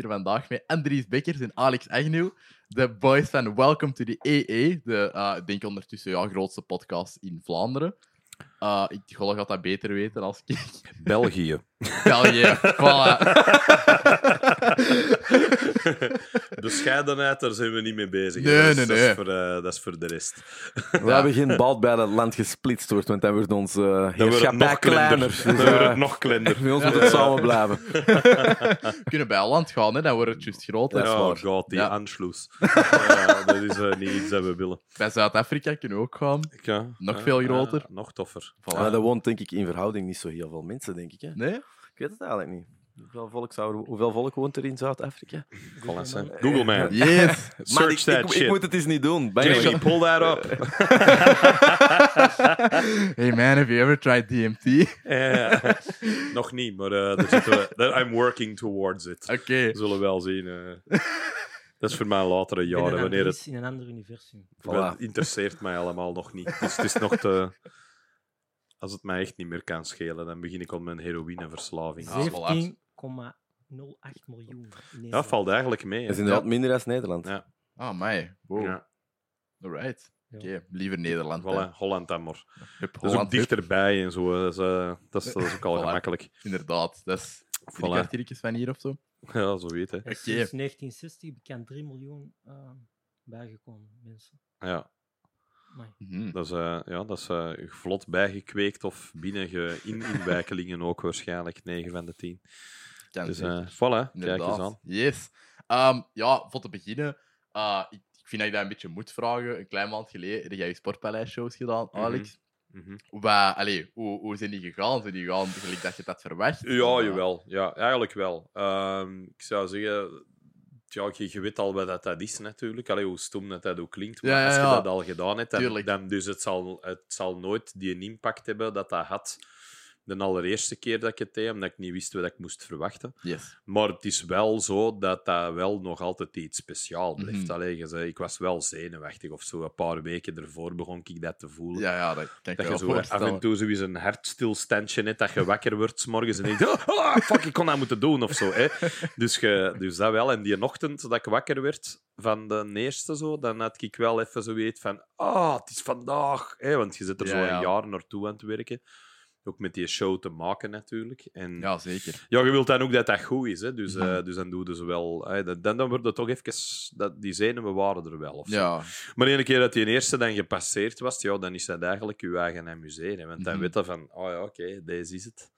Hier vandaag met Andries Bekkers en Alex Agnew, de boys van Welcome to the EE, de, ik denk ondertussen ja, grootste podcast in Vlaanderen. Uh, ik Golle gaat dat beter weten als ik. België. België, voilà. Bescheidenheid, daar zijn we niet mee bezig. Nee, hè. nee, dat, is, dat, nee. is voor, eh, dat is voor de rest. We hebben geen bal bij dat het land gesplitst wordt, want dan wordt ons uh, het heerschappij nog kleiner. Dus, Dan wordt eh, het nog kleiner. bij ons moet het samen blijven. We kunnen bij land gaan, hè, dan wordt het juist groter. Ja, god, die Ja. Anschluss. Ja, dat is eh, niet iets dat we willen. Bij Zuid-Afrika kunnen we ook gaan. Ja, Nog ja, veel ja, groter. nog toffer. Voilà. Maar dat woont denk ik in verhouding niet zo heel veel mensen, denk ik. Hè? Nee? Ik weet het eigenlijk niet. Hoeveel volk, zou er- hoeveel volk woont er in Zuid-Afrika? Google man. Yes. Maar Search ik, that ik, ik shit. moet het eens niet doen. Jamie, pull that up. hey man, have you ever tried DMT? Nog niet, maar eh, we, I'm working towards it. Oké. We zullen wel zien. eh. dat is voor mij latere Ik jaren, wanneer het in een ander universum. Dat Voilà. interesseert mij allemaal nog niet. Dus het is nog te... Als het mij echt niet meer kan schelen, dan begin ik op mijn heroïneverslaving. Ah, voilà. 17,08 miljoen. in Ja, Nederland. valt eigenlijk mee. Dat hè. is inderdaad minder dan Nederland. Ja. Ah, mij. Wow. Ja, Alright. Ja. Oké, liever Nederland. hè. voilà, Holland dan maar. Hup, Dat is ook hup. dichterbij en zo. hè. Dat is, eh, dat is, dat is ook al Voilà. gemakkelijk. Inderdaad. Dat is Voilà. drie kwartiertjes van hier of zo. Ja, zo weet hè. Er is Oké. Sinds 1960 bekend 3 miljoen eh, bijgekomen mensen. Ja, Amai. Mhm. dat is, eh, ja, dat is eh, vlot bijgekweekt of binnen ge- in inwijkelingen ook waarschijnlijk. 9 van de 10. Dus eh voilà, kijk Inderdaad. eens aan. Yes. Ehm, ja, voor te beginnen, eh, ik, ik vind dat ik dat een beetje moet vragen. Een klein maand geleden heb jij je Sportpaleis-shows gedaan, Mhm. Alex. Mhm. Waar, allee, hoe, hoe zijn die gegaan? Zijn die gegaan gelijk dat je dat verwacht? Ja, eh, jawel. Ja, eigenlijk wel. Ehm, ik zou zeggen, ja, je, je weet al wat dat, dat is natuurlijk. Allee, hoe stom dat, dat ook klinkt. Maar Ja, ja, als je dat al gedaan hebt, dan dus het zal, het zal nooit die impact hebben dat dat had de allereerste keer dat ik het deed, omdat ik niet wist wat ik moest verwachten. Yes. Maar het is wel zo dat dat wel nog altijd iets speciaals blijft. Mhm. Allee, je zei, ik was wel zenuwachtig of zo. Een paar weken ervoor begon ik dat te voelen. Ja, ja, dat kan ik Dat je wel zo af en toe zoiets een hartstilstandje hebt, dat je wakker wordt 's morgens en denkt, oh, ah, fuck, ik kon dat moeten doen of zo. Hè. Dus, je, dus dat wel. En die ochtend dat ik wakker werd van de eerste, zo, dan had ik wel even zoiets van, ah, het is vandaag. Hè. Want je zit er Ja, zo een ja. jaar naartoe aan het werken. Ook met die show te maken natuurlijk. En ja, Ja, zeker. je wilt dan ook dat dat goed is. Hè. Dus, eh, Mhm. dus dan doe je ze wel. Dan, dan wordt het toch even... Dat, die zenuwen waren er wel. Of zo. Ja, Maar ene keer dat die eerste dan gepasseerd was, ja, dan is dat eigenlijk je eigen amuseren. Want dan Mhm. weet je van, oh ja, oké, deze is het.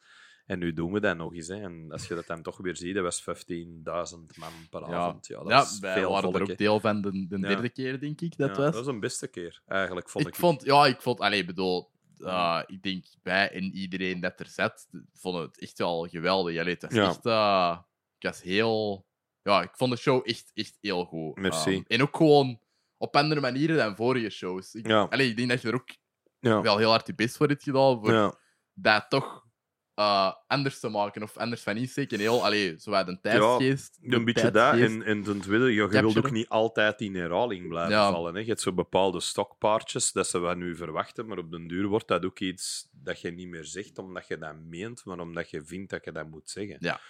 En nu doen we dat nog eens. Hè. En als je dat dan toch weer ziet, dat was 15.000 man per ja. avond. Ja, dat ja is wij veel waren volk, er ook deel van de, de Ja. derde keer, denk ik, dat Ja, was. Dat was een beste keer, eigenlijk, vond ik. ik vond, ja, ik vond, allee, ik bedoel, eh, ik denk wij en iedereen dat er zat, vonden het echt wel geweldig. Allee, het was Ja. echt, eh, ik was heel, ja, ik vond de show echt, echt heel goed. Merci. Ehm, en ook gewoon op andere manieren dan vorige shows. Ik, Ja. allee, ik denk dat je er ook Ja. wel heel hard je best voor hebt gedaan, voor Ja. dat toch eh, anders te maken of anders van insteken. Heel, allee, zo uit een tijdsgeest. Een beetje dat. En, en ten tweede, je, je wilt ook niet altijd in herhaling blijven Ja. vallen. Hè. Je hebt zo bepaalde stokpaardjes dat ze wat nu verwachten, maar op den duur wordt dat ook iets dat je niet meer zegt omdat je dat meent, maar omdat je vindt dat je dat moet zeggen. Ja.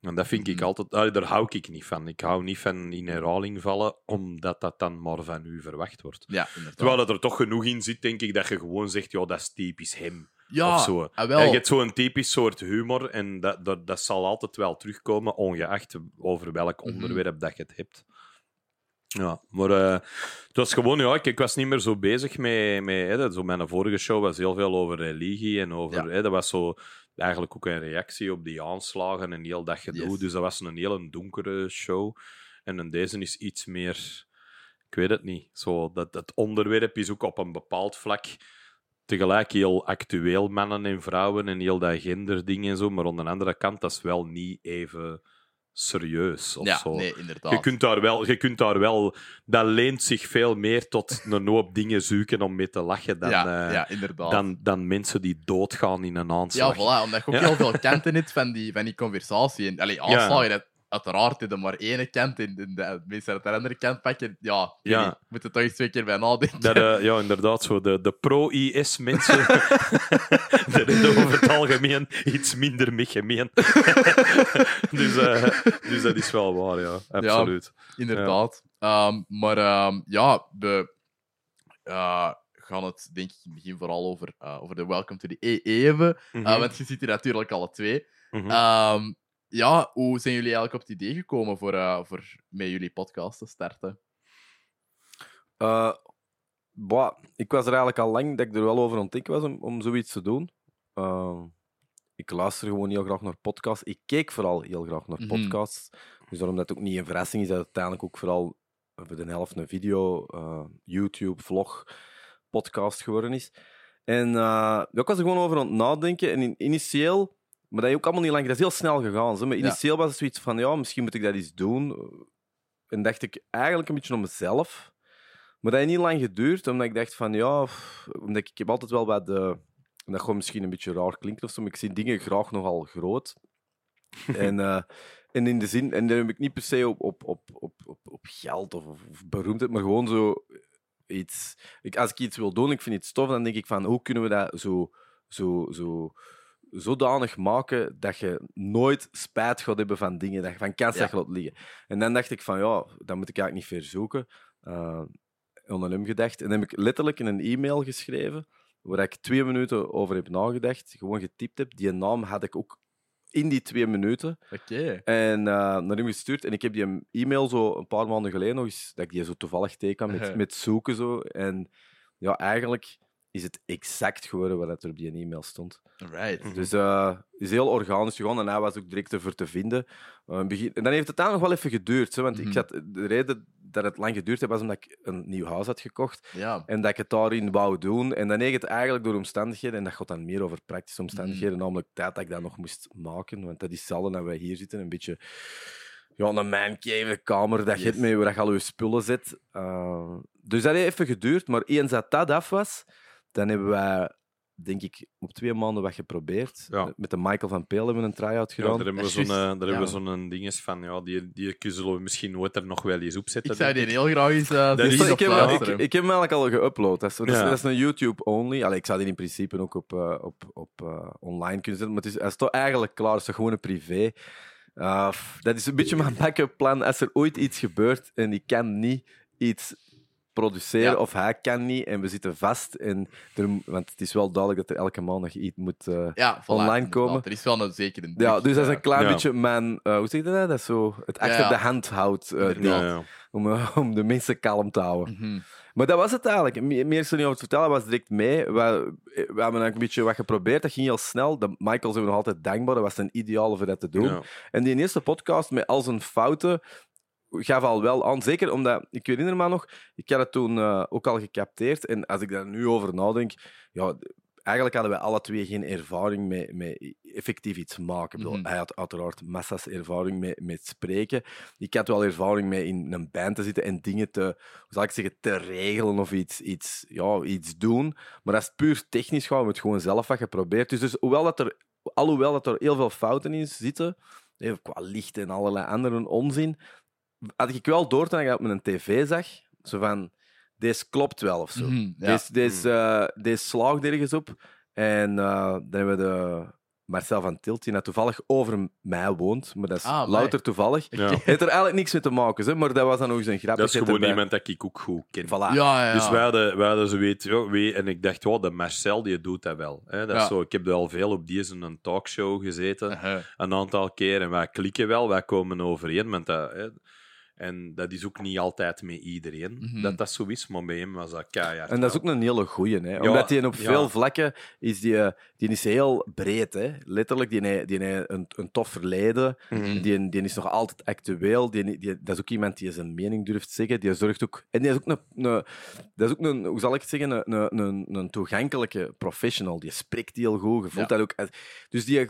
En dat vind ik Mhm. altijd... allee, daar hou ik niet van. Ik hou niet van in herhaling vallen, omdat dat dan maar van u verwacht wordt. Ja. Terwijl dat er toch genoeg in zit, denk ik, dat je gewoon zegt, ja, dat is typisch hem. Ja, of zo. ah, wel. Je hebt zo'n typisch soort humor en dat, dat, dat zal altijd wel terugkomen, ongeacht over welk Mhm. onderwerp dat je het hebt. Ja, maar eh, het was gewoon, ja, ik, ik was niet meer zo bezig met, met hè, dat- zo mijn vorige show was heel veel over religie en over, Ja. hè, dat was zo eigenlijk ook een reactie op die aanslagen en heel dat gedoe, Yes. dus dat was een hele donkere show. En in deze is iets meer, ik weet het niet, zo, dat, het onderwerp is ook op een bepaald vlak tegelijk heel actueel, mannen en vrouwen en heel dat genderding en zo, maar aan de andere kant, dat is wel niet even serieus of ja, zo. nee, inderdaad. Je kunt, daar wel, je kunt daar wel... Dat leent zich veel meer tot een hoop dingen zoeken om mee te lachen dan, ja, eh, ja, inderdaad. dan, dan mensen die doodgaan in een ja, aanslag. voilà, omdat je ook Ja. heel veel kanten hebt van die, van die conversatie. En, allee, aanslagen, dat, uiteraard in de maar ene kant en de, de mensen uit de andere kant pakken. Ja, Ja. moet er toch eens twee keer bij nadenken. Dat, eh, ja, inderdaad, zo de, de pro-IS-mensen. die hebben over het algemeen iets minder mee gemeen. dus, eh, dus dat is wel waar, ja. Absoluut. Inderdaad. Ehm, maar ehm, ja, we eh, gaan het denk ik in het begin vooral over, eh, over de Welcome to the EE hebben. Mhm. Eh, want je zit hier natuurlijk alle twee. Ehm, ja, hoe zijn jullie eigenlijk op het idee gekomen voor, eh, voor met jullie podcast te starten? Eh, bah, ik was er eigenlijk al lang dat ik er wel over ontdekt was om, om zoiets te doen. Eh, ik luister gewoon heel graag naar podcasts. Ik keek vooral heel graag naar Mhm. podcasts. Dus daarom dat het ook niet een verrassing is dat het uiteindelijk ook vooral voor de helft een video, eh, YouTube, vlog, podcast geworden is. En ik was er gewoon over aan het nadenken. En in, initieel, maar dat is ook allemaal niet lang, dat is heel snel gegaan. Zo. Maar initieel was het zoiets van, ja, misschien moet ik dat eens doen. En dacht ik eigenlijk een beetje om mezelf. Maar dat heeft niet lang geduurd, omdat ik dacht van, ja, pff, omdat ik, ik heb altijd wel wat de... En dat gewoon misschien een beetje raar klinkt of zo, maar ik zie dingen graag nogal groot. en, eh, en in de zin, en dan heb ik niet per se op, op, op, op, op, op geld of, of beroemdheid, maar gewoon zo iets. Ik, als ik iets wil doen, ik vind iets tof, dan denk ik van hoe kunnen we dat zo, zo, zo zodanig maken dat je nooit spijt gaat hebben van dingen, dat je van kans Ja. dat je laat liggen. En dan dacht ik van ja, dat moet ik eigenlijk niet ver zoeken. Uh, onder hem gedacht. En dan heb ik letterlijk in een e-mail geschreven, waar ik twee minuten over heb nagedacht, gewoon getypt heb. Die naam had ik ook in die twee minuten. Oké. En uh, naar hem gestuurd. En ik heb die e-mail zo een paar maanden geleden nog eens, dat ik die zo toevallig teken met, Uh-huh. met zoeken. Zo. En ja, eigenlijk is het exact geworden wat er op die e-mail stond. Right. Mhm. Dus uh, is heel organisch gegaan en hij was ook direct ervoor te vinden. Uh, begin... En dan heeft het dan nog wel even geduurd. Want Mhm. ik had, de reden dat het lang geduurd heeft, was omdat ik een nieuw huis had gekocht. Ja. En dat ik het daarin wou doen. En dan heeft het eigenlijk door omstandigheden, en dat gaat dan meer over praktische Mhm. omstandigheden, namelijk tijd dat ik dat nog moest maken. Want dat is hetzelfde dat wij hier zitten, een beetje ja, een mancave kamer dat je Yes. hebt mee waar je al je spullen zet. Uh, dus dat heeft even geduurd, maar eens dat dat af was, dan hebben wij, denk ik, op twee maanden wat geprobeerd. Ja. Met de Michael van Peel hebben we een try-out Ja, gedaan. daar hebben we zo'n, eh, daar hebben we zo'n dinges van, ja, die, die zullen we misschien nooit er nog wel eens opzetten. Ik zou die heel graag eens uh, Dat is- ik, heb, hem- ik, heb hem eigenlijk al geüpload. Dat is, dat is, Ja. dat is een YouTube-only. Ik zou die in principe ook op, eh, op, op eh, online kunnen zetten. Maar het is, hij is toch eigenlijk klaar. Het is toch gewoon een privé. Uh, f- dat is een beetje mijn backup plan. Als er ooit iets gebeurt en ik kan niet iets produceren Ja. of hij kan niet en we zitten vast. En er, want het is wel duidelijk dat er elke maand nog iets moet... eh, ja, voilà, online inderdaad. komen. Er is wel een zekere druk. ja, dus dat is een klein Ja. beetje mijn... eh, hoe zeg je dat? Dat is zo het achter ja. de hand houdt. eh, om, om de mensen kalm te houden. Mhm. Maar dat was het eigenlijk. Me- Meer is er niet over te vertellen. Was direct mee. We, we hebben eigenlijk een beetje wat geprobeerd. Dat ging heel snel. De Michael zijn we nog altijd dankbaar. Dat was een ideale voor dat te doen. Ja. En die eerste podcast met al zijn fouten gaf al wel aan. Zeker omdat, ik herinner me nog, ik had het toen eh, ook al gecapteerd. En als ik daar nu over nadenk, ja, eigenlijk hadden we alle twee geen ervaring met, met effectief iets maken. Mhm. Hij had uiteraard massa's ervaring met, met spreken. Ik had wel ervaring met in een band te zitten en dingen te, hoe zal ik zeggen, te regelen of iets, iets, ja, iets doen. Maar als het puur technisch hebben we het gewoon zelf wat geprobeerd. Dus, dus hoewel dat er, alhoewel dat er heel veel fouten in zitten, eh, qua licht en allerlei andere onzin, had ik wel door toen ik dat op mijn tv zag. Zo van, deze klopt wel of zo. Mhm, ja. Deze, deze, eh, deze slaagt ergens op. En eh, dan hebben we de Marcel van Tilt, die nou toevallig over mij woont. Maar dat is Ah, louter toevallig. Ja. heeft er eigenlijk niks mee te maken, hè, maar dat was dan eens een grap. Dat is gewoon iemand dat ik ook goed ken. Voilà. Ja, ja, ja. Dus wij hadden, wij hadden zo weet, ja, wie, en ik dacht, oh, de Marcel die doet dat wel. Hè? Dat is zo, ik heb al veel op deze een talkshow gezeten, een aantal keer, en wij klikken wel, wij komen overeen. Want dat, hè, en dat is ook niet altijd met iedereen Mhm. dat dat zo is, maar bij hem was dat keihard. En dat is ook een hele goeie, hè? omdat die op ja. veel vlakken is, die, eh, die is heel breed. Hè? Letterlijk, die heeft, die een, een tof verleden. Mhm. Die, die is nog altijd actueel. Die, die, dat is ook iemand die zijn mening durft zeggen. Die zorgt ook... En die is ook een... een dat is ook een, hoe zal ik het zeggen, een, een, een, een toegankelijke professional. Die spreekt heel goed. Je voelt Ja. dat ook... uit- Dus die...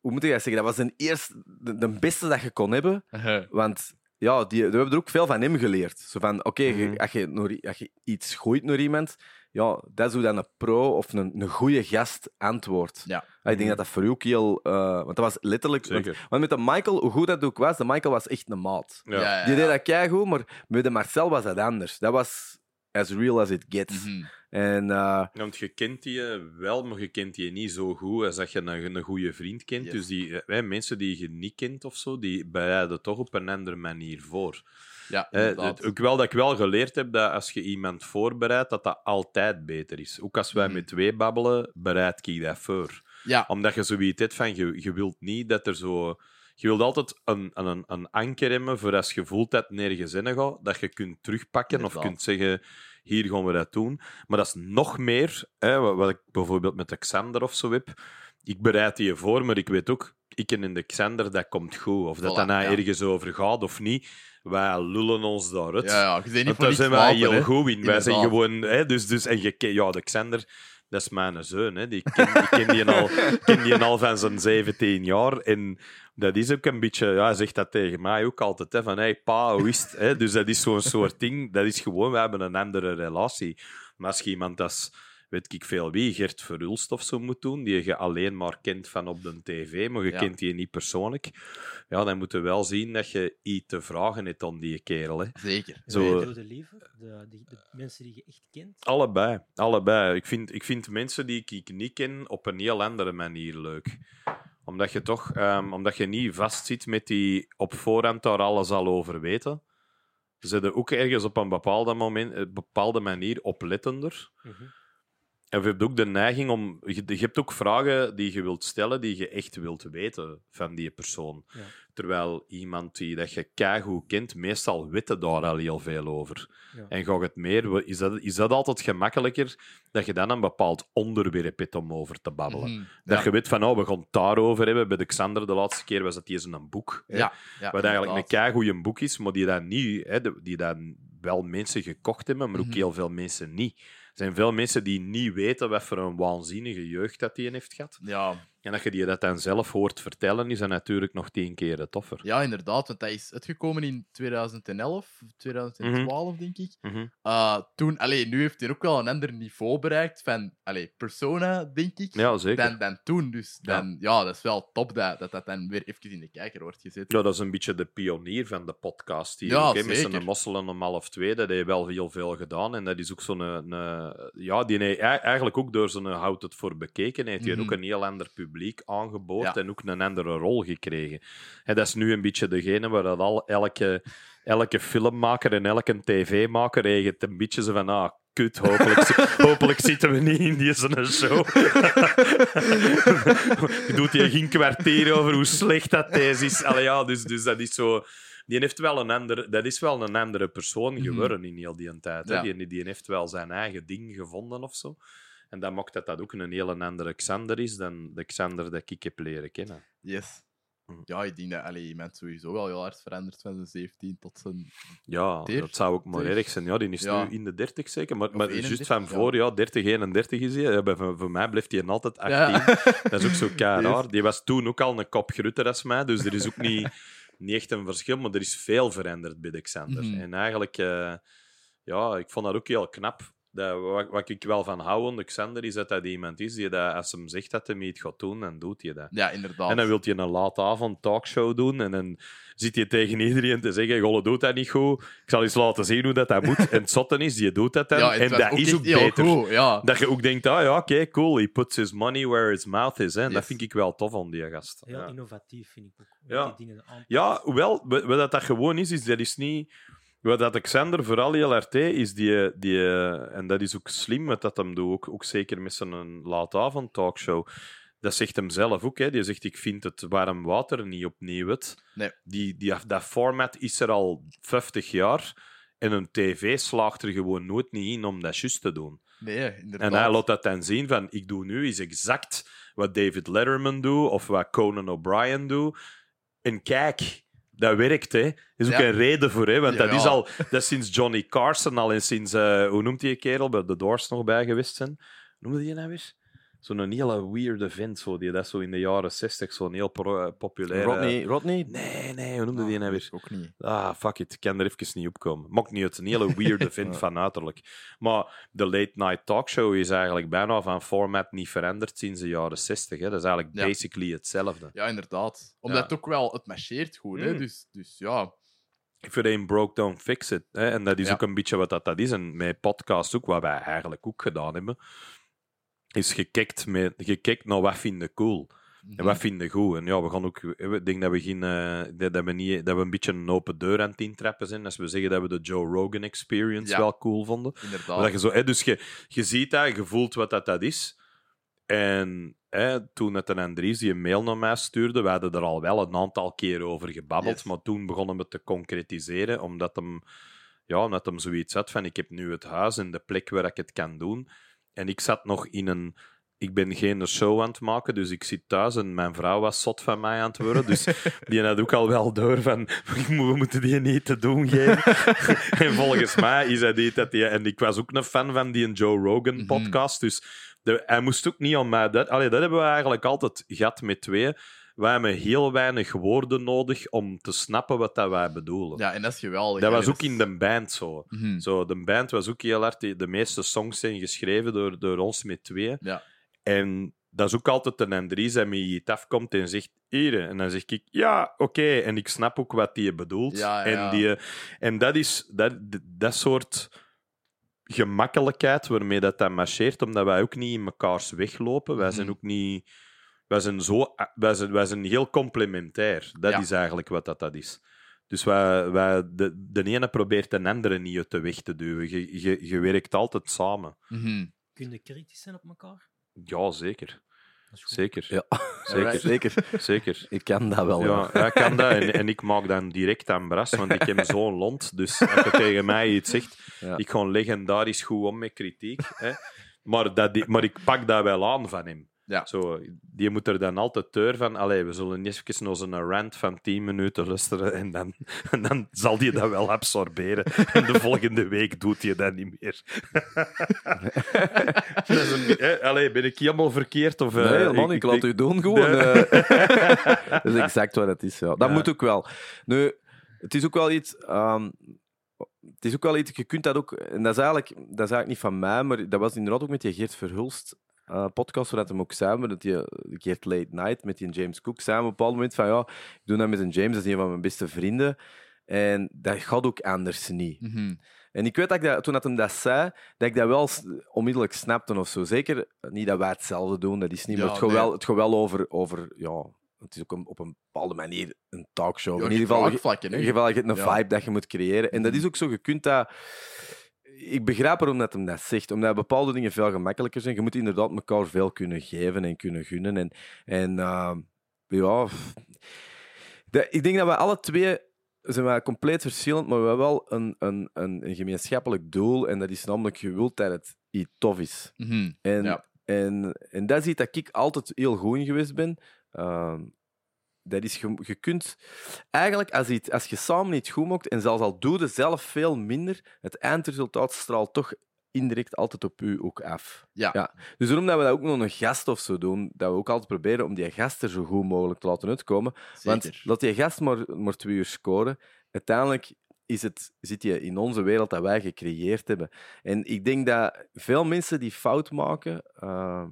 Hoe moet ik dat zeggen? Dat was de, eerste, de, de beste dat je kon hebben. Uh-huh. Want ja, die, we hebben er ook veel van hem geleerd. Zo van, oké, je- Mhm. als, je, als je iets gooit naar iemand, ja, dat is hoe dan een pro of een, een goede gast antwoordt. Ja. Ah, Ik denk dat dat voor u ook heel... eh, want dat was letterlijk... Want, Zeker. want met de Michael, hoe goed dat ook was, de Michael was echt een maat. Ja. Ja, ja, Die deed dat keigoed, maar met de Marcel was dat anders. Dat was as real as it gets. Mhm. En eh, Ja, want je kent die eh, wel, maar je kent die niet zo goed als dat je een, een goede vriend kent. Yes. Dus die, eh, mensen die je niet kent of zo, die bereiden toch op een andere manier voor. Ja, inderdaad. het- ook wel dat ik wel geleerd heb dat als je iemand voorbereidt, dat dat altijd beter is. Ook als wij Mhm. met twee babbelen, bereid ik dat voor. Ja, Omdat je zoiets hebt van, je, je wilt niet dat er zo... Je wilt altijd een, een, een anker hebben voor als je voelt dat nergens in gaat, dat je kunt terugpakken of kunt zeggen, hier gaan we dat doen. Maar dat is nog meer, hè, wat, ik bijvoorbeeld met de Xander of zo heb. Ik bereid die voor, maar ik weet ook, ik en in de Xander, dat komt goed. Of dat Voilà, dat nou ja. ergens over gaat of niet, wij lullen ons daaruit. ja, ja, je niet daar zijn wij wapen, heel goed in. Wij zijn gewoon... Hè, dus, dus, en je, ja, de Xander, dat is mijn zoon. Hè. Die ken, ik ken die al, ken die al van zijn 17 jaar. En dat is ook een beetje... Ja, hij zegt dat tegen mij ook altijd. Hè, van, hey, pa, hoe is het? Hè? Dus dat is zo'n soort ding. Dat is gewoon... We hebben een andere relatie. Maar als je iemand als... Weet ik veel wie, Gert Verhulst of zo moet doen, die je alleen maar kent van op de tv, maar je Ja. kent die niet persoonlijk, ja, dan moet je wel zien dat je iets te vragen hebt aan die kerel. Hè. Zeker. Zo-. Doe je liever de, de, de mensen die je echt kent? Allebei, allebei. Ik vind, ik vind mensen die ik, ik niet ken op een heel andere manier leuk. Omdat je toch, ehm, omdat je niet vastzit met die op voorhand daar alles al over weten. Ze ook ergens op een bepaalde, moment, eh, bepaalde manier oplettender. Mhm. En je hebt ook de neiging om. Je, je hebt ook vragen die je wilt stellen, die je echt wilt weten van die persoon. Ja. Terwijl iemand die dat je keigoed kent, meestal weet er daar al heel veel over. Ja. En gaat het meer, is dat, is dat altijd gemakkelijker dat je dan een bepaald onderwerp hebt om over te babbelen? Mhm. Dat Ja. je weet van, oh, we gaan het daarover hebben. Bij de Xander de laatste keer was dat eens een boek. Ja, ja, wat eigenlijk een inderdaad. keigoeie boek is, maar die dan niet, hè, die dan wel mensen gekocht hebben, maar ook Mhm. heel veel mensen niet. Zijn veel mensen die niet weten wat voor een waanzinnige jeugd dat die heeft gehad. Ja, En dat je die dat dan zelf hoort vertellen, is dat natuurlijk nog tien keer toffer. ja, inderdaad. Want dat is uitgekomen in 2011, 2012, denk ik. Mhm. Uh, toen, allee, nu heeft hij ook wel een ander niveau bereikt van allee, persona, denk ik, Ja, zeker. dan, dan toen. Dus Ja. dan, ja. dat is wel top dat, dat dat dan weer even in de kijker wordt gezet. Ja, dat is een beetje de pionier van de podcast hier. Ja, met zijn mosselen om half twee, dat heeft wel heel veel gedaan. En dat is ook zo'n... een- een- Ja, die heeft ei- eigenlijk ook door zijn hout het voor bekeken. Heeft hij Mhm. ook een heel ander publiek aangeboord Ja. en ook een andere rol gekregen. En dat is nu een beetje degene waar dat al elke, elke filmmaker en elke tv-maker eigenlijk een beetje zo van... Ah, kut, hopelijk, hopelijk zitten we niet in deze show. Je doet hier geen kwartier over hoe slecht dat deze is. Allee, ja, dus, dus dat is zo... Die heeft wel een andere, dat is wel een andere persoon Mhm. geworden in heel die tijd. Hè. Ja. Die, die heeft wel zijn eigen ding gevonden of zo. En dat maakt dat dat ook een hele andere Xander is dan de Xander dat ik heb leren kennen. Yes. Mhm. Ja, ik denk dat allee, iemand sowieso wel heel hard veranderd van zijn 17 tot zijn... Ja, dat zou ook maar erg zijn. Ja, die is Ja. nu in de 30 zeker. Maar, Of maar juist 31, van voor, ja, 30, 31 is hij. Ja, voor, voor mij blijft hij altijd 18. Ja. Dat is ook zo raar. Die was toen ook al een kop groter als mij, dus er is ook niet, niet echt een verschil, maar er is veel veranderd bij de Xander. Mhm. En eigenlijk, eh, ja, ik vond dat ook heel knap. Dat, wat, wat ik wel van hou de Xander is dat hij iemand is die dat, als hem zegt dat hij iets gaat doen, dan doet hij dat. Ja, inderdaad. En dan wil je een late avond talkshow doen en dan zit je tegen iedereen te zeggen, Golle doet dat niet goed, ik zal eens laten zien hoe dat, dat moet. En het zotte is, je doet dat dan. ja, en dat is ook beter. goed, ja. Dat je ook denkt, ah ja, oké, cool, he puts his money where his mouth is. Hè. Dat vind ik wel tof aan die gast. Heel Ja, innovatief vind ik ook. Ja. Die dingen ja hoewel, wat wat dat, dat gewoon is, is dat is niet... Wat dat Alexander vooral heel deed, is die, die... En dat is ook slim wat dat hem doet, ook, ook zeker met zijn laatavond talkshow. Dat zegt hem zelf ook. Hè. Die zegt, ik vind het warm water niet opnieuw. Het. Nee. Die, die, dat format is er al 50 jaar. En een tv slaagt er gewoon nooit niet in om dat juist te doen. Nee, inderdaad. En hij laat dat dan zien van, ik doe nu is exact wat David Letterman doet of wat Conan O'Brien doet. En kijk, dat werkt, hè. Er is ook Ja. een reden voor, hè. Want Ja, dat is al... Dat is sinds Johnny Carson al en sinds... eh, hoe noemt die kerel? Bij The Doors nog bij geweest zijn. Noemde die nou weer? Zo'n hele weirde vent, zo, die dat zo in de jaren 60 zo'n heel pro- eh, populaire... Rodney, Rodney? Nee, nee, hoe noemde die nou Ah, weer? Ook niet. Ah, fuck it. Ik kan er even niet op komen. Maakt niet uit. Een hele weirde vent Ja. van uiterlijk. Maar de late night talkshow is eigenlijk bijna van format niet veranderd sinds de jaren 60. Hè. Dat is eigenlijk Ja. basically hetzelfde. Ja, inderdaad. Omdat Ja. het ook wel, het marcheert goed, hè. Mm. Dus, dus ja. If it ain't broke, don't fix it. Hè. En dat is ook een beetje wat dat, dat is. En met podcast ook, wat wij eigenlijk ook gedaan hebben, is gekeken, met, gekeken naar wat vinden cool. Mhm. En wat vinden goed. En ja, we gaan ook... Ik denk dat we, geen, eh, dat, we, niet, dat we een beetje een open deur aan het intrappen zijn. Als we zeggen dat we de Joe Rogan Experience Ja. wel cool vonden. Inderdaad. Maar dat je zo, hè, dus je, je ziet dat, je voelt wat dat, dat is. En hè, toen het een Andries die een mail naar mij stuurde, we hadden er al wel een aantal keer over gebabbeld, Yes. maar toen begonnen we te concretiseren, omdat hem, ja, omdat hem zoiets had van ik heb nu het huis en de plek waar ik het kan doen. En ik zat nog in een... Ik ben geen show aan het maken, dus ik zit thuis en mijn vrouw was zot van mij aan het worden. Dus die had ook al wel door van, we moeten die niet te doen geven. en volgens mij is dat iets dat die... En ik was ook een fan van die Joe Rogan Mhm. podcast, dus de, hij moest ook niet aan mij... Dat, allee, dat hebben we eigenlijk altijd gehad met twee. Wij hebben heel weinig woorden nodig om te snappen wat dat wij bedoelen. Ja, en dat is geweldig. dat hè. was ook in de band zo. Mhm. zo. De band was ook heel hard... De meeste songs zijn geschreven door, door ons met twee. Ja. En dat is ook altijd een Andries die met iets afkomt en zegt hier. En dan zeg ik, ja, oké. En ik snap ook wat die bedoelt. Ja, ja. En, die, en dat is dat, dat soort gemakkelijkheid waarmee dat, dat marcheert, omdat wij ook niet in mekaars weglopen. Wij zijn Mhm. ook niet... Wij zijn, zo, wij zijn, wij zijn heel complementair. Dat Ja. is eigenlijk wat dat, dat is. Dus wij, wij, de, de ene probeert de andere niet uit de weg te duwen. Je, je, je werkt altijd samen. Mhm. Kun je kritisch zijn op elkaar? Ja, zeker. Zeker. Ja. Zeker. Zeker. Zeker. Ik kan dat wel. Ja, hij kan dat en, en ik maak dan direct aan bras, want ik heb zo'n lont. Dus als je tegen mij iets zegt, Ja. ik ga legendarisch goed om met kritiek. Hè. Maar, dat, die- maar ik pak dat wel aan van hem. Ja. Zo, die moet er dan altijd deur van. Allee, we zullen eens even naar zijn rant van 10 minuten luisteren en dan, en dan zal hij dat wel absorberen. En de volgende week doet hij dat niet meer. Dat is een- hè, allee, ben ik helemaal verkeerd? Of, Nee, eh, helemaal niet. Ik laat denk- u doen gewoon. Nee. eh. dat is exact wat het is. Ja. Dat Ja. moet ook wel. Nu, het is ook wel iets. ehm, het is ook wel iets, je kunt dat ook, en dat is, eigenlijk, dat is eigenlijk niet van mij, maar dat was inderdaad ook met die Geert Verhulst eh, podcast, waar dat hem ook samen, dat die, die Geert Late Night met die James Cook samen op een bepaald moment van ja, ik doe dat met een James, dat is een van mijn beste vrienden. En dat gaat ook anders niet. Mhm. En ik weet dat, ik dat toen dat hem dat zei, dat ik dat wel onmiddellijk snapte of zo. Zeker niet dat wij hetzelfde doen, dat is niet. Maar Ja, het gaat nee. wel, het gaat wel over, over ja, het is ook een, op een bepaalde manier een talkshow. Ja, in ieder geval, in spraakvlakken, hè. ieder geval je hebt een Ja. vibe dat je moet creëren. En dat Mhm. is ook zo, je kunt dat... Ik begrijp waarom dat hem dat zegt, omdat bepaalde dingen veel gemakkelijker zijn. Je moet inderdaad elkaar veel kunnen geven en kunnen gunnen. En, en ehm, ja... De- ik denk dat we alle twee zijn wij compleet verschillend, maar we hebben wel een, een, een, een gemeenschappelijk doel. En dat is namelijk, je wilt dat het iets tof is. Mhm. En, Ja. en, en dat is iets dat ik altijd heel goed in geweest ben. Ehm, dat is, je, je kunt eigenlijk, als, iets, als je samen iets goed maakt, en zelfs al doe je zelf veel minder, het eindresultaat straalt toch indirect altijd op u ook af. Ja. Ja. Dus daarom dat we dat ook nog een gast of zo doen, dat we ook altijd proberen om die gast er zo goed mogelijk te laten uitkomen. Want laat die gast maar, maar twee uur scoren. Uiteindelijk is het, zit je in onze wereld dat wij gecreëerd hebben. En ik denk dat veel mensen die fout maken, uh,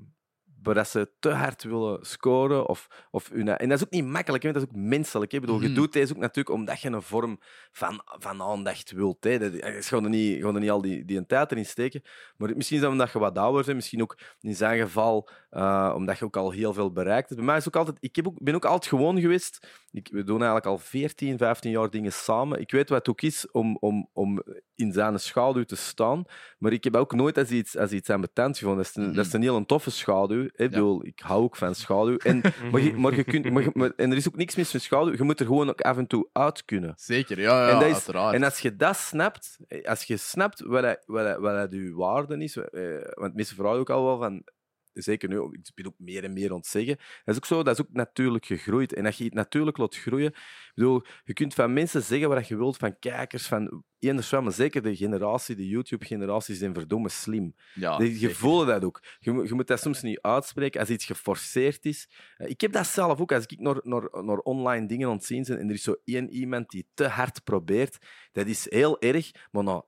maar dat ze te hard willen scoren. Of, of hun, en dat is ook niet makkelijk, hè, dat is ook menselijk. Hè. Ik bedoel, Mhm. Je doet deze ook natuurlijk omdat je een vorm van, van aandacht wilt. Hè. Dat, je gaat er niet, er niet al die, die tijd erin steken. Maar misschien is dat omdat je wat ouder bent. Misschien ook in zijn geval uh, omdat je ook al heel veel bereikt hebt. Bij mij is ook altijd... Ik heb ook, ben ook altijd gewoon geweest. Ik, we doen eigenlijk al 14, 15 jaar dingen samen. Ik weet wat het ook is om, om, om in zijn schaduw te staan. Maar ik heb ook nooit als iets, als iets ambetant gevonden. Dat is, een, Mhm. dat is een heel toffe schaduw. Ik, bedoel, ik hou ook van schaduw. En, maar je, maar je kunt, maar je- maar- en er is ook niks mis met schaduw. Je moet er gewoon ook af en toe uit kunnen. Zeker, ja, ja En dat is- uiteraard. En als je dat snapt, eh, als je snapt wat, dat, wat, wat je waarde is, eh, want mensen vragen ook al wel van zeker nu, ik ben ook meer en meer ontzeggen. Dat is ook zo, dat is ook natuurlijk gegroeid. En als je het natuurlijk laat groeien, ik bedoel, je kunt van mensen zeggen wat je wilt, van kijkers, van eender wat, maar zeker de generatie, de YouTube-generatie, zijn verdomme slim. Ja, Je- zeker. voelt dat ook. Je, moet- je moet dat soms niet uitspreken als iets geforceerd is. Eh, Ik heb dat zelf ook. Als ik naar, naar, naar online dingen aan het zien ben en er is zo één iemand die te hard probeert, dat is heel erg, maar na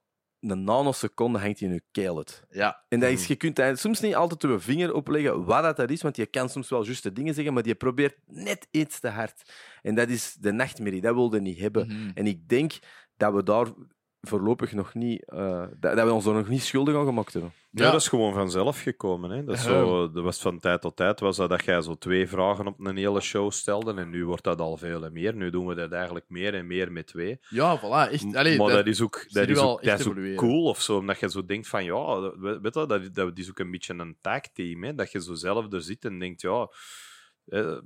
een nanoseconde hangt hij in je keel uit. Ja, En dat is, je kunt daar soms niet altijd je vinger opleggen wat dat, dat is, want je kan soms wel juiste dingen zeggen, maar je probeert net iets te hard. En dat is de nachtmerrie, dat wilde niet hebben. Mhm. En ik denk dat we daar voorlopig nog niet, eh, dat, dat we ons er nog niet schuldig aan gemaakt hebben. Ja, Ja. dat is gewoon vanzelf gekomen. Hè. Dat, zo, dat was van tijd tot tijd was dat, dat jij zo twee vragen op een hele show stelde. En nu wordt dat al veel meer. Nu doen we dat eigenlijk meer en meer met twee. ja voilà. Echt, allee, maar dat- dat, is ook, dat is ook, dat is ook cool of zo. Omdat je zo denkt van ja, dat- weet je, dat, dat is ook een beetje een tagteam. Hè. Dat je zo zelf er zit en denkt ja. eh,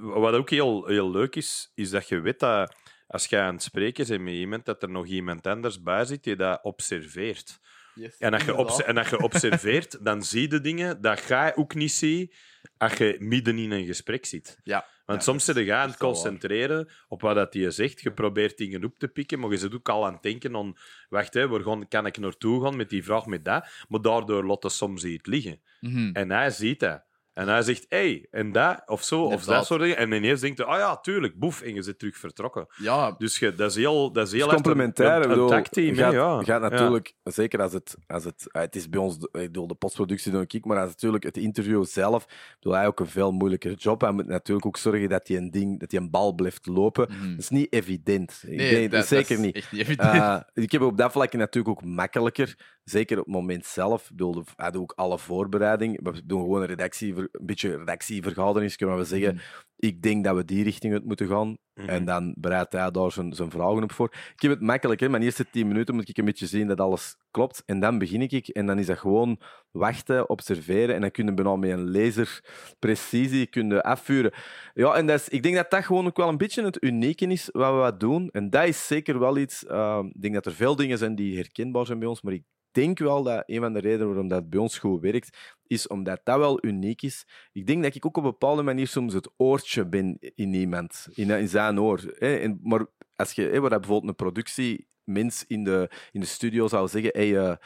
wat ook heel, heel leuk is, is dat je weet dat als je aan het spreken bent met iemand, dat er nog iemand anders bij zit die dat observeert. Yes, En als je, obse- en als je observeert, dan zie je dingen dat jij ook niet ziet als je midden in een gesprek zit. Ja. Want Ja, soms zit je aan het waar. concentreren op wat dat hij zegt. Je probeert dingen op te pikken, maar je zit ook al aan het denken aan... Wacht, hè, waar gaan, kan ik naartoe gaan met die vraag, met dat? Maar daardoor laat soms iets liggen. Mhm. En hij ziet dat. En hij zegt, hey, en dat, of zo, of Inderdaad. dat soort dingen. En ineens denkt hij, ah ja, tuurlijk, boef, en je zit terug vertrokken. Ja, Dus je, dat is heel, dat is heel Het is echt een- complementair. Een, ik een, bedoel, tagteam, hè, gaat, ja. gaat Ja. natuurlijk, zeker als het, als het, eh, het is bij ons, ik bedoel, de postproductie doe ik, maar als natuurlijk het interview zelf, bedoel, hij ook een veel moeilijker job. Hij moet natuurlijk ook zorgen dat hij een ding, dat hij een bal blijft lopen. mhm. Dat is niet evident. Ik nee, denk, dat, zeker dat is niet. Echt niet evident. Eh, ik heb op dat vlak natuurlijk ook makkelijker. Zeker op het moment zelf. Ik bedoel, hij doet ook alle voorbereiding. We doen gewoon een, redactie, een beetje redactievergadering, kunnen we zeggen. Mhm. Ik denk dat we die richting uit moeten gaan. Mhm. En dan bereidt hij daar zijn, zijn vragen op voor. Ik heb het makkelijk. Hè. Mijn eerste tien minuten moet ik een beetje zien dat alles klopt. En dan begin ik. En dan is dat gewoon wachten, observeren. En dan kun je bijna met een laser precisie kun je afvuren. Ja, en dat is, ik denk dat dat gewoon ook wel een beetje het unieke is wat we wat doen. En dat is zeker wel iets... eh, ik denk dat er veel dingen zijn die herkenbaar zijn bij ons. Maar ik denk wel dat een van de redenen waarom dat bij ons goed werkt, is omdat dat wel uniek is. Ik denk dat ik ook op een bepaalde manier soms het oortje ben in iemand, in, zijn oor. Hè. En, maar als je, bijvoorbeeld een productiemens in de, in de studio zou zeggen, hey, eh,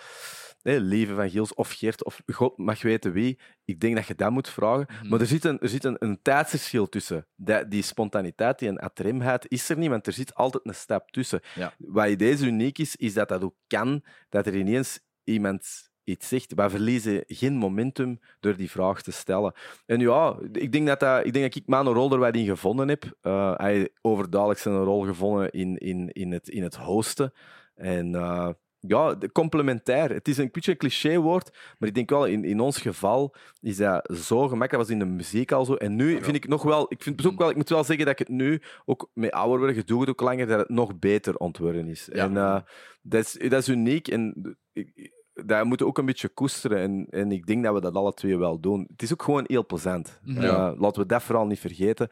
Leven van Giels of Gert of God mag weten wie, ik denk dat je dat moet vragen. Mhm. Maar er zit een, er zit een, een tijdsverschil tussen. Dat, die spontaniteit, die atremheid, is er niet, want er zit altijd een stap tussen. Ja. Wat in deze uniek is, is dat dat ook kan, dat er ineens iemand iets zegt. Wij verliezen geen momentum door die vraag te stellen. En ja, ik denk dat, dat, ik, denk dat ik mijn rol er wat in gevonden heb. Eh, hij heeft overduidelijk zijn rol gevonden in, in, in, het, in het hosten. En eh, ja, complementair. Het is een beetje een clichéwoord, maar ik denk wel, in, in ons geval is dat zo gemakkelijk. Dat was in de muziek al zo. En nu vind ik nog wel... Ik, vind het ook wel, ik moet wel zeggen dat ik het nu, ook met ouder worden, het ook langer, dat het nog beter ontworpen is. Ja. En eh, dat, is, dat is uniek en ik- dat moeten we ook een beetje koesteren. En, en ik denk dat we dat alle twee wel doen. Het is ook gewoon heel plezant. Mhm. Eh, laten we dat vooral niet vergeten.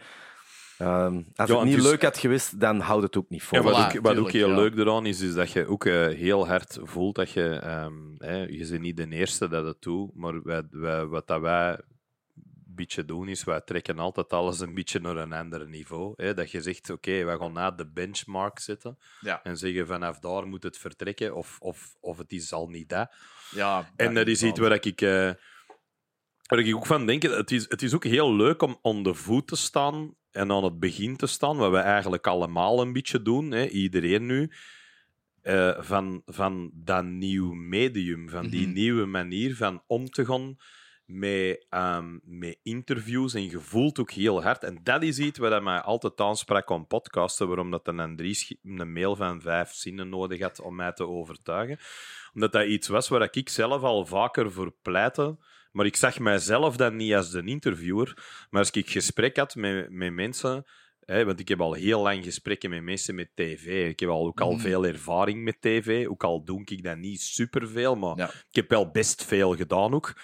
Ehm, als Ja, het niet is- leuk had geweest, dan houdt het ook niet vol. Ja, wat, Voilà, ook, wat ook heel ja. leuk eraan is, is dat je ook eh, heel hard voelt dat je... ehm, hè, je bent niet de eerste dat het doet, maar wij, wij- wat dat wij een beetje doen, is wij trekken altijd alles een beetje naar een ander niveau. Hè? Dat je zegt, oké, wij gaan na de benchmark zitten Ja. en zeggen vanaf daar moet het vertrekken, of, of, of het is al niet dat. ja, En dat is iets waar ik, eh, waar ik ook van denk. Het is, het is ook heel leuk om on de voet te staan en aan het begin te staan, wat we eigenlijk allemaal een beetje doen, hè, iedereen nu. eh, van, van dat nieuw medium, van die Mhm. nieuwe manier van om te gaan met, ehm, met interviews. En je voelt ook heel hard. En dat is iets wat mij altijd aansprak om podcasten, waarom dat een Andries een mail van vijf zinnen nodig had om mij te overtuigen omdat dat iets was waar ik zelf al vaker voor pleitte. Maar ik zag mijzelf dan niet als de interviewer. Maar als ik gesprek had met, met mensen... Hè, want ik heb al heel lang gesprekken met mensen met tv. Ik heb al, ook al Mhm. veel ervaring met tv. Ook al doe ik dat niet superveel, maar Ja. ik heb wel best veel gedaan ook.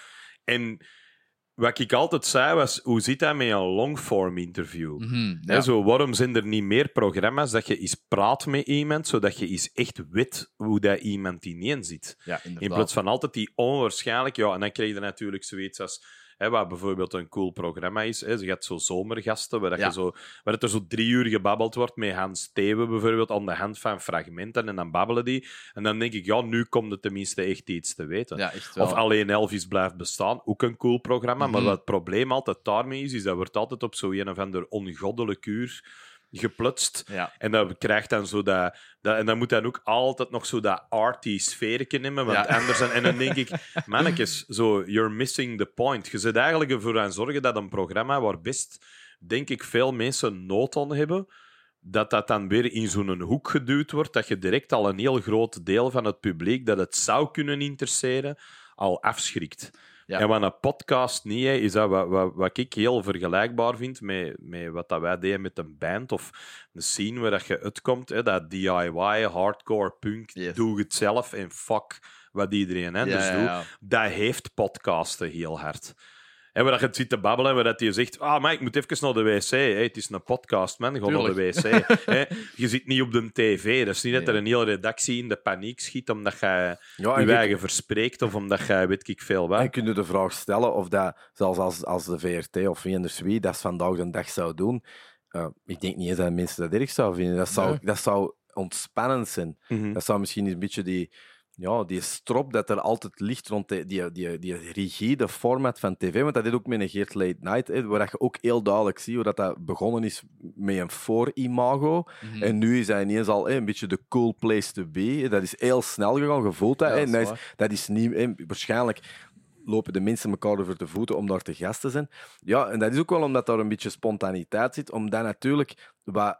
En wat ik altijd zei was, hoe zit dat met een longform interview? Mhm, ja. zo, waarom zijn er niet meer programma's dat je eens praat met iemand, zodat je eens echt weet hoe dat iemand ineen zit? ja, In plaats van altijd die onwaarschijnlijk... Ja, en dan krijg je natuurlijk zoiets als... Hè, wat bijvoorbeeld een cool programma is. Hè. Je hebt zo zomergasten, waar, dat Ja. je zo, waar het er zo drie uur gebabbeld wordt met Hans Thewe bijvoorbeeld, aan de hand van fragmenten. En dan babbelen die. En dan denk ik, ja, nu komt er tenminste echt iets te weten. Ja, echt wel. Of alleen Elvis blijft bestaan, ook een cool programma. Maar Mhm. wat het probleem altijd daarmee is, is dat wordt altijd op zo'n een of ander ongoddelijk uur geplutst. Ja. En dat krijgt dan zo dat, dat... En dan moet dan ook altijd nog zo dat arty sfeertje nemen. Want Ja. anders... En, en dan denk ik, mannetjes, zo, you're missing the point. Je zit eigenlijk ervoor aan zorgen dat een programma waar best, denk ik, veel mensen nood aan hebben, dat dat dan weer in zo'n hoek geduwd wordt, dat je direct al een heel groot deel van het publiek dat het zou kunnen interesseren, al afschrikt. Ja. En wat een podcast niet hè, is dat wat, wat, wat ik heel vergelijkbaar vind met, met wat dat wij deden met een band of een scene waar dat je uitkomt, hè, dat DIY, hardcore, punk, Yes. doe het zelf en fuck wat iedereen anders ja, ja, doet. Dat heeft podcasten heel hard. En waar dat je het zit te babbelen en waar dat je zegt, ah, maar ik moet even naar de wc. Hey, het is een podcast, man. Ga naar de wc. Hè. Je zit niet op de tv. Dat is niet dat er een hele redactie in de paniek schiet omdat je Ja, je en eigen verspreekt of omdat je weet ik veel en wat. kun je de vraag stellen of dat, zelfs als, als de VRT of Eenders Wie dat vandaag de dag zou doen, eh, ik denk niet eens dat mensen dat erg zouden vinden. Dat zou, Nee. dat zou ontspannend zijn. Mhm. Dat zou misschien een beetje die, ja, die strop dat er altijd ligt rond die, die, die, die rigide format van tv. Want dat is ook met een Geert Late Night, hè, waar je ook heel duidelijk ziet hoe dat, dat begonnen is met een voor-imago. Mhm. En nu is hij ineens al hè, een beetje de cool place to be. Dat is heel snel gegaan, je voelt dat. Ja, dat is dat, is, waar. dat is niet... hè, waarschijnlijk lopen de mensen elkaar over de voeten om daar te gast te zijn. Ja, en dat is ook wel omdat daar een beetje spontaniteit zit. Omdat natuurlijk wat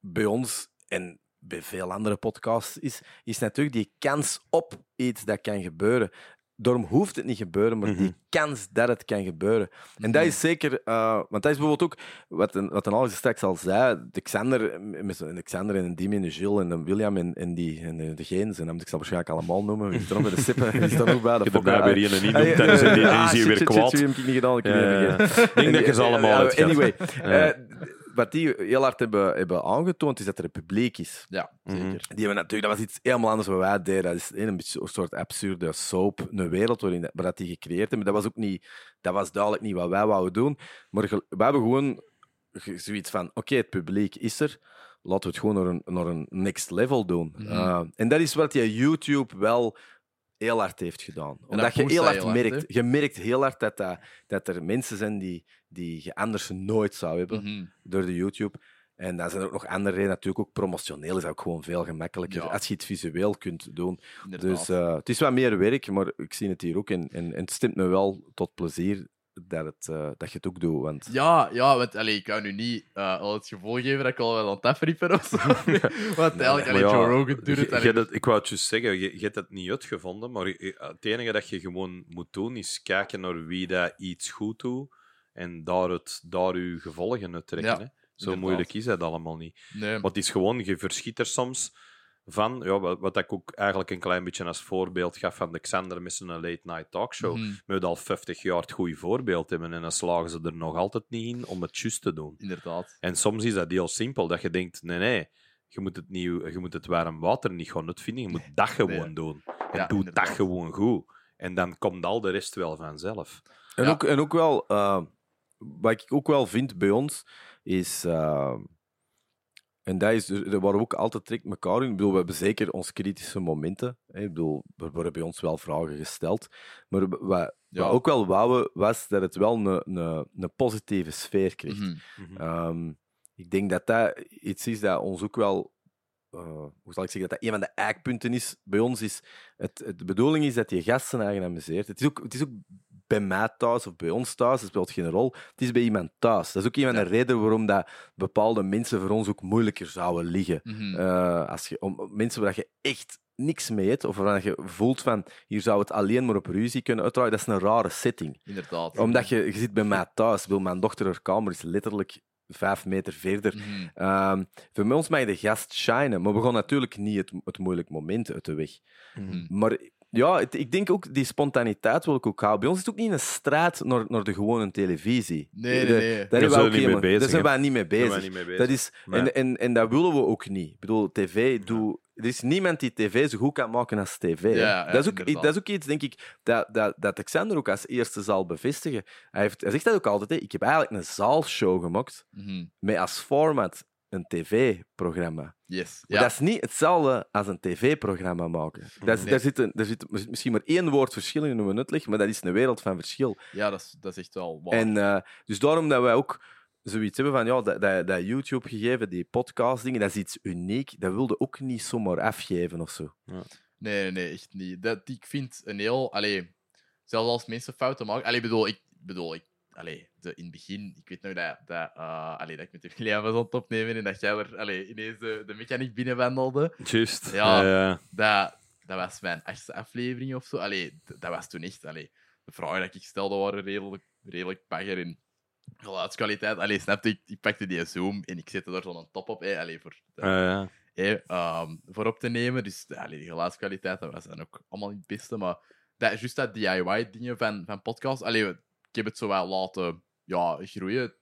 bij ons en bij veel andere podcasts is, is natuurlijk die kans op iets dat kan gebeuren. Daarom hoeft het niet gebeuren, maar die kans dat het kan gebeuren. En dat is zeker, eh, want dat is bijvoorbeeld ook wat een, wat een Alex straks al zei. De Xander, met de Xander en Dimi en de Gilles en de William en, en, die, en dat moet ik ze waarschijnlijk allemaal noemen. Wie is er de sippen? Is nog bij? De er fokker? een Ah, noemt en dan zijn die- is hij shit, weer kwaad. die heb ik niet gedaan. Niet denk dat je ze allemaal. Anyway, Ja. Eh, wat die heel hard hebben, hebben aangetoond, is dat er een publiek is. Ja, Mhm. zeker. Die hebben natuurlijk, dat was iets helemaal anders wat wij deden. Dat is een beetje een soort absurde soap, een wereld waarin dat, waar dat die gecreëerd hebben. Dat was ook niet, dat was duidelijk niet wat wij wouden doen. Maar wij hebben gewoon ge- zoiets van: oké, het publiek is er. Laten we het gewoon naar een, naar een next level doen. Mhm. Uh, en dat is wat je YouTube wel heel hard heeft gedaan. Omdat je heel hard heel hard, merkt, je merkt heel hard dat, dat, dat er mensen zijn die, die je anders nooit zou hebben Mhm. door de YouTube. En dan zijn er ook nog andere redenen. Natuurlijk ook promotioneel is dat ook gewoon veel gemakkelijker Ja. als je het visueel kunt doen. Inderdaad. Dus eh, het is wat meer werk, maar ik zie het hier ook. En, en, en het stemt me wel tot plezier dat, het, eh, dat je het ook doet. Want Ja, ja, want allee, ik kan nu niet eh, al het gevoel geven dat ik al wel aan het afriepen of zo. want eigenlijk, allee, ja, Joe Rogan doet je- het. je allee. ik wou het juist zeggen, je, je hebt het niet uitgevonden, maar je- het enige dat je gewoon moet doen is kijken naar wie dat iets goed doet en daar, het, daar je gevolgen uit trekken. Ja, hè. Zo inderdaad. moeilijk is dat allemaal niet. Nee, Maar het is gewoon, je verschiet er soms van, ja, wat, wat ik ook eigenlijk een klein beetje als voorbeeld gaf van de Xander met zijn late night talkshow. Mhm, We hebben al 50 jaar het goede voorbeeld hebben en dan slagen ze er nog altijd niet in om het juist te doen. inderdaad. En soms is dat heel simpel, dat je denkt, nee, nee, je moet het, niet, je moet het warm water niet gaan uitvinden, je moet dat gewoon Nee. doen. En Ja, doe inderdaad. dat gewoon goed. En dan komt al de rest wel vanzelf. En, Ja. ook, en ook wel, eh, wat ik ook wel vind bij ons, is. eh, en dat is, er waren we ook altijd trekt elkaar in. Ik bedoel, we hebben zeker onze kritische momenten. Hè. Ik bedoel, er worden bij ons wel vragen gesteld. Maar wat, Ja. wat ook wel wouden, was dat het wel een, een, een positieve sfeer kreeg. Mhm. Mhm. Ehm, ik denk dat dat iets is dat ons ook wel. eh, hoe zal ik zeggen? Dat dat een van de eikpunten is bij ons. Is het, het, de bedoeling is dat je gasten eigen amuseert. Het is, ook, het is ook bij mij thuis of bij ons thuis, dat speelt geen rol. Het is bij iemand thuis. Dat is ook een van de redenen waarom dat bepaalde mensen voor ons ook moeilijker zouden liggen. Mhm. Eh, als je, om, mensen waar je echt niks mee hebt, of waar je voelt van hier zou het alleen maar op ruzie kunnen uitdraaien, dat is een rare setting Inderdaad. omdat je, je zit bij mij thuis. Bedoel, mijn dochter, haar kamer is letterlijk vijf meter verder. Ehm, voor ons mag de gast shinen, maar we gaan natuurlijk niet het, het moeilijk moment uit de weg. Mhm. Maar ja, het- ik denk ook, die spontaniteit wil ik ook houden. Bij ons is het ook niet een strijd naar, naar de gewone televisie. Nee, nee, De- nee. Daar, we zijn we ook niet mee helemaal- bezig, Daar zijn hè. wij niet mee Daar zijn bezig. we niet mee bezig. Dat is, Nee. en, en, en dat willen we ook niet. Ik bedoel, tv doet er is niemand die tv zo goed kan maken als tv. hè. Ja, ja, dat, is ook, inderdaad. dat is ook iets, denk ik, dat, dat, dat Alexander ook als eerste zal bevestigen. Hij, heeft, hij zegt dat ook altijd. Hè. Ik heb eigenlijk een zaalshow gemaakt Mhm. met als format een tv-programma. Yes. Maar Ja. dat is niet hetzelfde als een tv-programma maken. Dat is, Nee. daar, zit een, daar zit misschien maar één woord verschil in hoe we uitleggen, maar dat is een wereld van verschil. ja, dat is, dat is echt wel waar. En eh, dus daarom dat wij ook zoiets hebben van ja, dat, dat, dat YouTube-gegeven, die podcast-dingen, dat is iets uniek. Dat wilde ook niet zomaar afgeven of zo. Nee, nee, nee, echt niet. Dat, ik vind een heel... Allee, zelfs als mensen fouten maken... Allee, bedoel, ik... Bedoel, ik allee, de, in het begin... Ik weet nog dat, dat, eh, allee, dat ik met de William was aan het opnemen en dat jij er allee, ineens de, de mechanic binnenwandelde. Juist. Ja. Ja. Dat, dat was mijn achtste aflevering of zo. Allee, dat was toen echt... Allee, de vragen die ik stelde waren redelijk, redelijk bagger in geluidskwaliteit. Allee, snapte ik? Ik pakte die Zoom en ik zette er zo'n top op. Allee, voor, Ja, ehm, voor op te nemen. Dus allee, die geluidskwaliteit dat was dan ook allemaal niet het beste. Maar dat, juist dat DIY-dingen van, van podcast. Allee, ik heb het zo wel laten ja, groeien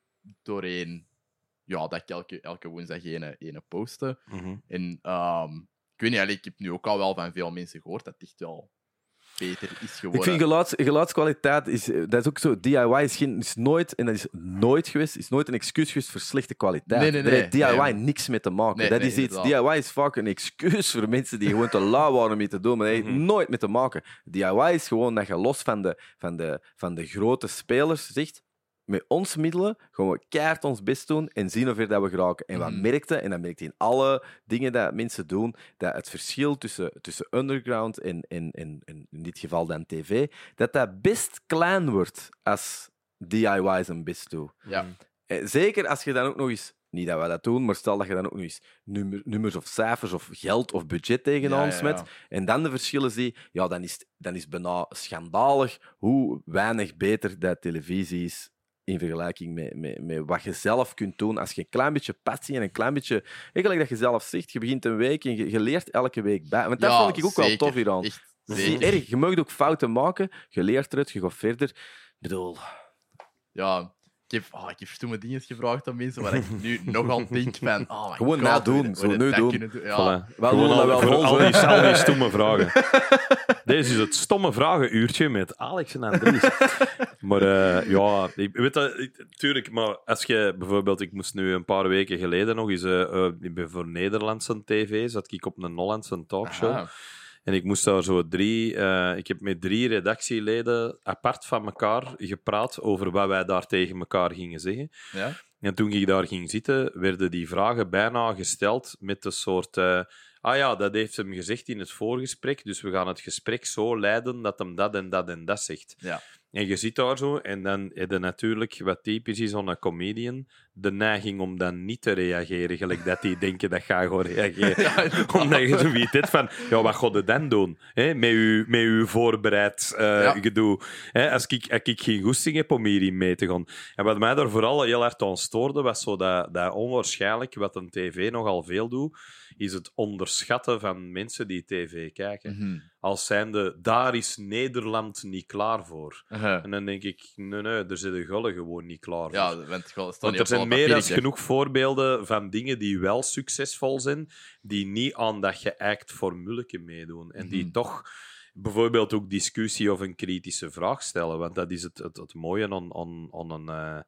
doorheen ja, dat ik elke, elke woensdag ene, ene posten. Mhm. En ehm, ik weet niet, ik heb nu ook al wel van veel mensen gehoord dat het echt wel beter is geworden. Ik vind geluids, geluidskwaliteit, is, eh, dat is ook zo, DIY is, geen, is nooit, en dat is nooit geweest, is nooit een excuus geweest voor slechte kwaliteit. Nee, nee, Daar nee. heeft DIY Nee. niks mee te maken. Nee, dat nee, is iets, inderdaad. DIY is vaak een excuus voor mensen die gewoon te lui waren om iets te doen, maar dat heeft Mhm. nooit mee te maken. DIY is gewoon dat je los van de, van de, van de grote spelers zegt, met ons middelen gaan we keihard ons best doen en zien of dat we geraken. En wat Mhm. merkte, en dat merkte in alle dingen dat mensen doen, dat het verschil tussen, tussen underground en, en, en, en in dit geval dan tv, dat dat best klein wordt als DIY zijn best doen. Ja. Eh, Zeker als je dan ook nog eens, niet dat we dat doen, maar stel dat je dan ook nog eens nummer, nummers of cijfers of geld of budget tegenaan Ja, ja, ja. smet, en dan de verschillen zie, ja, dan is, dan is het bijna schandalig hoe weinig beter dat televisie is in vergelijking met, met, met wat je zelf kunt doen. Als je een klein beetje passie en een klein beetje... Eigenlijk dat je zelf zegt, je begint een week en je, je leert elke week bij. Want dat Ja, vond ik ook wel tof hieraan. Echt, is niet erg. Je mag ook fouten maken, je leert eruit, je gaat verder. Ik bedoel... Ja, ik heb, oh, ik heb stomme dingen gevraagd aan mensen waar ik nu nog aan denk van... Oh my Gewoon God, nadoen, zo nu doen. Ja, Voilà. wel Gewoon doen dat al, wel voor al die, al die stomme vragen. Deze is het stomme vragenuurtje met Alex en Andries. maar eh, ja, ik weet dat, ik- tuurlijk, maar als je bijvoorbeeld, ik moest nu een paar weken geleden nog eens, ik ben voor Nederlandse tv, zat ik op een Hollandse talkshow. Aha. En ik moest daar zo drie, eh, ik heb met drie redactieleden apart van elkaar gepraat over wat wij daar tegen elkaar gingen zeggen. Ja? En toen ik daar ging zitten, werden die vragen bijna gesteld met een soort. eh, ah ja, dat heeft hem gezegd in het voorgesprek, dus we gaan het gesprek zo leiden dat hem dat en dat en dat zegt. Ja. En je zit daar zo, en dan heb je natuurlijk, wat typisch is aan een comedian, de neiging om dan niet te reageren, gelijk dat die denken dat ga gewoon reageren. Ja. Omdat je zoiets hebt van, ja, wat ga je dan doen? Hè? Met, je, met je voorbereid eh, Ja. gedoe. Hè? Als, ik, als ik geen goesting heb om hierin mee te gaan. En wat mij daar vooral heel hard aan stoorde, was zo dat, dat onwaarschijnlijk, wat een tv nogal veel doet, is het onderschatten van mensen die tv kijken. Mhm. Als zijnde, daar is Nederland niet klaar voor. En dan denk ik, nee, nee, daar zitten gullen gewoon niet klaar voor. Ja, want, er zijn meer dan genoeg voorbeelden van dingen die wel succesvol zijn, die niet aan dat geëikt formuleke meedoen. En die Mhm. toch bijvoorbeeld ook discussie of een kritische vraag stellen. Want dat is het, het, het mooie aan, aan, aan, een, eh,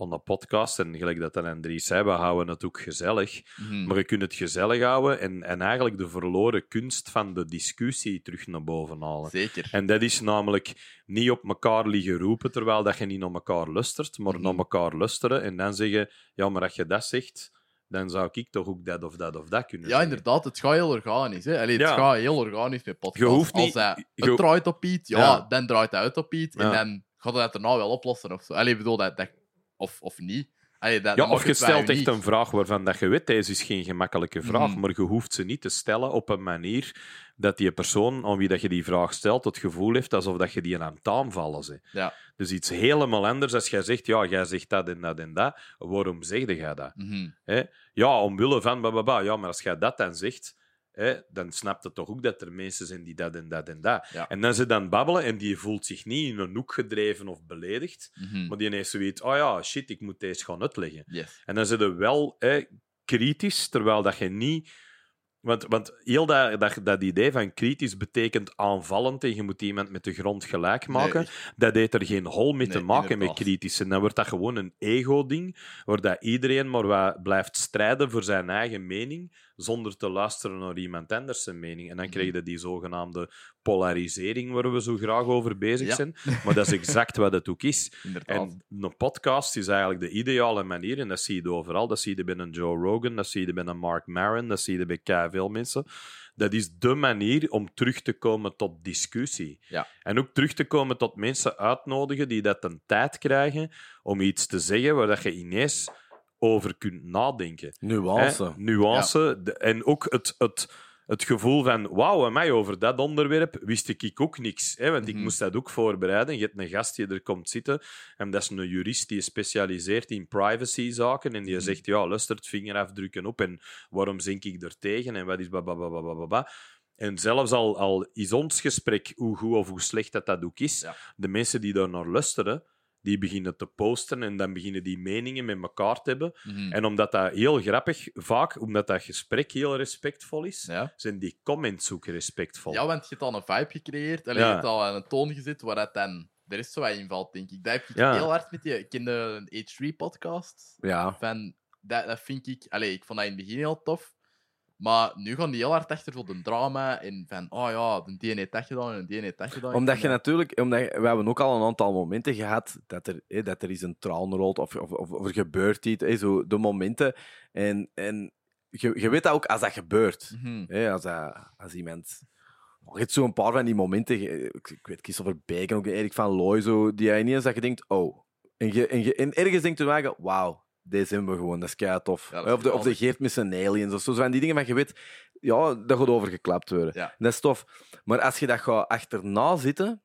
aan een podcast. En gelijk dat dan Andries zei, we houden het ook gezellig. Mhm. Maar je kunt het gezellig houden en, en eigenlijk de verloren kunst van de discussie terug naar boven halen. Zeker. En dat is namelijk niet op elkaar liggen roepen terwijl dat je niet naar elkaar lustert, maar Mhm. naar elkaar lusteren en dan zeggen: Ja, maar als je dat zegt, dan zou ik toch ook dat of dat of dat kunnen Ja, zeggen. inderdaad, het gaat heel organisch. Hè? Allee, het Ja. gaat heel organisch met podcast. Je hoeft niet- Als hij je- draait op iets, ja, Ja. dan draait hij uit op iets. En dan gaat hij het daarna wel oplossen. Of zo. Allee, ik bedoel, dat, dat, of, of niet. Allee, dat, Ja, of je stelt echt een vraag waarvan dat je weet, deze is geen gemakkelijke vraag, Mhm. maar je hoeft ze niet te stellen op een manier dat die persoon aan wie dat je die vraag stelt het gevoel heeft alsof dat je die aan het aanvallen bent. Ja. Dus iets helemaal anders als jij zegt, ja, jij zegt dat en dat en dat. Waarom zeg jij dat? Mhm. Ja, omwille van bababa. Ja, maar als jij dat dan zegt, hè, dan snapt het toch ook dat er mensen zijn die dat en dat en dat. Ja. En dan ze dan babbelen en die voelt zich niet in een hoek gedreven of beledigd, Mhm. maar die heeft zoiets, oh ja, shit, ik moet deze gaan uitleggen. Yes. En dan zit je wel hè, kritisch, terwijl dat je niet Want, want heel dat, dat, dat idee van kritisch betekent aanvallend en je moet iemand met de grond gelijk maken, Nee. dat heeft er geen hol mee te maken met kritisch. En dan wordt dat gewoon een ego-ding, waar dat iedereen maar wat blijft strijden voor zijn eigen mening, zonder te luisteren naar iemand anders zijn mening. En dan Mhm. krijg je die zogenaamde polarisering waar we zo graag over bezig Ja. zijn. Maar dat is exact wat het ook is. Inderdaad. En een podcast is eigenlijk de ideale manier, en dat zie je overal. Dat zie je bij een Joe Rogan, dat zie je bij een Mark Maron, dat zie je bij kei veel mensen. Dat is de manier om terug te komen tot discussie. Ja. En ook terug te komen tot mensen uitnodigen die dat een tijd krijgen om iets te zeggen waar dat je ineens over kunt nadenken. Nuance. Hè? Nuance. de- En ook het, het, het gevoel van, wauw, en mij over dat onderwerp wist ik ook niks. Hè? Want ik Mhm. moest dat ook voorbereiden. Je hebt een gast die er komt zitten en dat is een jurist die specialiseert in privacyzaken en die Mhm. zegt, ja, luister, het vingerafdrukken op en waarom zink ik er tegen en wat is babababababa. En zelfs al, al is ons gesprek, hoe goed of hoe slecht dat dat ook is, Ja. de mensen die daar naar luisteren, die beginnen te posten en dan beginnen die meningen met elkaar te hebben. Mhm. En omdat dat heel grappig, vaak omdat dat gesprek heel respectvol is, ja. zijn die comments ook respectvol. ja, want je hebt al een vibe gecreëerd. Ja. Je hebt al een toon gezet waar dat dan de rest zo invalt, denk ik. Dat heb ik Ja. heel hard met kende een H3-podcast. Ja. Van, dat, dat vind ik... Allee, ik vond dat in het begin heel tof. Maar nu gaan die heel hard achter voor de drama. En van, oh ja, de die heeft dat gedaan en de die heeft dat gedaan. Omdat je natuurlijk, omdat je- we hebben ook al een aantal momenten gehad dat er, hè, dat er is een traan rolt of, of, of, er gebeurt iets. Zo de momenten. En, en je, je weet dat ook als dat gebeurt. Hè, als, dat, als iemand. Je hebt zo'n paar van die momenten. je- Ik, ik weet Christopher Beek en ook Erik van Looy, zo, die ineens dat je denkt, oh. En, je, en, je, en ergens denkt je wagen, wauw, deze hebben we gewoon, dat is kei tof. Ja, dat of, de, of de. Geert met zijn aliens of zo. Zo van die dingen van je weet, ja, dat gaat overgeklapt worden. Ja. Dat is tof. Maar als je dat gaat achterna zitten,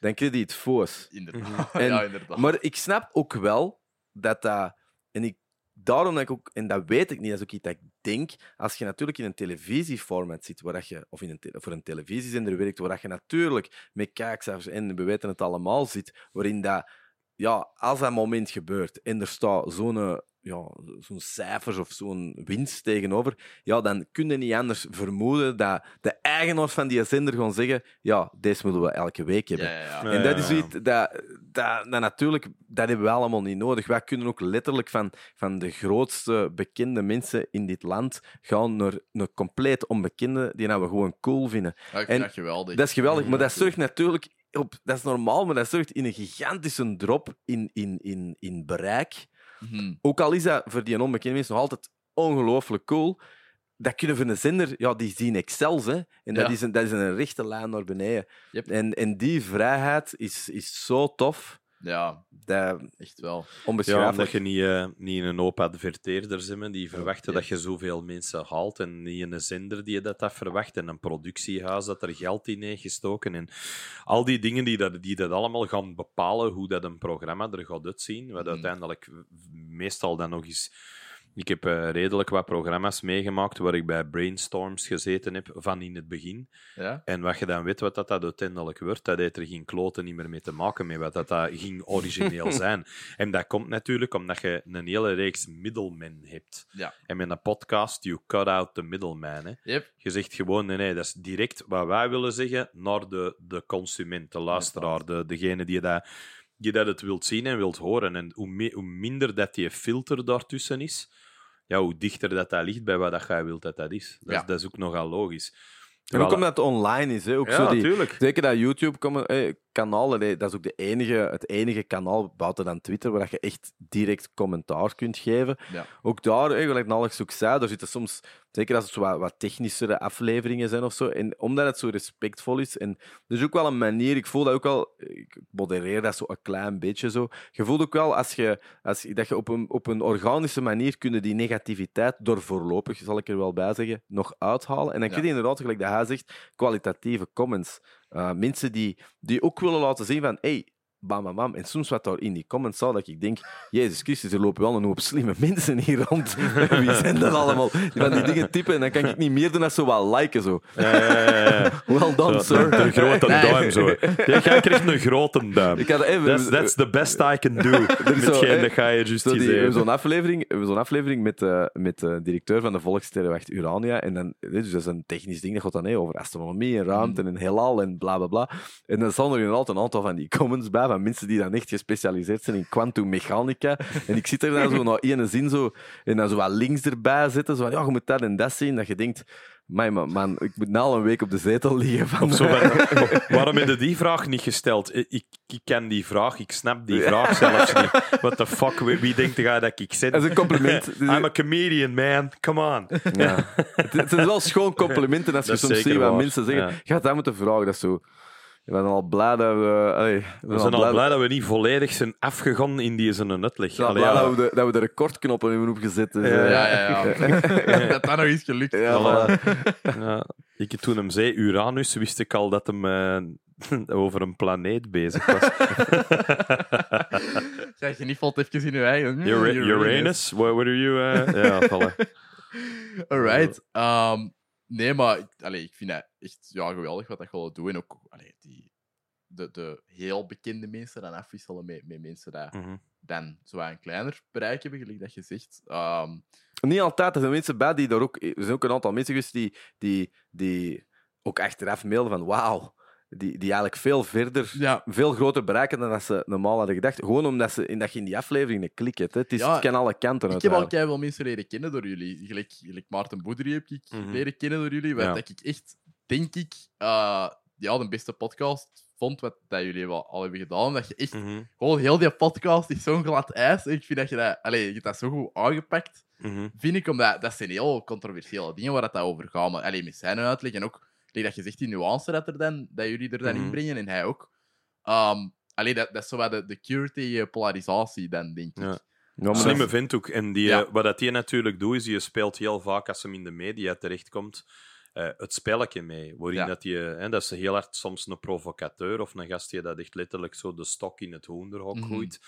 dan krijg je het foos. Inderdaad. En- ja, inderdaad. Maar ik snap ook wel dat dat. En ik, daarom dat ik ook. En dat weet ik niet, dat is ook iets dat ik denk. Als je natuurlijk in een televisieformat zit, waar dat je, of in een te- voor een televisiezender werkt, waar dat je natuurlijk met kijkcijfers en we weten het allemaal zit, waarin dat. Ja, als dat moment gebeurt en er staat zo'n. eh, Ja, zo'n cijfers of zo'n winst tegenover, ja, dan kun je niet anders vermoeden dat de eigenaars van die zender gaan zeggen: Ja, deze moeten we elke week hebben. ja, ja, ja. Ja, En dat is iets dat, dat, dat natuurlijk, dat hebben we allemaal niet nodig. Wij kunnen ook letterlijk van, van de grootste bekende mensen in dit land gaan naar een compleet onbekende die nou we gewoon cool vinden. Ja, ik en vind dat geweldig. Dat is geweldig, maar dat zorgt natuurlijk op, dat is normaal, maar dat zorgt in een gigantische drop in, in, in, in bereik. Mhm. Ook al is dat voor die onbekende mensen nog altijd ongelooflijk cool. Dat kunnen voor een zender, ja, die zien Excels, hè. En dat, Ja. is een, dat is een rechte lijn naar beneden. Yep. En, en die vrijheid is, is zo tof. Ja, Dat, echt wel. Ja, omdat onbeschrijfelijk. je niet, eh, niet een hoop adverteerders hebt die verwachten ja. dat je zoveel mensen haalt en niet een zender die dat, dat verwacht en een productiehuis dat er geld in heeft gestoken en al die dingen die dat, die dat allemaal gaan bepalen hoe dat een programma er gaat uitzien, wat Mhm. uiteindelijk meestal dan nog eens... Ik heb eh, redelijk wat programma's meegemaakt waar ik bij brainstorms gezeten heb van in het begin. Ja? En wat je dan weet wat dat, dat uiteindelijk wordt, dat heeft er geen kloten niet meer mee te maken met wat dat, dat ging origineel zijn. En dat komt natuurlijk omdat je een hele reeks middelmen hebt. Ja. En met een podcast, you cut out the middleman. Hè. Yep. Je zegt gewoon, nee, nee, dat is direct wat wij willen zeggen naar de, de consument, de luisteraar, de, degene die dat, die dat het wilt zien en wilt horen. En hoe, me- hoe minder dat die filter daartussen is, ja, hoe dichter dat, dat ligt bij wat dat jij wilt dat dat is. Dat, Ja. is, dat is ook nogal logisch. En ook omdat het online is. Hè. Ook ja, zo die, natuurlijk. zeker dat YouTube-kanaal, dat is ook de enige, het enige kanaal buiten dan Twitter waar je echt direct commentaar kunt geven. Ja. Ook daar, hè, gelijk Alex ook zei, daar zitten soms, zeker als het zo wat, wat technischere afleveringen zijn of zo, en omdat het zo respectvol is. En is ook wel een manier, ik voel dat ook wel, ik modereer dat zo een klein beetje zo. Je voelt ook wel als je, als, dat je op een, op een organische manier kunnen die negativiteit door voorlopig, zal ik er wel bij zeggen, nog uithalen. En dan Ja. kun je inderdaad, gelijk dat hij zegt, kwalitatieve comments. Uh, mensen die, die ook willen laten zien van, hey, bam, bam, bam. En soms wat daar in die comments staat, dat ik denk, Jezus Christus, er lopen wel een hoop slimme mensen hier rond. Wie zijn dat allemaal? Die van die dingen typen en dan kan ik niet meer doen dan zo wel liken. Zo. Ja, ja, ja, ja. Well done, Zo, sir. Een grote Nee. duim zo. Ja, jij krijgt een grote duim. Ik had even... That's, that's the best I can do. Met zo, dat ga je juist Zo die- we hebben zo'n aflevering, we hebben zo'n aflevering met, eh, met de directeur van de Volkssterrenwacht Urania. En dan, dus dat is een technisch ding, dat gaat dan over astronomie en ruimte en heelal en bla bla bla. En dan staan er inderdaad een aantal van die comments bij van mensen die dan echt gespecialiseerd zijn in kwantummechanica. En ik zit er dan zo naar zin zo, en dan zo wat links erbij zetten. Zo van, ja, je moet dat en dat zien. Dat je denkt, man, man, man, ik moet nou al een week op de zetel liggen. Van, Of zo waarom heb je die vraag niet gesteld? Ik, ik, ken die vraag, ik snap die vraag zelfs niet. What the fuck, wie, wie denkt jij dat ik zit? Dat is een compliment. I'm a comedian, man. Come on. Ja. Het, het zijn wel schoon complimenten als je Dat is soms ziet wat mensen zeggen. ja. Gaat dat moeten vragen. Dat is zo. We zijn al blij dat we... allee, we We zijn al blij dat we niet volledig zijn afgegaan in die zijn uitleg. blij ja. dat we, de, dat we de recordknoppen hebben opgezet. Dus, Ja, eh, Ja, ja, ja. dat dat nog eens gelukt. ja, Voilà. Ja, ik, toen hem zei Uranus, wist ik al dat hem eh, over een planeet bezig was. Zeg je niet valt even in je eigen. Hmm, Ura- Uranus? What, what are you... eh? Ja, voilà. Alright. Ehm, nee, maar ik- allee, ik vind dat echt ja, geweldig wat dat je wil doen. En ook allee, de, de heel bekende mensen dan afwisselen met, met mensen die Mhm. dan zo een kleiner bereik hebben, gelijk dat je zegt. Ehm, Niet altijd. Er zijn mensen bij die daar ook... Er zijn ook een aantal mensen geweest die, die, die ook achteraf mailen van wauw. Die, die eigenlijk veel verder... ja, Veel groter bereiken dan dat ze normaal hadden gedacht. Gewoon omdat ze, in, dat je in die aflevering een klik hebt. Hè. Het, is, Ja, het kan alle kanten ik heb al wel mensen leren kennen door jullie. Gelijk, gelijk Maarten Boedri heb ik Mhm. leren kennen door jullie. Wat Ja. dat ik echt, denk ik, eh, ja, de beste podcast vond wat dat jullie wel al hebben gedaan. Dat je echt Mhm. gewoon heel die podcast is zo'n glad ijs. En ik vind dat je dat, allee, je hebt dat zo goed aangepakt. Mhm. Vind ik, omdat dat zijn heel controversiële dingen waar het over gaat. Maar alleen met zijn uitleg en ook like dat je zegt die nuance dat, er dan, dat jullie er dan Mhm. inbrengen en hij ook. Ehm allee, dat, dat is zo wat de, de cure tegen polarisatie, dan denk ik. Ja. Ja, maar Slimme dat- vent ook. En die, Ja. eh, wat dat die natuurlijk doet, is die speelt heel vaak als hem in de media terechtkomt. Eh het spelletje mee. Waarin Ja. dat, die, hè, dat is heel hard soms een provocateur of een gast die dat echt letterlijk zo de stok in het hoenderhok Mhm. gooit.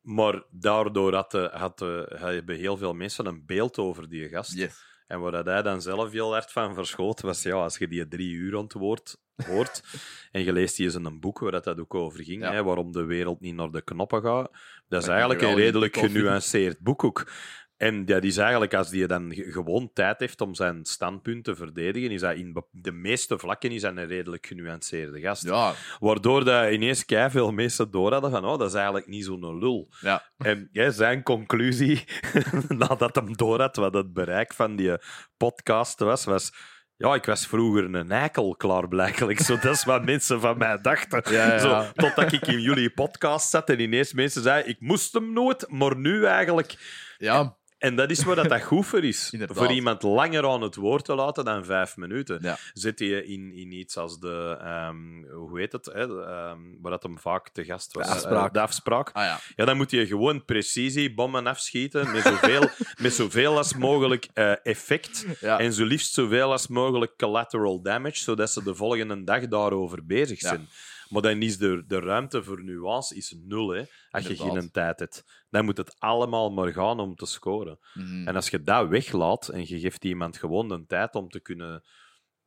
Maar daardoor had, de- had, de- hebben heel veel mensen een beeld over die gast. Yes. En waar dat hij dan zelf heel hard van verschoot, was ja, als je die drie uur antwoord hoort en je leest die eens in een boek waar dat, dat ook over ging, Ja. hè, waarom de wereld niet naar de knoppen gaat, dat is kan eigenlijk je een redelijk genuanceerd boek ook. En dat is eigenlijk, als die dan ge- gewoon tijd heeft om zijn standpunt te verdedigen, is dat in de meeste vlakken is een redelijk genuanceerde gast. Ja, Waardoor dat ineens veel mensen door hadden van, oh, dat is eigenlijk niet zo'n lul. ja. En ja, zijn conclusie, nadat hem door had wat het bereik van die podcast was, was... Ja, ik was vroeger een eikel, klaarblijkelijk. Zo, dat is wat mensen van mij dachten. Ja, ja. Zo, totdat ik in jullie podcast zat en ineens mensen zeiden... Ik moest hem nooit, maar nu eigenlijk... ja. En dat is waar dat, dat goed voor is. Inderdaad. Voor iemand langer aan het woord te laten dan vijf minuten. Ja. Zit je in, in iets als de... ehm, hoe heet het? Hè? ehm, waar dat hem vaak te gast was. De afspraak. Eh, de afspraak. Ah ja. Ja, dan moet je gewoon precisiebommen afschieten met zoveel, met zoveel als mogelijk eh, effect Ja. en zo liefst zoveel als mogelijk collateral damage, zodat ze de volgende dag daarover bezig zijn. Maar dan is de, de ruimte voor nuance is nul, hè, als je geen tijd hebt. Dan moet het allemaal maar gaan om te scoren. Mhm. En als je dat weglaat en je geeft iemand gewoon de tijd om te kunnen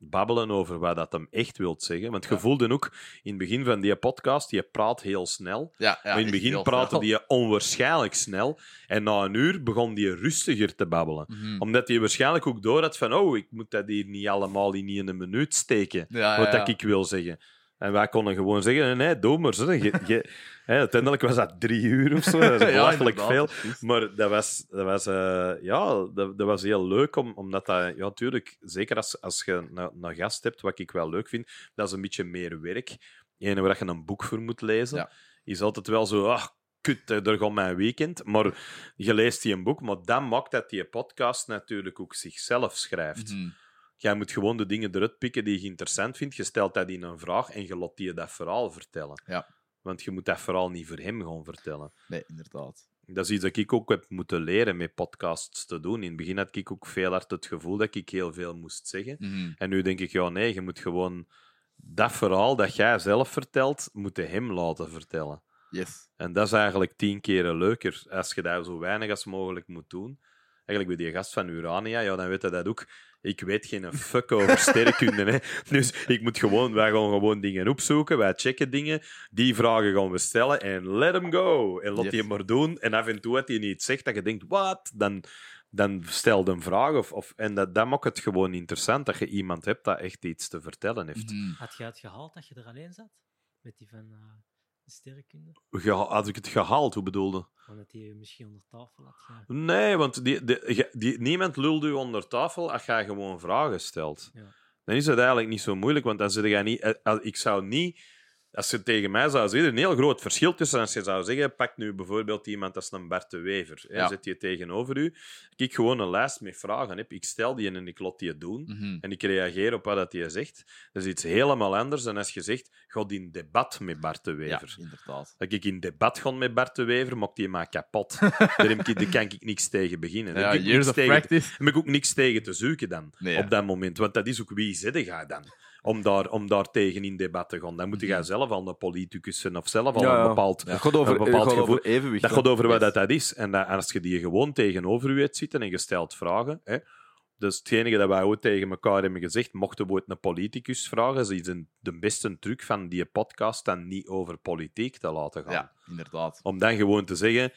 babbelen over wat dat hem echt wilt zeggen. Want je Ja. voelde ook in het begin van die podcast, je praat heel snel. ja, ja, maar in het begin praatte snel. die onwaarschijnlijk snel. En na een uur begon die rustiger te babbelen. Mhm. Omdat hij waarschijnlijk ook door had van oh, ik moet dat hier niet allemaal in een minuut steken. Wat dat ik wil zeggen. En wij konden gewoon zeggen, nee, doe maar. Zo. Je, je, hè, uiteindelijk was dat drie uur of zo. Dat is belachelijk veel. precies. Maar dat was, dat was, eh, ja, dat, dat was heel leuk, om, omdat dat, ja, natuurlijk, zeker als, als je een, gast hebt, wat ik wel leuk vind, dat is een beetje meer werk. En waar je een boek voor moet lezen, Ja. is altijd wel zo, ah, kut, daar gaat mijn weekend. Maar je leest die een boek, maar dat maakt dat die podcast natuurlijk ook zichzelf schrijft. Mhm. Jij moet gewoon de dingen eruit pikken die je interessant vindt. Je stelt dat in een vraag en je laat die dat verhaal vertellen. Ja. Want je moet dat verhaal niet voor hem gaan vertellen. Nee, inderdaad. Dat is iets dat ik ook heb moeten leren met podcasts te doen. In het begin had ik ook veel hard het gevoel dat ik heel veel moest zeggen. Mhm. En nu denk ik, ja, nee, je moet gewoon dat verhaal dat jij zelf vertelt, moet je hem laten vertellen. Yes. En dat is eigenlijk tien keren leuker als je dat zo weinig als mogelijk moet doen. Eigenlijk bij die gast van Urania, ja, dan weet je dat ook. Ik weet geen fuck over sterrenkunde. Hè. Dus ik moet gewoon, wij gaan gewoon dingen opzoeken, wij checken dingen, die vragen gaan we stellen en let hem go. En laat Yes. die maar doen. En af en toe wat hij niet zegt, dat je denkt, wat? Dan, dan stel je een vraag. Of, of, en dat, dat maakt het gewoon interessant, dat je iemand hebt dat echt iets te vertellen heeft. Mhm. Had je het gehaald dat je er alleen zat? Met die van eh, sterrenkunde? Geha- Had ik het gehaald, hoe bedoelde? Omdat die je misschien onder tafel had gehaald. Nee, want die, die, ge- die, niemand lult u onder tafel als je gewoon vragen stelt. Ja. Dan is het eigenlijk niet zo moeilijk, want dan zit je niet... eh, Ik zou niet... Als je tegen mij zou zeggen, een heel groot verschil tussen als je zou zeggen, pak nu bijvoorbeeld iemand als een Bart de Wever. hè, Ja. Zet je tegenover u. Ik gewoon een lijst met vragen heb. Ik stel die en ik laat die doen. Mhm. En ik reageer op wat dat hij zegt. Dat is iets helemaal anders dan als je zegt, ga in debat met Bart de Ja, Wever. inderdaad. Dat ik in debat ga met Bart de Wever, maakt hij mij kapot. Daar, heb ik, daar kan ik niks tegen beginnen. Daar Ja, heb ik years niks of tegen, practice. heb ik ook niks tegen te zoeken dan, Nee, ja. op dat moment. Want dat is ook wie zit je dan? Om daar, om daar tegen in debat te gaan. Dan moet je Mhm. zelf al een politicus zijn of zelf al Ja, een ja. bepaald... Het gaat over, een bepaald het gaat gevoel. over evenwicht. Dat gaat over wat dat, dat is. En dat, als je die gewoon tegenover u hebt zitten en je stelt vragen... Hè, dus het enige dat wij ooit tegen elkaar hebben gezegd, mochten we ooit een politicus vragen, is een, de beste truc van die podcast dan niet over politiek te laten gaan. Ja, inderdaad. Om dan gewoon te zeggen...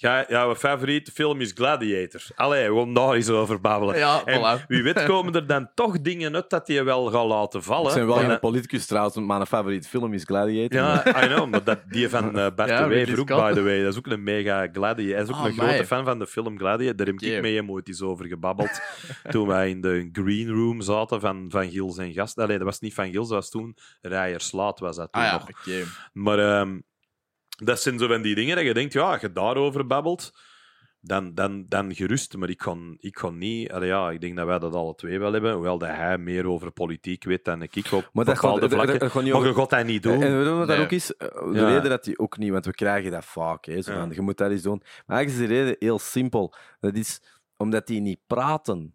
Ga, jouw favoriete film is Gladiator. Allee, we gaan daar eens over babbelen. Ja, En voilà. wie weet komen er dan toch dingen uit dat je wel gaat laten vallen. Ik ben wel En geen dat- politicus trouwens, want mijn favoriete film is Gladiator. Ja, I know, maar dat, die van eh, Bart Ja, de Wever ook, by the way. Dat is ook een mega Gladiator. Hij is ook Ah, een grote fan van de film Gladiator. Daar heb ik mee hem ooit eens over gebabbeld. toen wij in de green room zaten van, van Gils en Gast. Allee, dat was niet van Gils, dat was toen Rijerslaat was dat toen Ah ja, nog. oké. Maar ehm, dat zijn zo van die dingen dat je denkt, ja, als je daarover babbelt, dan, dan, dan gerust. Maar ik kan, ik kan niet... allee, ja, ik denk dat wij dat alle twee wel hebben. Hoewel dat hij meer over politiek weet dan ik op Maar dat gaat, bepaalde dat, dat, vlakken. dat gaat Maar over... je gaat dat niet doen. En weet je wat dat ook is? Eh, De Ja. reden dat die ook niet, want we krijgen dat vaak. Hè, zo Ja. van, je moet dat eens doen. Maar eigenlijk is de reden heel simpel. Dat is omdat die niet praten.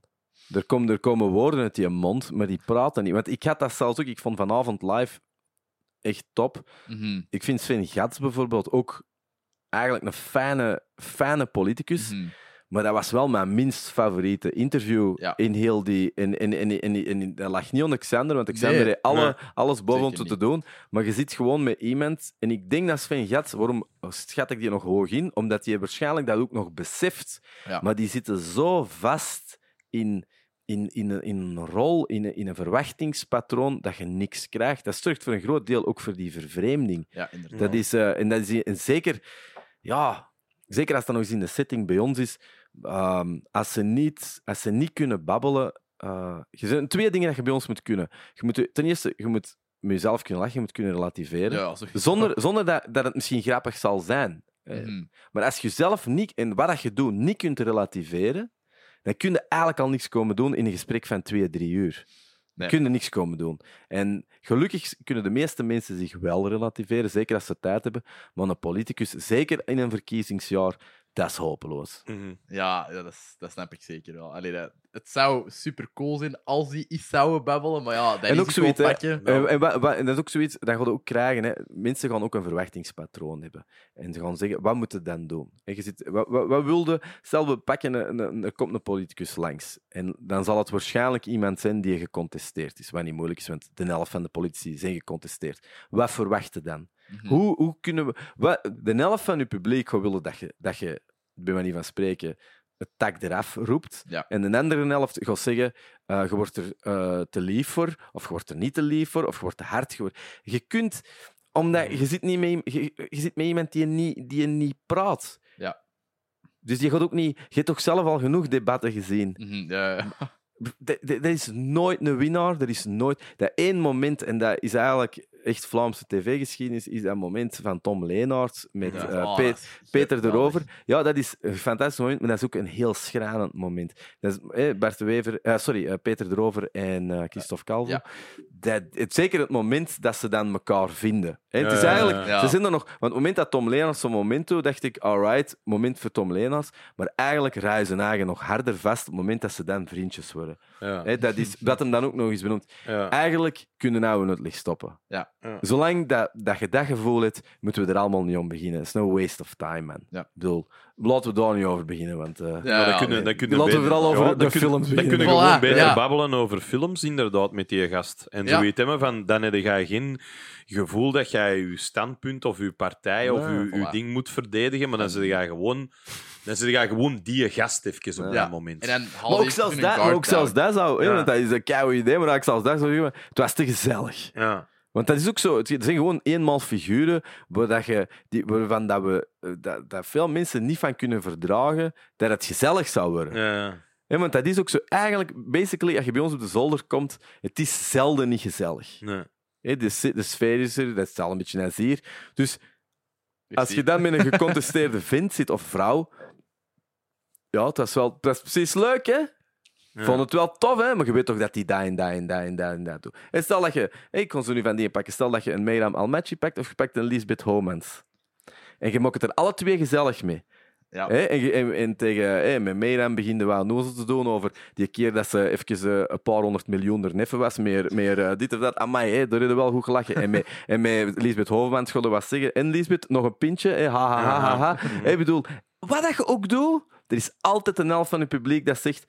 Er, komen er komen woorden uit die mond, maar die praten niet. Want ik had dat zelfs ook, ik vond vanavond live echt top. Mhm, Ik vind Sven Gats bijvoorbeeld ook eigenlijk een fijne, fijne politicus. mhm. Maar dat was wel mijn minst favoriete interview Ja. in heel die. In, in, in, in, in, dat lag niet onder Xander, want Xander Nee, heeft alle, nee. alles boven te doen. Maar je zit gewoon met iemand. En ik denk dat Sven Gats, waarom schat ik die nog hoog in? Omdat hij waarschijnlijk dat ook nog beseft. Ja. Maar die zitten zo vast in, in, in, een, in een rol, in een, in een verwachtingspatroon, dat je niks krijgt. Dat zorgt voor een groot deel ook voor die vervreemding. Ja, inderdaad. Dat is, eh, en dat is en zeker, ja, zeker als dat nog eens in de setting bij ons is, ehm, als, ze niet, als ze niet kunnen babbelen. eh, je zijn twee dingen dat je bij ons moet kunnen. Je moet, ten eerste, je moet met jezelf kunnen lachen, je moet kunnen relativeren. Ja, Zonder, zonder dat, dat het misschien grappig zal zijn. Eh, Mhm. Maar als je zelf niet, en wat je doet, niet kunt relativeren, dan kun je eigenlijk al niks komen doen in een gesprek van twee, drie uur. Nee. Kun je niks komen doen. En gelukkig kunnen de meeste mensen zich wel relativeren, zeker als ze tijd hebben. Maar een politicus, zeker in een verkiezingsjaar, dat is hopeloos. Mhm. Ja, ja dat, is- dat snap ik zeker wel. Allee, dat, het zou super cool zijn als die iets zouden babbelen, maar ja, dat En ook zoiets, hè. pakken. En, en, dat is ook zoiets, dat ga je ook krijgen. Hè. Mensen gaan ook een verwachtingspatroon hebben. En ze gaan zeggen, wat moet je dan doen? En je zit, wat, wat, wat wilde... Stel, we pakken een, een, er komt een politicus langs. En dan zal het waarschijnlijk iemand zijn die gecontesteerd is. Wat niet moeilijk is, want de helft van de politici zijn gecontesteerd. Wat verwachten dan? Mhm. Hoe, hoe kunnen we... Wat, de helft van je publiek willen dat je, dat je, bij manier van spreken, het tak eraf roept. Ja. En de andere helft gaat zeggen, eh, je wordt er eh, te lief voor, of je wordt er niet te lief voor, of je wordt te hard voor. Je kunt... Omdat je zit, niet met, je, je zit met iemand die niet, die niet praat. Ja. Dus je gaat ook niet... Je hebt toch zelf al genoeg debatten gezien. Ja, ja. Dat, dat- dat is nooit een winnaar. Er is nooit... Dat één moment, en dat is eigenlijk echt Vlaamse tv-geschiedenis, is dat moment van Tom Leenaert met Ja. eh, Oh, Pe- Peter geweldig. erover. Ja, dat is een fantastisch moment, maar dat is ook een heel schrijnend moment. Dat is, eh, Bart de Wever, sorry, eh, Peter erover en eh Christophe Calvo. Ja. Dat, het, zeker het moment dat ze dan elkaar vinden. Hè, het Ja, is ja, eigenlijk, ja. Ze zijn er nog, want op het moment dat Tom Leenaars zo'n moment doet, dacht ik, alright, moment voor Tom Leenaars. Maar eigenlijk rijden ze eigen nog harder vast op het moment dat ze dan vriendjes worden. Ja. Hè, dat is dat hem dan ook nog eens benoemt. Ja. Eigenlijk kunnen we nou het licht stoppen. Ja. Ja. Zolang dat, dat je dat gevoel hebt, moeten we er allemaal niet om beginnen. Is no waste of time, man. Ja. Ik bedoel, laten we daar niet over beginnen, want... eh, Ja, Ja, dan kunnen, dan kunnen Laten we beter- vooral over ja, de dan kun- films Dan beginnen. kunnen we Voilà, gewoon beter ja. babbelen over films, inderdaad, met die gast. En Ja. zoiets hebben van, dan heb je geen gevoel dat jij je standpunt of je partij of Ja, je, ding moet verdedigen, maar dan zit je gewoon, dan zit je gewoon die gast even op Ja. dat moment. En dan haal Maar ook zelfs dat, maar ook zelfs dat zou... hè, Ja. Want dat is een koude idee, maar ik zelfs dat zou zeggen... Het was te gezellig. Ja. Want dat is ook zo. Het zijn gewoon eenmaal figuren waar dat je, die, waarvan dat we, eh, dat, dat veel mensen niet van kunnen verdragen dat het gezellig zou worden. Ja. Hè, want dat is ook zo. Eigenlijk, basically, als je bij ons op de zolder komt, het is zelden niet gezellig. Nee. Hè, de, sfeer is er, dat is al een beetje hier. Dus als je dan met een gecontesteerde vent zit of vrouw, ja, dat is, wel, dat is precies leuk, hè? Ja. Vond het wel tof, hè? Maar je weet toch dat die dat en dat en dat en dat en doet. En stel dat je... Ik kon ze nu van die pakken. Stel dat je een Meiram Almaty pakt of je pakt een Lisbeth Homans. En je maakt het er alle twee gezellig mee. Ja. Hè? En, je- en, en tegen, hè, met Meiram beginde wel nozel te doen over die keer dat ze even eh, een paar honderd miljoen er neffen was. Meer, meer eh, dit of dat. Amai, hè, daar hebben we wel goed gelachen. En met, en met Lisbeth Homans wilde wat zeggen. En Lisbeth, nog een pintje. Hè? Ha, ha, ha, ha, ha. Mhm. Ik bedoel, wat dat je ook doet, er is altijd een helft van het publiek dat zegt...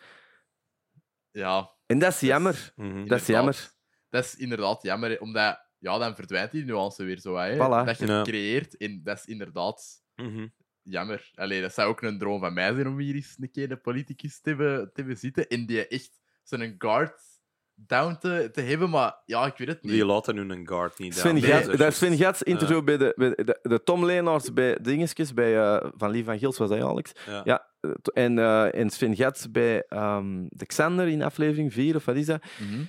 Ja, En dat is jammer. Mhm. Dat is inderdaad. jammer. Dat is inderdaad jammer, hè, omdat ja, dan verdwijnt die nuance weer zo. Hè, Voilà. Dat je Ja. creëert, en dat is inderdaad Mhm. Jammer. Allee, dat zou ook een droom van mij zijn om hier eens een keer de politicus te hebben, te hebben zitten en die echt zo'n guard down te, te hebben, maar ja, ik weet het niet. Die laten hun een guard niet Sven down. Gats, Nee, dat is Sven Gats interview bij, de, bij de, de Tom Leenaars bij Dingetjes, bij eh, Van Lief van Gils, was dat Alex? Ja. Eh, en, eh, en Sven Gats bij ehm, de Xander in aflevering 4, of wat is dat? Mhm.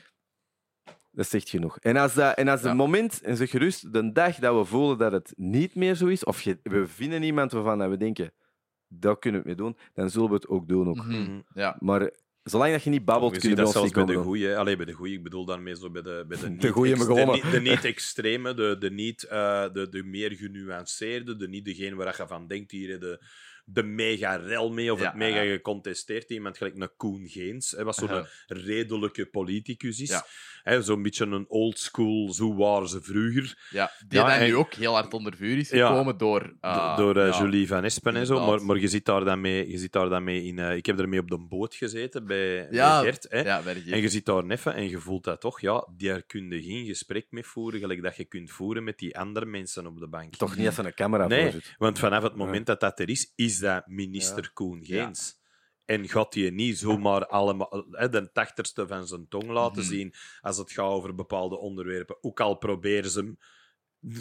Dat zegt genoeg. En als, dat, en als Ja. het moment, en zeg gerust, de dag dat we voelen dat het niet meer zo is, of je, we vinden iemand waarvan dat we denken, dat kunnen we het mee doen, dan zullen we het ook doen. Ook. Mhm. Mhm. Ja, Maar zolang dat je niet babbelt, kun je dat zelfs bij de goeie. Allee, bij de goeie. Ik bedoel daarmee zo bij de, bij de niet, De goeie ex- hebben gewonnen. de, niet- de niet-extreme, de, de, niet, eh, de, de meer genuanceerde, de niet degene waar je van denkt, hier de, de mega rel mee of Ja, het mega ja. gecontesteerd. Iemand gelijk een Koen Geens, hè, wat zo'n Ja. redelijke politicus is. Ja. Hè, Zo'n beetje een oldschool, zo waren ze vroeger. ja. die Ja, dan en- nu ook heel hard onder vuur is Ja. gekomen door... ah, Do- door ja. Julie Van Espen en zo. Maar, maar je zit daar dan mee, je zit daar dan mee in. eh, ik heb ermee op de boot gezeten bij, Ja, bij Gert. Hè. Ja, bij de En je zit daar neffen en je voelt dat toch, ja, daar kun je geen gesprek mee voeren, gelijk dat je kunt voeren met die andere mensen op de bank. Toch niet als er een camera Nee, voor zit. want vanaf het moment dat dat er is, is dat minister Koen Geens. En gaat hij niet zomaar allemaal hè, de tachtigste van zijn tong laten Mhm. zien als het gaat over bepaalde onderwerpen. Ook al proberen ze hem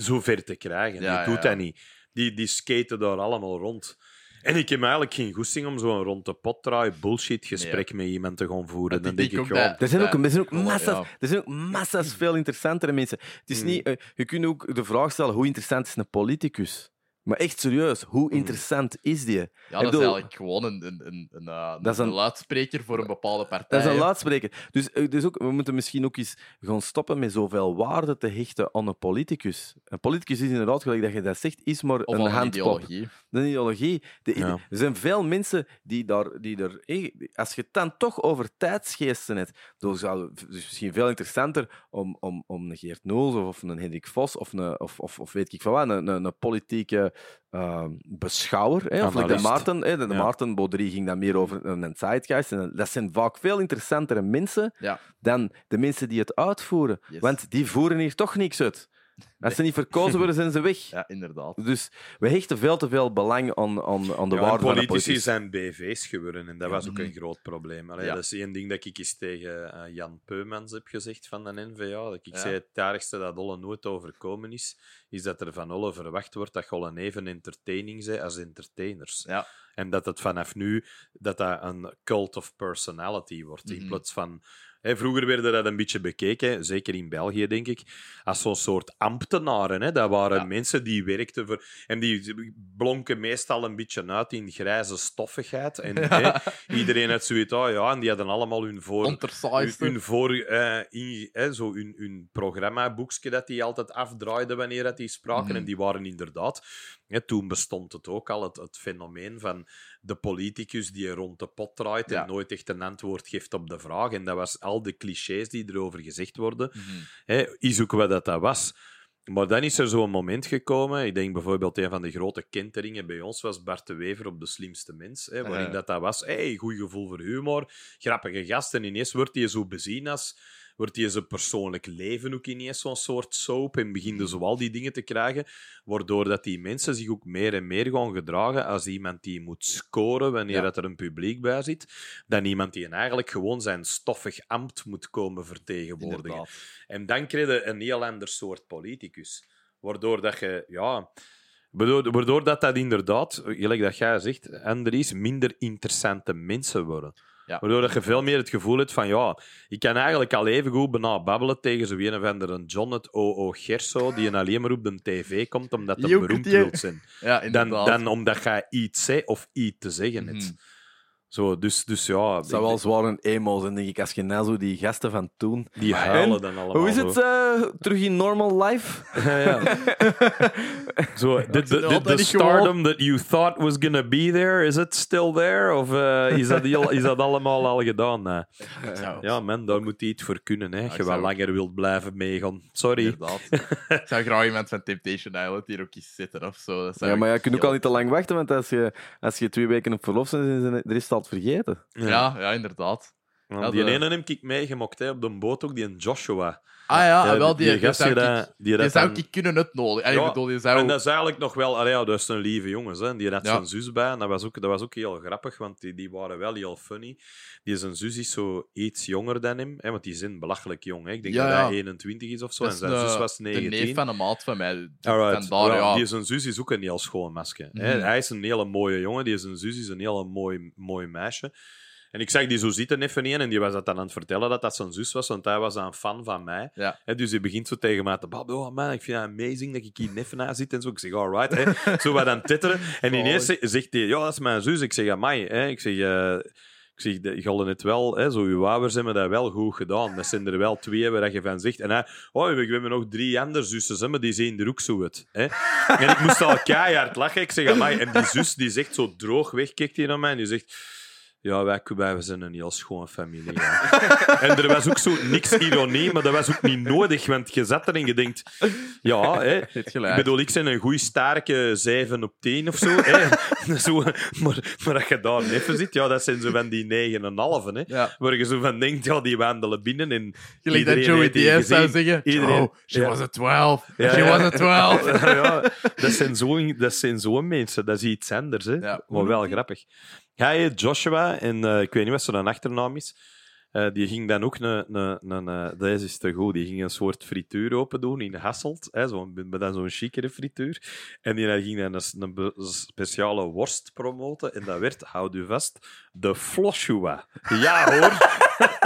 zo ver te krijgen. Ja, die doet ja. dat niet. Die, die skaten daar allemaal rond. En ik heb eigenlijk geen goesting om zo'n rond de pot draai bullshit gesprek met iemand te gaan voeren. Dan denk ik, ja, Er zijn ook, er zijn ook, massa's, er zijn ook massa's veel interessantere mensen. Het is Mm. niet, eh, je kunt ook de vraag stellen, hoe interessant is een politicus? Maar echt serieus, hoe Mm. interessant is die? Ja, Ik dat is eigenlijk gewoon een, een, een, een, eh, Dat is een een- luidspreker voor een bepaalde partij. Dat is een luidspreker. Dus, eh, dus ook, we moeten misschien ook eens gaan stoppen met zoveel waarde te hechten aan een politicus. Een politicus is inderdaad, gelijk dat je dat zegt, is maar Of een een handpop. ideologie. De ideologie. De, Ja. Er zijn veel mensen die daar... Die er, eh, als je het dan toch over tijdsgeesten hebt, dan zou het dus misschien veel interessanter om, om, om een Geert Noels of een Hendrik Vos of, een, of, of, of weet ik van wat, een, een, een politieke ehm, beschouwer. Hè, of like de. Maarten. Hè, de, de Ja. Maarten Baudry ging dan meer over een, een zeitgeist. En dat zijn vaak veel interessantere mensen Ja. dan de mensen die het uitvoeren. Yes. Want die voeren hier toch niks uit. Als ze niet verkozen worden, zijn ze weg. Ja, inderdaad. Dus we hechten veel te veel belang aan, aan, aan de Ja, waarde van de politici zijn BV's geworden en dat was ook een groot probleem. Allee, Ja. Dat is één ding dat ik eens tegen eh, Jan Peumans heb gezegd van de NVA. Dat ik Ja. zei, het ergste dat Olle nooit overkomen is, is dat er van Olle verwacht wordt dat Olle even entertaining zijn als entertainers. Ja. En dat het vanaf nu dat dat een cult of personality wordt, in Mhm. plaats van Hè, vroeger werden dat een beetje bekeken, zeker in België, denk ik, als zo'n soort ambtenaren. Hè. Dat waren Ja. mensen die werkten voor... En die blonken meestal een beetje uit in grijze stoffigheid. En hè, iedereen had zoiets, oh ja, en die hadden allemaal hun voor... Hun, hun voor in, hè, zo hun, hun programmaboekje dat die altijd afdraaiden wanneer dat die spraken. Mhm. En die waren inderdaad... Toen bestond het ook al, het, het fenomeen van de politicus die rond de pot draait Ja. en nooit echt een antwoord geeft op de vraag. En dat was al de clichés die erover gezegd worden. Mhm. Is ook wat dat, dat was. Maar dan is er zo'n moment gekomen. Ik denk bijvoorbeeld een van de grote kenteringen bij ons was Bart de Wever op De Slimste Mens. Hè, waarin Ja. dat, dat was. Hey, goed gevoel voor humor, grappige gast. En ineens wordt hij zo bezien als. Wordt hij zijn persoonlijk leven ook ineens zo'n soort soap en begint zo al die dingen te krijgen, waardoor dat die mensen zich ook meer en meer gaan gedragen als iemand die moet scoren wanneer Ja. dat er een publiek bij zit, dan iemand die eigenlijk gewoon zijn stoffig ambt moet komen vertegenwoordigen. Inderdaad. En dan krijg je een heel ander soort politicus. Waardoor dat je, ja... Waardoor, waardoor dat, dat inderdaad, gelijk dat jij zegt, Andries, minder interessante mensen worden. Ja. Waardoor dat je veel meer het gevoel hebt van, ja, ik kan eigenlijk al even goed bijna babbelen tegen zo een of andere John het O.O. Gerso, die een alleen maar op de tv komt omdat hij beroemd wilt zijn. Ja, Dan, dan omdat jij iets zegt of iets te zeggen hebt. Mhm. Zo, dus, dus ja, Het zou wel zwaar een emo zijn, denk ik, als je nou zo die gasten van toen... die Maar- huilen dan allemaal Hoe is zo. het eh, terug in normal life? Ja, ja. Zo, the, stardom that you thought was gonna be there, is it still there? Of eh, is, dat heel, is dat allemaal al gedaan? Zou- Ja, man, daar moet je iets voor kunnen. Hè. je wel langer wilt blijven meegaan. Sorry. Inderdaad. ik zou graag iemand van Temptation Island hier ook eens zitten of zo. Ja, maar ja, je kunt ook al niet te lang wachten, want als je, als je twee weken op verlof bent, is het- er is het vergeten. Ja, ja, inderdaad. Ja, die de- ene heb ik meegemokt hè, op de boot, ook die een Joshua. Ah ja, Ja, wel, die, die, gast die dat- die die dat zou dan- ik kunnen uitnodigen. En Ja, ik bedoel, die zou... En dat is eigenlijk nog wel... Allee, ja, dat is een lieve jongens. Hè. Die had Ja. zijn zus bij. En dat was ook, dat was ook heel grappig, want die, die waren wel heel funny. Die zijn zus is zo iets jonger dan hem. Hè, want die zijn belachelijk jong. Hè. Ik denk Ja, dat hij 21 is of zo. En zijn de- zus was De 19. neef van een maat van mij. Alright. Vandaar, Ja. Die zijn zus is ook een heel schoon masker. Mhm. Hij is een hele mooie jongen. Die zijn zus is een hele mooi, mooi meisje. En ik zag die zo zitten even in en die was dat dan aan het vertellen dat dat zijn zus was, want hij was een fan van mij. Ja. Dus hij begint zo tegen mij te babbelen. Oh man, ik vind het amazing dat ik hier neffen na zit en zo. Ik zeg, alright. Hè. Zo wat aan het titteren. En ineens ze- zegt hij, ja, dat is mijn zus. Ik zeg, amai. Hè. Ik zeg... eh, ik zeg, je hadden het wel, hè, zo uw ouders hebben dat wel goed gedaan. Dat zijn er wel twee waar je van zegt. En hij, oh, we hebben nog drie andere zussen, hè, maar die zien er ook zo uit. Hè. En ik moest al keihard lachen. Ik zeg, amai. En die zus die zegt zo droog weg, kijkt hij naar mij en die zegt... Ja, wij, wij zijn een heel schoon familie. ja." en er was ook zo niks ironie, maar dat was ook niet nodig, want je zat er en je denkt... Ja, hè, ik bedoel, ik ben een goeie sterke 7 op 10 of zo. hè. zo maar, maar als je daar neffen zit, ja, dat zijn zo van die 9,5. Hè. Ja. Waar je zo van denkt, ja, die wandelen binnen en Gelijk dat iedereen Joey Diaz zou zeggen. Iedereen- Oh, she Ja. was a 12. Ja, she was a 12. ja, dat zijn zo'n dat zijn zo mensen. Dat is iets anders, hè. Maar wel grappig. Heet Joshua en eh, ik weet niet wat zijn achternaam is. Eh, die ging dan ook een, een, eh, deze is te goed, die ging een soort frituur open doen in Hasselt, hè, zo, met dan zo'n chicere frituur. En die ging dan een, een speciale worst promoten en dat werd, houd u vast, de Floshua. Ja hoor!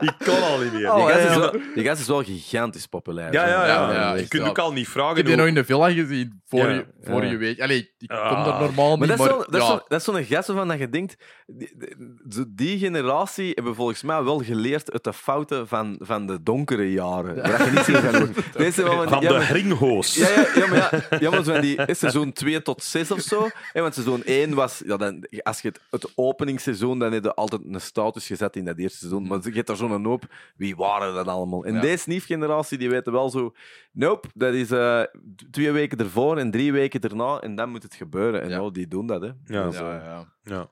ik kon al niet meer. die, gast ja, is wel, die gast is wel gigantisch populair. ja, ja, ja. Ja, ja, Je kunt ook al niet vragen Ik heb hoe- nog in de villa gezien vorige, Ja. vorige week. Allee, ik Ah. kom daar normaal Maar niet, dat is, maar wel, dat, is ja. zo, dat is zo'n gast van dat je denkt... Die, die- die generatie hebben volgens mij wel geleerd uit de fouten van, van de donkere jaren. Waar je niet zeker van wordt. Deze wel van, van ja, de maar- ringhoos. Ja, ja, ja, maar, ja, ja, maar zo van die eh, seizoen 2 tot 6 of zo. Hè, want seizoen 1 was... Ja, dan, als je het, het openingsseizoen, dan heb je altijd een status gezet in dat eerste seizoen. Maar je hebt daar zo'n hoop... Wie waren dat allemaal? En Ja. deze nieuwe generatie, die weten wel zo... Nope, dat is eh, twee weken ervoor en drie weken erna. En dan moet het gebeuren. En Ja. die doen dat, hè. Ja. Dus, Ja, eh, ja. Ja.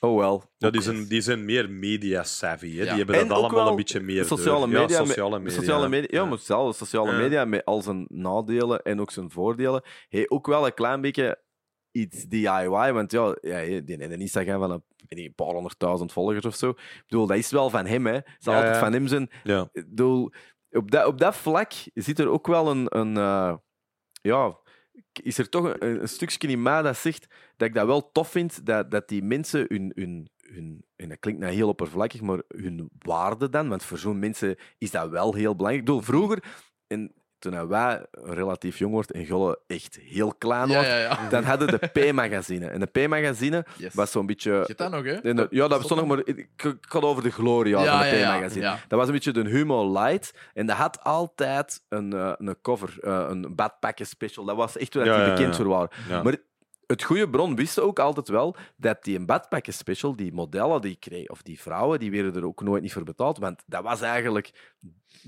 oh wel. Ja, die, zijn, die zijn meer media-savvy. hè. Ja. Die hebben En dat ook allemaal wel een beetje meer sociale door. media, Ja, met- sociale media. Sociale media, ja, maar zelfs sociale Ja. media met al zijn nadelen en ook zijn voordelen. Hey, ook wel een klein beetje iets DIY, want ja, ja die een Instagram van een, niet, een paar honderdduizend volgers of zo. Ik bedoel, dat is wel van hem, hè. Het zal Ja, altijd ja. van hem zijn. Ja. Ik bedoel, op dat, op dat vlak zit er ook wel een... een eh, ja, is er toch een, een stukje in mij dat zegt dat ik dat wel tof vind, dat, dat die mensen hun, hun, hun, en dat klinkt nou heel oppervlakkig, maar hun waarde dan, want voor zo'n mensen is dat wel heel belangrijk. Ik bedoel, vroeger, en toen wij relatief jong wordt en Golle echt heel klein Ja, wordt, ja, ja. dan hadden de P-magazine. En de P-magazine Yes. was zo'n beetje... Je dat nog, hè? de- ja, dat bestond nog, maar ik, ik had over de gloria van de P-magazine. ja. Dat was een beetje de Humo Light. En dat had altijd een, eh, een cover, eh, een badpakken special. Dat was echt waar Ja, die ja, bekend ja. voor waren. Ja. Maar het goede bron wist ook altijd wel dat die een badpakken special, die modellen die ik kreeg, of die vrouwen, die werden er ook nooit niet voor betaald. Want dat was eigenlijk...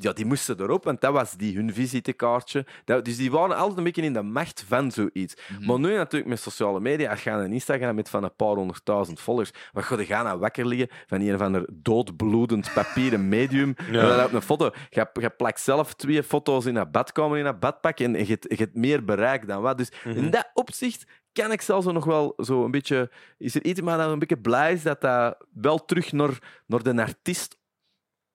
Ja, die moesten erop, want dat was die hun visitekaartje. Dat, dus die waren altijd een beetje in de macht van zoiets. Mhm. Maar nu natuurlijk met sociale media, als je aan een Instagram met van een paar honderdduizend volgers, wat ga je gaan aan wakker liggen van een of ander doodbloedend papieren medium. Ja. En dan op een foto. Je, je plakt zelf twee foto's in een badkamer, in een badpak, en je, hebt- je hebt meer bereik dan wat. Dus Mhm. in dat opzicht kan ik zelfs nog wel zo een beetje... Is er iets maar dat een beetje blij is dat dat wel terug naar, naar de artiest...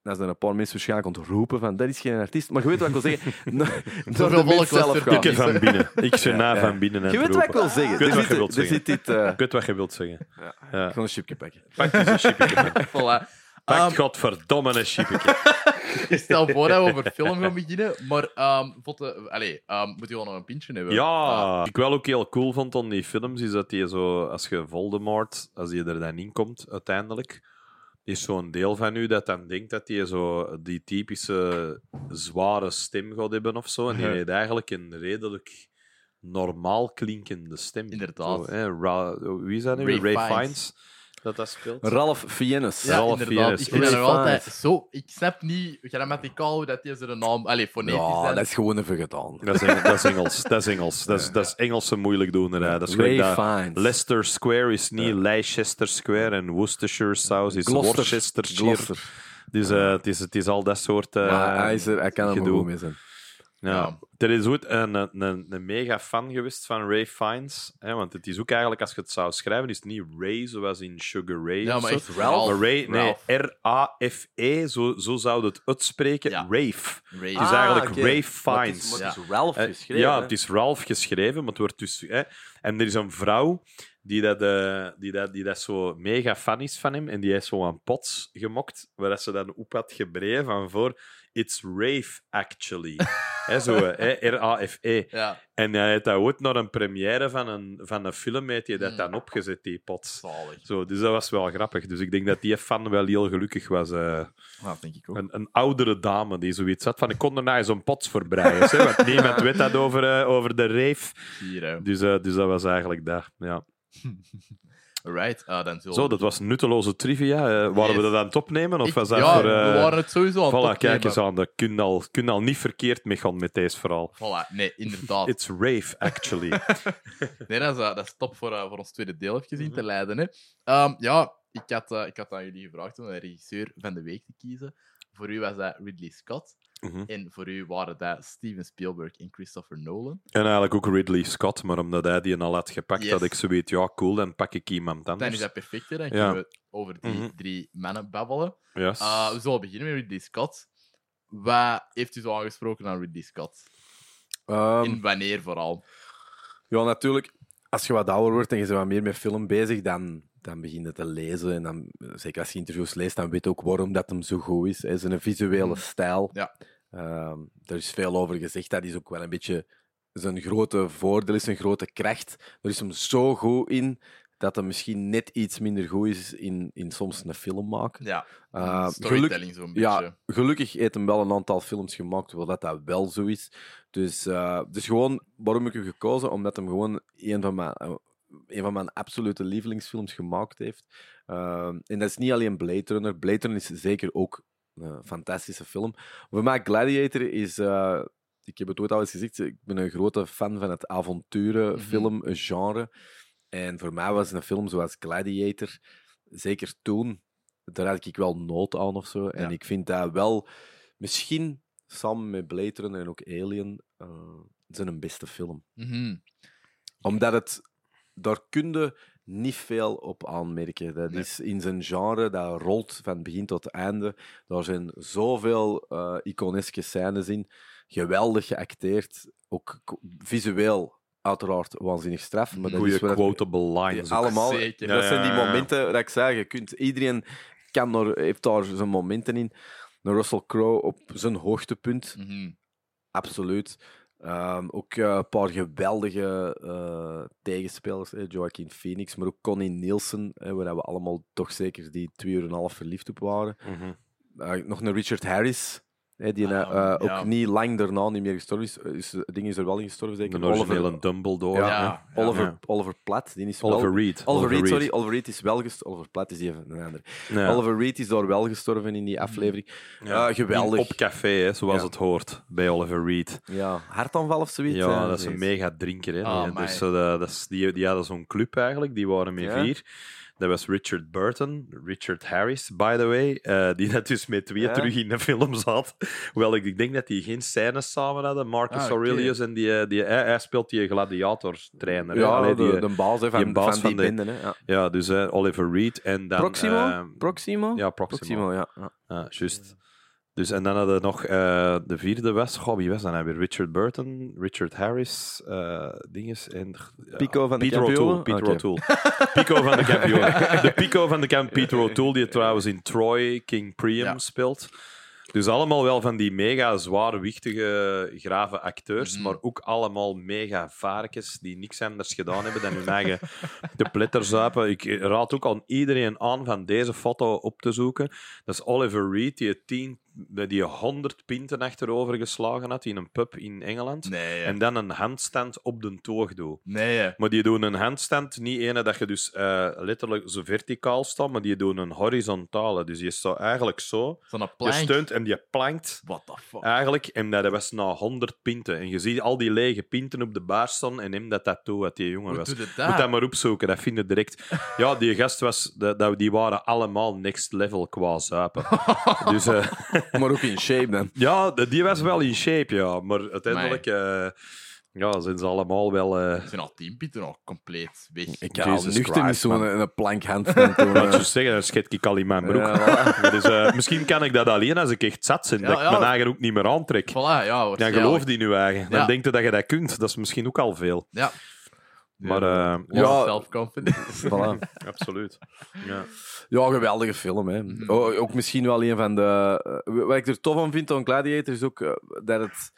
Dan zijn er een paar mensen waarschijnlijk ontroepen van dat is geen artiest. Maar je weet wat ik wil zeggen. Naar, naar Zoveel de mens volk zelf gaan. Ik van binnen. Ik zit na Ja. van binnen en Je weet wat ik wil zeggen. Ik weet wat je zit- wilt zeggen. dit... eh, Ik weet wat je wilt zeggen. Ja. Ja. Ik ga een chipje pakken. Pak eens een chipje. Voilà. Pak Ehm, godverdomme een chipje. ik stel voor dat we over film gaan beginnen, maar ehm vond de, allee, ehm, moet je wel nog een pintje hebben? Ja, Ah, wat ik wel ook heel cool vond aan die films, is dat die zo, als je Voldemort, als die er dan in komt, uiteindelijk, is zo'n deel van u dat dan denkt dat hij zo die typische zware stem gaat hebben of zo. En die heeft eigenlijk een redelijk normaal klinkende stem. Inderdaad. Zo, hè, Ra- wie is dat nu? Ray Ray, Fiennes. Fiennes. Dat dat speelt. Ralph Fiennes. ja, Ralph inderdaad. Fiennes. Ik vind dat nog Ray altijd zo... Ik snap niet grammaticaal hoe dat die zijn naam... Allee, fonetisch Ja, zijn. dat is gewoon even gedaan. Dat is, Engels, dat is Engels. Dat is Engels. Dat is, dat is Engelse moeilijk doen. Dat is Ray dat Fiennes. Leicester Square is niet Leicester Square en Worcestershire Sauce is Gloucester. Worcestershire. Gloucester. Dus eh, het, is, het is al dat soort eh, maar hij, is er, hij kan er goed mee zijn. Ja. Er is ooit een, een, mega fan geweest van Ray Fiennes. Hè, want het is ook eigenlijk, als je het zou schrijven, is het niet Ray zoals in Sugar Ray. Ja, maar echt Ralph. Maar Ray, nee. R-A-F-E, zo, zo zou het uitspreken. Ja. Rave. Ray. Het is eigenlijk. Ray Maar het Fiennes. is, het is Ralph Eh, geschreven. Ja, het is Ralph geschreven, maar het wordt dus... Hè, en er is een vrouw die dat, eh, die, dat, die dat zo mega fan is van hem. En die heeft zo een pots gemokt, waar dat ze dan op had gebreid van voor... It's Rave, actually. hè, zo, hè, R-A-F-E. Ja, En hij heeft dat ooit naar een première van een, van een film heeft hij dat Mm. dan opgezet, die pots. zalig. Zo, dus dat was wel grappig. Dus ik denk dat die fan wel heel gelukkig was. Dat denk ik ook. een, een oudere dame die zoiets had van ik kon nou zo'n pots voor breien. hè, want niemand weet dat over, eh, over de. Hier, hè. Dus, eh, dus dat was eigenlijk dat. Ja. Right, ah, dan zullen Zo, dat was nutteloze trivia. Eh, waren we Yes. dat aan het opnemen? Of Ik- was dat ja, voor... we eh, waren het sowieso aan het Voilà, opnemen. kijk eens aan. Dat kun je al, kun al niet verkeerd mee gaan met deze verhaal. Voilà, nee, inderdaad. It's rave, actually. Nee, dat is, eh, dat is top voor, eh, voor ons tweede deel even in te leiden. Hè. Ehm, ja, ik had, eh, ik had aan jullie gevraagd om een regisseur van de week te kiezen. Voor u was dat Ridley Scott. Mhm. En voor u waren dat Steven Spielberg en Christopher Nolan. En eigenlijk ook Ridley Scott, maar omdat hij die al had gepakt, Yes. had ik zoiets, ja, cool, dan pak ik iemand Dan anders. is dat perfect, hè. Dan Ja. kunnen we over die Mhm. drie mannen babbelen. Yes. Uh, we zullen beginnen met Ridley Scott. Wat heeft u zo aangesproken aan Ridley Scott? Ehm, en wanneer vooral? Ja, natuurlijk. Als je wat ouder wordt en je bent wat meer met film bezig, dan, dan begin je te lezen. En dan, zeker als je interviews leest, dan weet je ook waarom dat hem zo goed is. Hij is een visuele Mhm. stijl. Ja. Ehm, er is veel over gezegd. Dat is ook wel een beetje zijn grote voordeel, is zijn grote kracht. Er is hem zo goed in dat hij misschien net iets minder goed is in, in soms een film maken. Ja, Eh, geluk- storytelling zo'n beetje. ja, gelukkig heeft hem wel een aantal films gemaakt waar dat, dat wel zo is. Dus, eh, dus gewoon, waarom ik hem gekozen? Omdat hem gewoon een van mijn, eh, een van mijn absolute lievelingsfilms gemaakt heeft. Eh, en dat is niet alleen Blade Runner. Blade Runner is zeker ook een fantastische film. Voor mij, Gladiator is... eh, ik heb het ooit al eens gezegd, ik ben een grote fan van het avonturenfilm genre. En voor mij was een film zoals Gladiator, zeker toen, daar had ik wel nood aan of zo. En Ja. ik vind dat wel, misschien samen met Blade Runner en ook Alien, eh zijn beste film. Mhm. Omdat het, daar kun je niet veel op aanmerken. Dat Nee. is in zijn genre, dat rolt van begin tot einde. Daar zijn zoveel eh iconeske scènes in. Geweldig geacteerd, ook visueel uiteraard waanzinnig straf. Maar dat Goeie is wat quotable lines. allemaal. Zeker. Dat zijn die momenten dat ik zei. Je kunt, iedereen kan er, heeft daar zijn momenten in. Russell Crowe op zijn hoogtepunt, Mhm. absoluut. Ehm, ook eh, een paar geweldige eh, tegenspelers. eh, Joaquin Phoenix, maar ook Connie Nielsen, eh, waar we allemaal toch zeker die twee uur en een half verliefd op waren. Mhm. Eh, nog een Richard Harris, hè, die eh, ook ja. niet lang daarna niet meer gestorven is. is. Het ding is er wel in gestorven, De zeker. originele Oliver, Dumbledore. Ja, ja. Oliver, Ja. Oliver Platt, die is wel- Oliver Reed. Oliver Reed, sorry. Oliver Reed is wel gestorven. Oliver Platt is even een ander. Ja. Oliver Reed is daar wel gestorven in die aflevering. Ja, geweldig. Op café, hè, zoals Ja. het hoort, bij Oliver Reed. Ja, hartaanval of zoiets. Ja, eh, dat is een mega drinker. Hè. Ah, Die- amai. dus, eh, dat is, die, die hadden zo'n club eigenlijk, die waren met Ja. vier. Dat was Richard Burton, Richard Harris, by the way, eh, die net dus met twee Ja. terug in de film zat. Hoewel ik, ik denk dat die geen scènes samen hadden, Marcus Ah. Aurelius. En die, eh, die, hij, hij speelt die gladiator-trainer. Ja, Allee, de, die, de baas van, die baas van die van de- bende. Hè. Ja. ja, dus eh, Oliver Reed en dan... Proximo? eh, Proximo? ja, Proximo. Proximo, ja. Ja, juist. Dus, en dan hadden we nog eh, de vierde was. Goh, wie was dat nou weer? Richard Burton, Richard Harris, eh dinges en... ja, Pico van de Peter? O'Toole. Peter. O'Toole. Pico van de kampioen. De Pico van de kamp, Peter O'Toole, die trouwens in Troy, King Priam Ja. speelt. Dus allemaal wel van die mega zwaarwichtige, grave acteurs, Mhm. maar ook allemaal mega varkens die niks anders gedaan hebben dan hun eigen te pletter zuipen. Ik raad ook aan iedereen aan van deze foto op te zoeken. Dat is Oliver Reed, die tien, die 100 pinten achterover geslagen had in een pub in Engeland. Nee. En dan een handstand op de toog doet. nee. Maar die doen een handstand, niet ene dat je dus eh, letterlijk zo verticaal staat, maar die doen een horizontale. Dus je staat eigenlijk zo, Zo'n je steunt en je plankt What the fuck? eigenlijk. En dat was na 100 pinten. En je ziet al die lege pinten op de baar staan en hem dat tattoo wat die jongen Hoe was. Moet dat? dat maar opzoeken, dat vind je direct. Ja, die gast was, dat, dat- die waren allemaal next level qua zuipen. dus eh, Maar ook in shape dan. ja, die was wel in shape, ja. Maar uiteindelijk eh, ja, zijn ze allemaal wel. eh, Zijn al tien pitten nog compleet weg. Ik ga nuchter niet zo'n een, een plank handstand doen. Je zeggen, dan schet ik al in mijn broek. Ja, Dus, eh, misschien kan ik dat alleen als ik echt zat ben, Ja, dat ik mijn eigen ook niet meer aantrek. Voilà, ja, Dan geloof die nu eigen. Dan Ja. denkt je dat je dat kunt. Dat is misschien ook al veel. Ja. Maar eh, Ja, self-confidence. voilà. absoluut. Ja. Ja, geweldige film. Hè. Mhm. O- ook misschien wel een van de. eh, wat ik er tof aan vind aan Gladiator is ook eh, dat het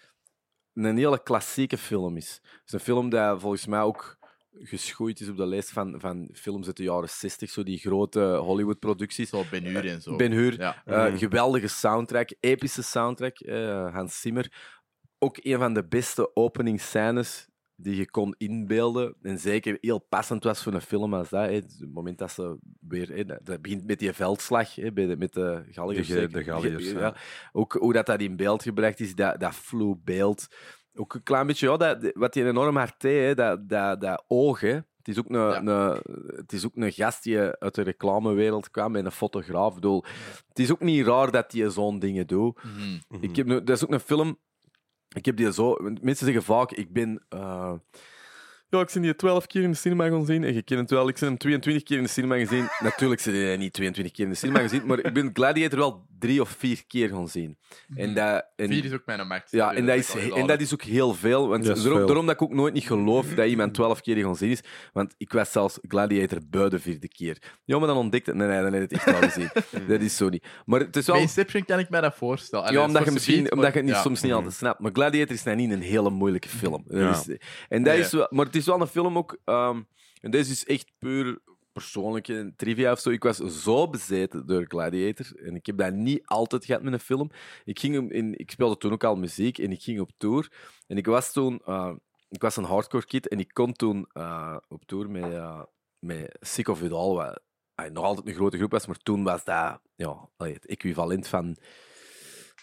een hele klassieke film is. Het is een film die volgens mij ook geschoeid is op de lijst van, van films uit de jaren 60, zo die grote Hollywood-producties. Zo Ben Hur en zo. Ben Hur, Ja. Mhm. geweldige soundtrack, epische soundtrack, eh, Hans Zimmer. Ook een van de beste openingsscènes die je kon inbeelden. En zeker heel passend was voor een film als dat. Hè. Het moment dat ze weer... Hè, dat begint met die veldslag hè, bij de, met de Galliërs. De Galliërs, Ja. ja. Ook hoe dat, dat in beeld gebracht is, dat, dat flu beeld. Ook een klein beetje, ja, dat, wat die enorm hard deed, dat, dat, dat oog. Hè. Het is, ook een, Ja. een, het is ook een gast die uit de reclamewereld kwam en een fotograaf. Ik bedoel, het is ook niet raar dat hij zo'n dingen doet. Mhm. Ik heb, nu- dat is ook een film. Ik heb die zo. Mensen zeggen vaak, ik ben. eh, ja, ik ben die 12 keer in de cinema gaan zien. En je kent het wel, ik ben hem 22 keer in de cinema gezien. Natuurlijk zijn die niet 22 keer in de cinema gezien, maar ik ben Gladiator wel drie of vier keer gaan zien. En dat, en, Vier is ook mijn max. ja, en dat, is, en dat is ook heel veel. Want daarom, veel. daarom dat ik ook nooit niet geloof dat iemand 12 keer gaan zien is. Want ik was zelfs Gladiator bui de vierde keer. Ja, maar dan ontdekte Nee, nee, dan heb je het echt al gezien. dat is zo niet. Maar het is wel. Bij Inception kan ik mij dat voorstellen. Allee, Ja, omdat je, misschien, omdat je het niet, ja. soms niet altijd snapt. Maar Gladiator is nou niet een hele moeilijke film. Dat Ja. is- en dat is wel, maar het is wel een film ook... ehm, en deze is echt puur persoonlijke trivia of zo. Ik was zo bezeten door Gladiator. En ik heb dat niet altijd gehad met een film. Ik, ging in, ik speelde toen ook al muziek en ik ging op tour. En ik was toen... eh, ik was een hardcore kid en ik kon toen eh, op tour met, eh met Sick of It All, wat eh, nog altijd een grote groep was, maar toen was dat ja, het equivalent van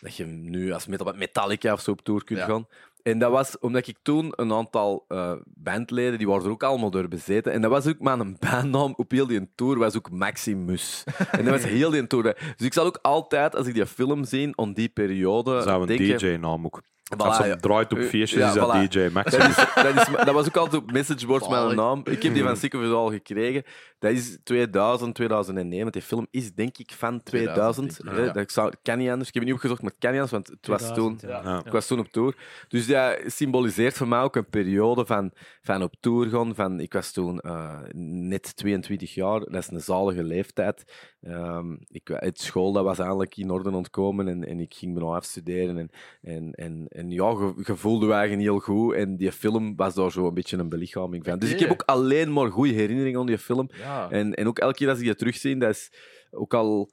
dat je nu als metal, Metallica of zo op tour kunt Ja. gaan. En dat was omdat ik toen een aantal eh, bandleden, die waren er ook allemaal door bezeten. En dat was ook mijn bandnaam op heel die tour, was ook Maximus. en dat was heel die tour. Dus ik zal ook altijd, als ik die film zie, om die periode, Zou een denken... DJ-naam ook. Voilà, ja. draait op Eh, feestjes, ja, is dat voilà. DJ Max. Dat, is, dat, is, dat was ook altijd op messageboards met een naam. Ik heb die van It All gekregen. Dat is 2000, 2009. Want die film is denk ik van 2000. 2000, hè. ja. Dat zou, kan niet anders. Ik heb het niet opgezocht, maar het kan niet anders, want het was toen... 2000, ja. Ja. Ik was toen op tour. Dus dat symboliseert voor mij ook een periode van, van op tour gaan. Van, ik was toen eh, net 22 jaar. Dat is een zalige leeftijd. Ehm, ik, het school dat was eigenlijk in orde ontkomen en, en ik ging me nog afstuderen. En, en, en, en ja, ge, je voelde je eigen heel goed. En die film was daar zo een beetje een belichaming van. Dus ik heb ook alleen maar goede herinneringen aan die film. Ja. En, en ook elke keer als ik dat terugzie, dat is ook al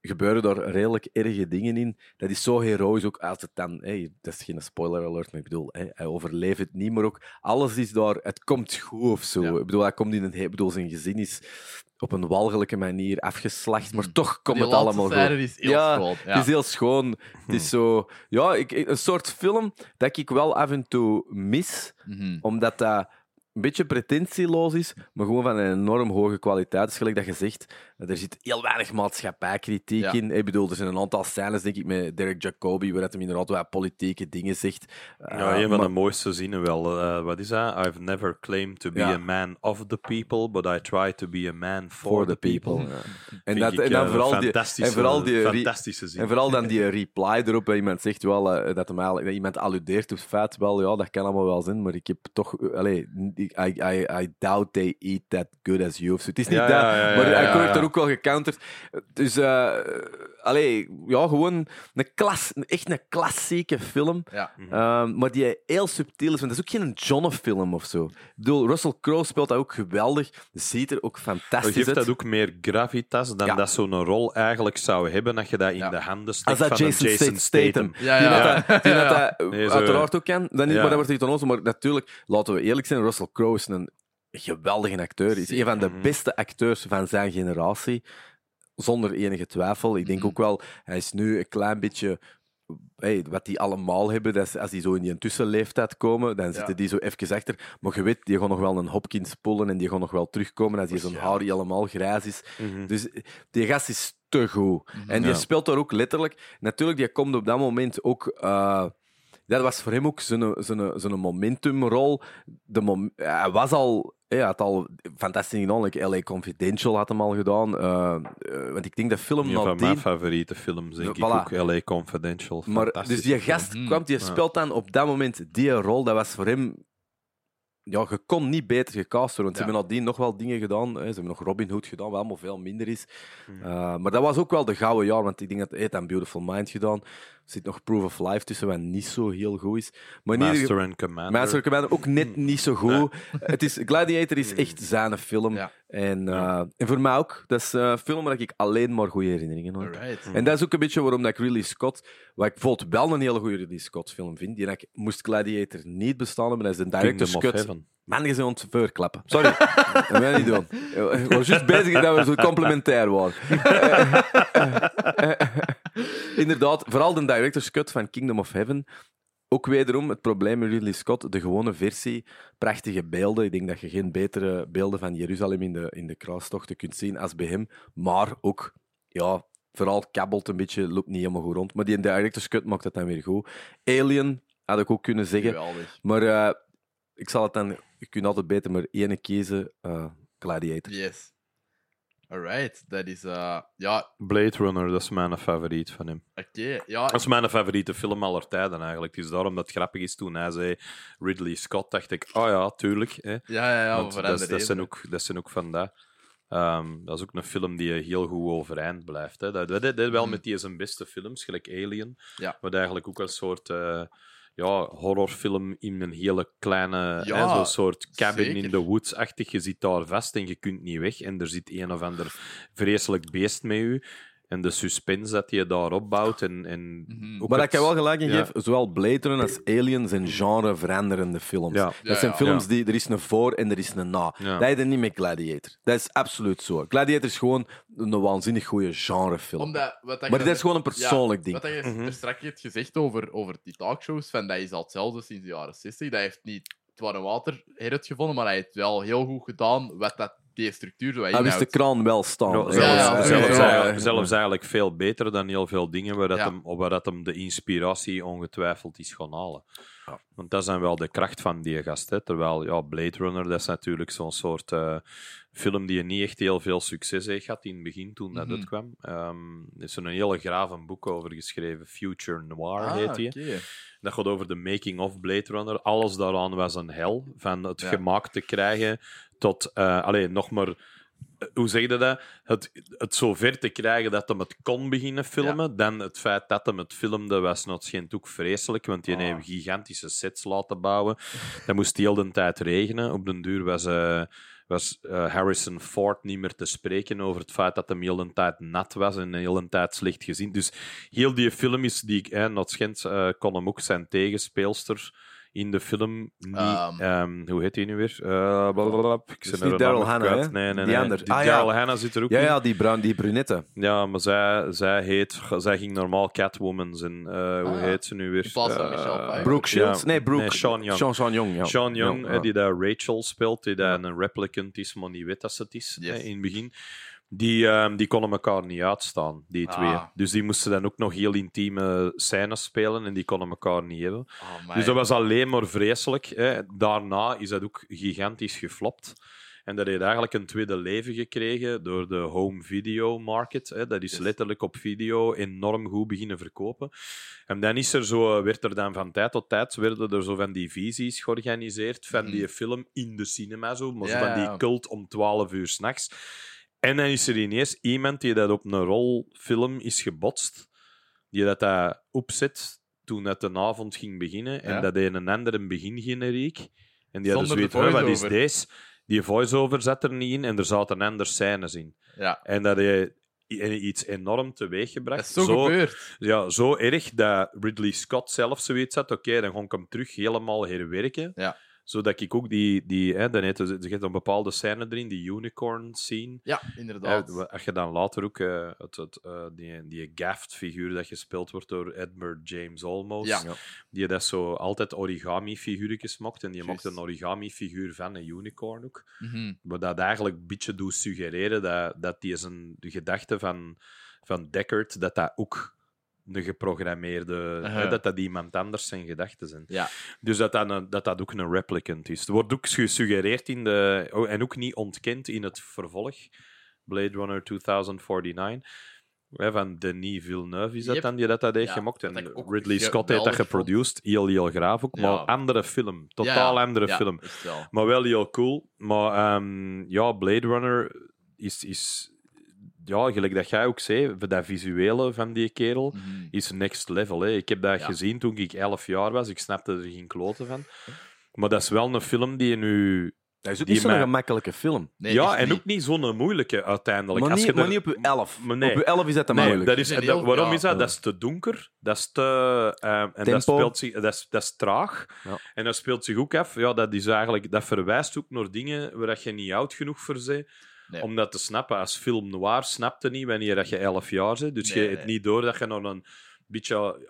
gebeuren daar redelijk erge dingen in. Dat is zo heroïs ook als het dan... Hey, dat is geen spoiler alert, maar ik bedoel, hij overleeft het niet, maar ook alles is daar... Het komt goed of zo. Ja. Ik bedoel, hij komt in een... Ik bedoel, zijn gezin is op een walgelijke manier afgeslacht, maar toch komt het allemaal goed. is heel Ja, schoon. Ja. Het is heel schoon. Het is zo... Ja, ik, een soort film dat ik wel af en toe mis, Mhm. omdat dat een beetje pretentieloos is, maar gewoon van een enorm hoge kwaliteit. Dus gelijk dat je zegt, er zit heel weinig maatschappijkritiek Ja. in. Ik bedoel, er zijn een aantal scènes, denk ik, met Derek Jacobi, waar hij inderdaad wel politieke dingen zegt. Ja, Eh, een van maar- de mooiste zinnen wel. eh, wat is dat? I've never claimed to be Ja. a man of the people, but I try to be a man for, For the the people. people. ja. En, dat, ik, en dan eh, vooral die, fantastische, en vooral die fantastische zin. En vooral dan die reply erop, dat iemand zegt wel eh, dat, hem eigenlijk, dat iemand alludeert op het feit, wel ja, dat kan allemaal wel zijn, maar ik heb toch, eh, allee, I, I, I doubt they eat that good as you. zo. Het is niet Ja, dat, ja, ja, ja, maar ja, ik er ook wel gecounterd. Dus, eh allee, ja, gewoon een klas, echt een klassieke film. Ja. Ehm, maar die heel subtiel is, want dat is ook geen John-film of zo. Ik bedoel, Russell Crowe speelt dat ook geweldig. Ziet er ook Dat fantastisch geeft uit. dat ook meer gravitas dan Ja. dat zo'n rol eigenlijk zou hebben dat je dat in Ja. de handen Als steekt dat van Jason, Jason Statham. Statham. Ja, Die ja. dat, dat- die dat, dat Nee, uiteraard ook kan. Dan niet, Ja. Maar dat wordt niet onnozel. Maar natuurlijk, laten we eerlijk zijn, Russell Crowe is een geweldige acteur. Hij is een van de Mhm. beste acteurs van zijn generatie. Zonder enige twijfel. Ik denk Mhm. ook wel, hij is nu een klein beetje... Hey, wat die allemaal hebben, dat is, als die zo in die tussenleeftijd komen, dan zitten die zo even achter. Maar je weet, die gaan nog wel een Hopkins pullen en die gaan nog wel terugkomen als die zo'n haar helemaal grijs is. Mhm. Dus die gast is te goed. En die Ja. speelt daar ook letterlijk. Natuurlijk, die komt op dat moment ook. eh, dat was voor hem ook zijn, zijn, zijn momentumrol. De mom hij was al. Hij had al fantastisch gedaan. Like LA Confidential had hem al gedaan. eh, eh, want ik denk dat film Een van mijn favoriete films, denk ik Voilà. ook. LA Confidential. Maar, dus die film. gast Mhm. kwam, die Ja. speelt dan op dat moment die rol. Dat was voor hem... Ja, je kon niet beter gecast worden. Want ze Ja. hebben nadien nog wel dingen gedaan. Hè. Ze hebben nog Robin Hood gedaan, wat allemaal veel minder is. Mhm. Uh, maar dat was ook wel de gouden jaar, want ik denk dat hij Beautiful Mind gedaan. Er zit nog Proof of Life tussen, wat niet zo heel goed is. Maar ieder Master and Commander. Master Commander ook net niet zo goed. Het is, Gladiator is echt zijn film. Ja. En, uh, Ja. en voor mij ook. Dat is een film waar ik alleen maar goede herinneringen aan heb. En dat is ook een beetje waarom dat ik Ridley Scott, wat ik bijvoorbeeld wel een hele goede Ridley Scott film vind, die dat ik moest Gladiator niet bestaan hebben, dat is de Director's Cut. Man, je bent aan het verklappen. Sorry. dat wil je niet doen. We waren juist bezig dat we zo complementair waren. Inderdaad, vooral de director's cut van Kingdom of Heaven. Ook wederom het probleem met Ridley Scott, de gewone versie, prachtige beelden. Ik denk dat je geen betere beelden van Jeruzalem in de, in de kruistochten kunt zien als bij hem. Maar ook, ja, vooral kabbelt een beetje, loopt niet helemaal goed rond. Maar die director's cut maakt het dan weer goed. Alien, had ik ook kunnen zeggen. Geweldig. Maar eh, ik zal het dan... Je kunt altijd beter maar één kiezen. eh, Gladiator. Yes. Alright, dat is... eh, ja, Blade Runner, dat is mijn favoriet van hem. oké. Ja, Dat is mijn favoriete film aller tijden eigenlijk. Het is daarom dat het grappig is toen hij zei Ridley Scott, dacht ik, oh ja, tuurlijk. Hè. ja, ja, ja dat, dat, zijn ook, dat zijn ook van dat. Ehm, dat is ook een film die heel goed overeind blijft. Hè. Dat wel Mhm. met die zijn beste films, gelijk Alien. Ja. Wat eigenlijk ook een soort eh, ja, horrorfilm in een hele kleine, Ja, hè, zo'n soort cabin zeker. in the woods-achtig. Je zit daar vast en je kunt niet weg. En er zit een of ander vreselijk beest met u. En de suspense dat je daar opbouwt. En, en Mhm. ook Maar dat het- ik je wel gelijk in ja. geef, zowel Blade Runner als Alien zijn genre-veranderende films. Ja. Dat Ja, zijn ja. films Ja. die er is een voor en er is een na. Ja. Dat je niet met Gladiator. Dat is absoluut zo. Gladiator is gewoon een waanzinnig goede genrefilm. Omdat, wat dat maar dat is gewoon een persoonlijk ja, ding. Wat je er straks hebt gezegd over, over die talkshows, van, dat is al hetzelfde sinds de jaren 60. Dat heeft niet het warme water heruitgevonden, maar hij heeft wel heel goed gedaan wat dat die structuur zo wat Hij wist de kraan wel staan. Zelfs, ja, ja, zelfs, ja. eigenlijk, zelfs eigenlijk veel beter dan heel veel dingen waar, dat Ja. hem, waar dat hem de inspiratie ongetwijfeld is gaan halen. Ja. Want dat is dan wel de kracht van die gast. Hè. Terwijl ja, Blade Runner, dat is natuurlijk zo'n soort eh, film die niet echt heel veel succes heeft gehad in het begin toen dat Mhm. uitkwam. Ehm, er is een hele graven boek over geschreven, Future Noir Ah, heet die. Dat gaat over de making of Blade Runner. Alles daaraan was een hel. Van het Ja. gemaakt te krijgen tot... eh alleen nog maar... eh, Hoe zeg je dat? Het, het zo ver te krijgen dat hem het kon beginnen filmen. Dan het feit dat hem het filmde was nog schijnt ook vreselijk. Want die Ah. heeft gigantische sets laten bouwen. Dat moest heel de tijd regenen. Op den duur was... eh, was Harrison Ford niet meer te spreken over het feit dat hem heel de tijd nat was en heel de tijd slecht gezien. Dus heel die film is die ik, eh, eh, kon hem ook zijn tegenspeelster in de film niet. Ehm. ehm, hoe heet hij nu weer? Blablabla. ik ben niet Daryl Hannah, hè? Nee, nee, nee. Die Ah, ja. Daryl Hannah zit er ook ja, in. ja, die, bruin, die brunette. Ja, maar zij, zij heet... Zij ging normaal Catwoman zijn. eh, hoe Ah. heet ze nu weer? Michelle Pfeiffer. Brooke Shields? ja. Nee, Brooke. Nee, Sean Young. Sean, Sean Young, ja. Sean Young, die daar Rachel speelt, die daar een replicant is, maar niet weet dat ze het is Yes. in het begin. Die, ehm, die konden elkaar niet uitstaan, die Ah. twee. Dus die moesten dan ook nog heel intieme scènes spelen en die konden elkaar niet hebben. Oh. Dus dat was alleen maar vreselijk. Hè. Daarna is dat ook gigantisch geflopt. En dat heeft eigenlijk een tweede leven gekregen door de home video market. Hè. Dat is letterlijk op video enorm goed beginnen verkopen. En dan is er zo, werd er dan van tijd tot tijd werden er zo van die visies georganiseerd van Mhm. die film in de cinema. Zo, maar zo van die cult om 12 uur s'nachts. En dan is er ineens iemand die dat op een rolfilm is gebotst, die dat, dat opzet toen het de avond ging beginnen. En Ja. dat deed een ander een begingeneriek. En die hadden zoiets van, wat is voice-over." deze? Die voice-over zat er niet in en er zaten andere scènes in. Ja, En dat i- iets enorm teweeggebracht. dat is zo, gebeurd. Ja, zo erg dat Ridley Scott zelf zoiets had. Oké, dan ga ik hem terug helemaal herwerken. Ja. Zodat ik ook die... die hè, dan heet, er zit een bepaalde scène erin, die unicorn scene. Ja, inderdaad. Als je dan later ook eh, het, het, eh, die, die Gaft-figuur dat gespeeld wordt door Edward James Olmos, Ja. Die dat zo altijd origami-figuurtjes mocht. En die mocht een origami-figuur van een unicorn ook. Mhm. Maar dat eigenlijk een beetje doet suggereren dat, dat die zijn, de gedachte van, van Deckard, dat dat ook een geprogrammeerde... Hè, dat dat iemand anders zijn gedachten zijn. Ja. Dus dat dat, een, dat dat ook een replicant is. Er wordt ook gesuggereerd in de... oh, en ook niet ontkend in het vervolg. Blade Runner 2049. Hè, van Denis Villeneuve is dat Yep. dan die dat, dat heeft Ja, wat En Ridley Scott heeft dat geproduced. Heel, heel graaf ook. Maar Ja. andere film. Totaal andere film. wel. Maar wel heel cool. Maar ehm, ja, Blade Runner is, is... Ja, gelijk dat jij ook zei, voor dat visuele van die kerel Mhm. is next level. Hè. Ik heb dat Ja. gezien toen ik 11 jaar was. Ik snapte er geen kloten van. Maar dat is wel een film die nu... Dat is ook niet zo'n mij- gemakkelijke film. Nee, ja, en niet. ook niet zo'n moeilijke uiteindelijk. Maar Als niet, je maar er- niet op uw 11. Maar nee. Op uw 11 is dat te Nee, moeilijk. dat is, dat- heel- waarom ja, is dat? Dat is te donker, dat is te... ehm, en Tempo. dat, speelt zich, dat, is, dat is traag. Ja. En dat speelt zich ook af. Ja, dat, is eigenlijk, dat verwijst ook naar dingen waar dat je niet oud genoeg voor bent. Nee. Om dat te snappen. Als film noir snapte niet wanneer dat je 11 jaar bent. Dus Nee, je hebt nee. niet door dat je nog een beetje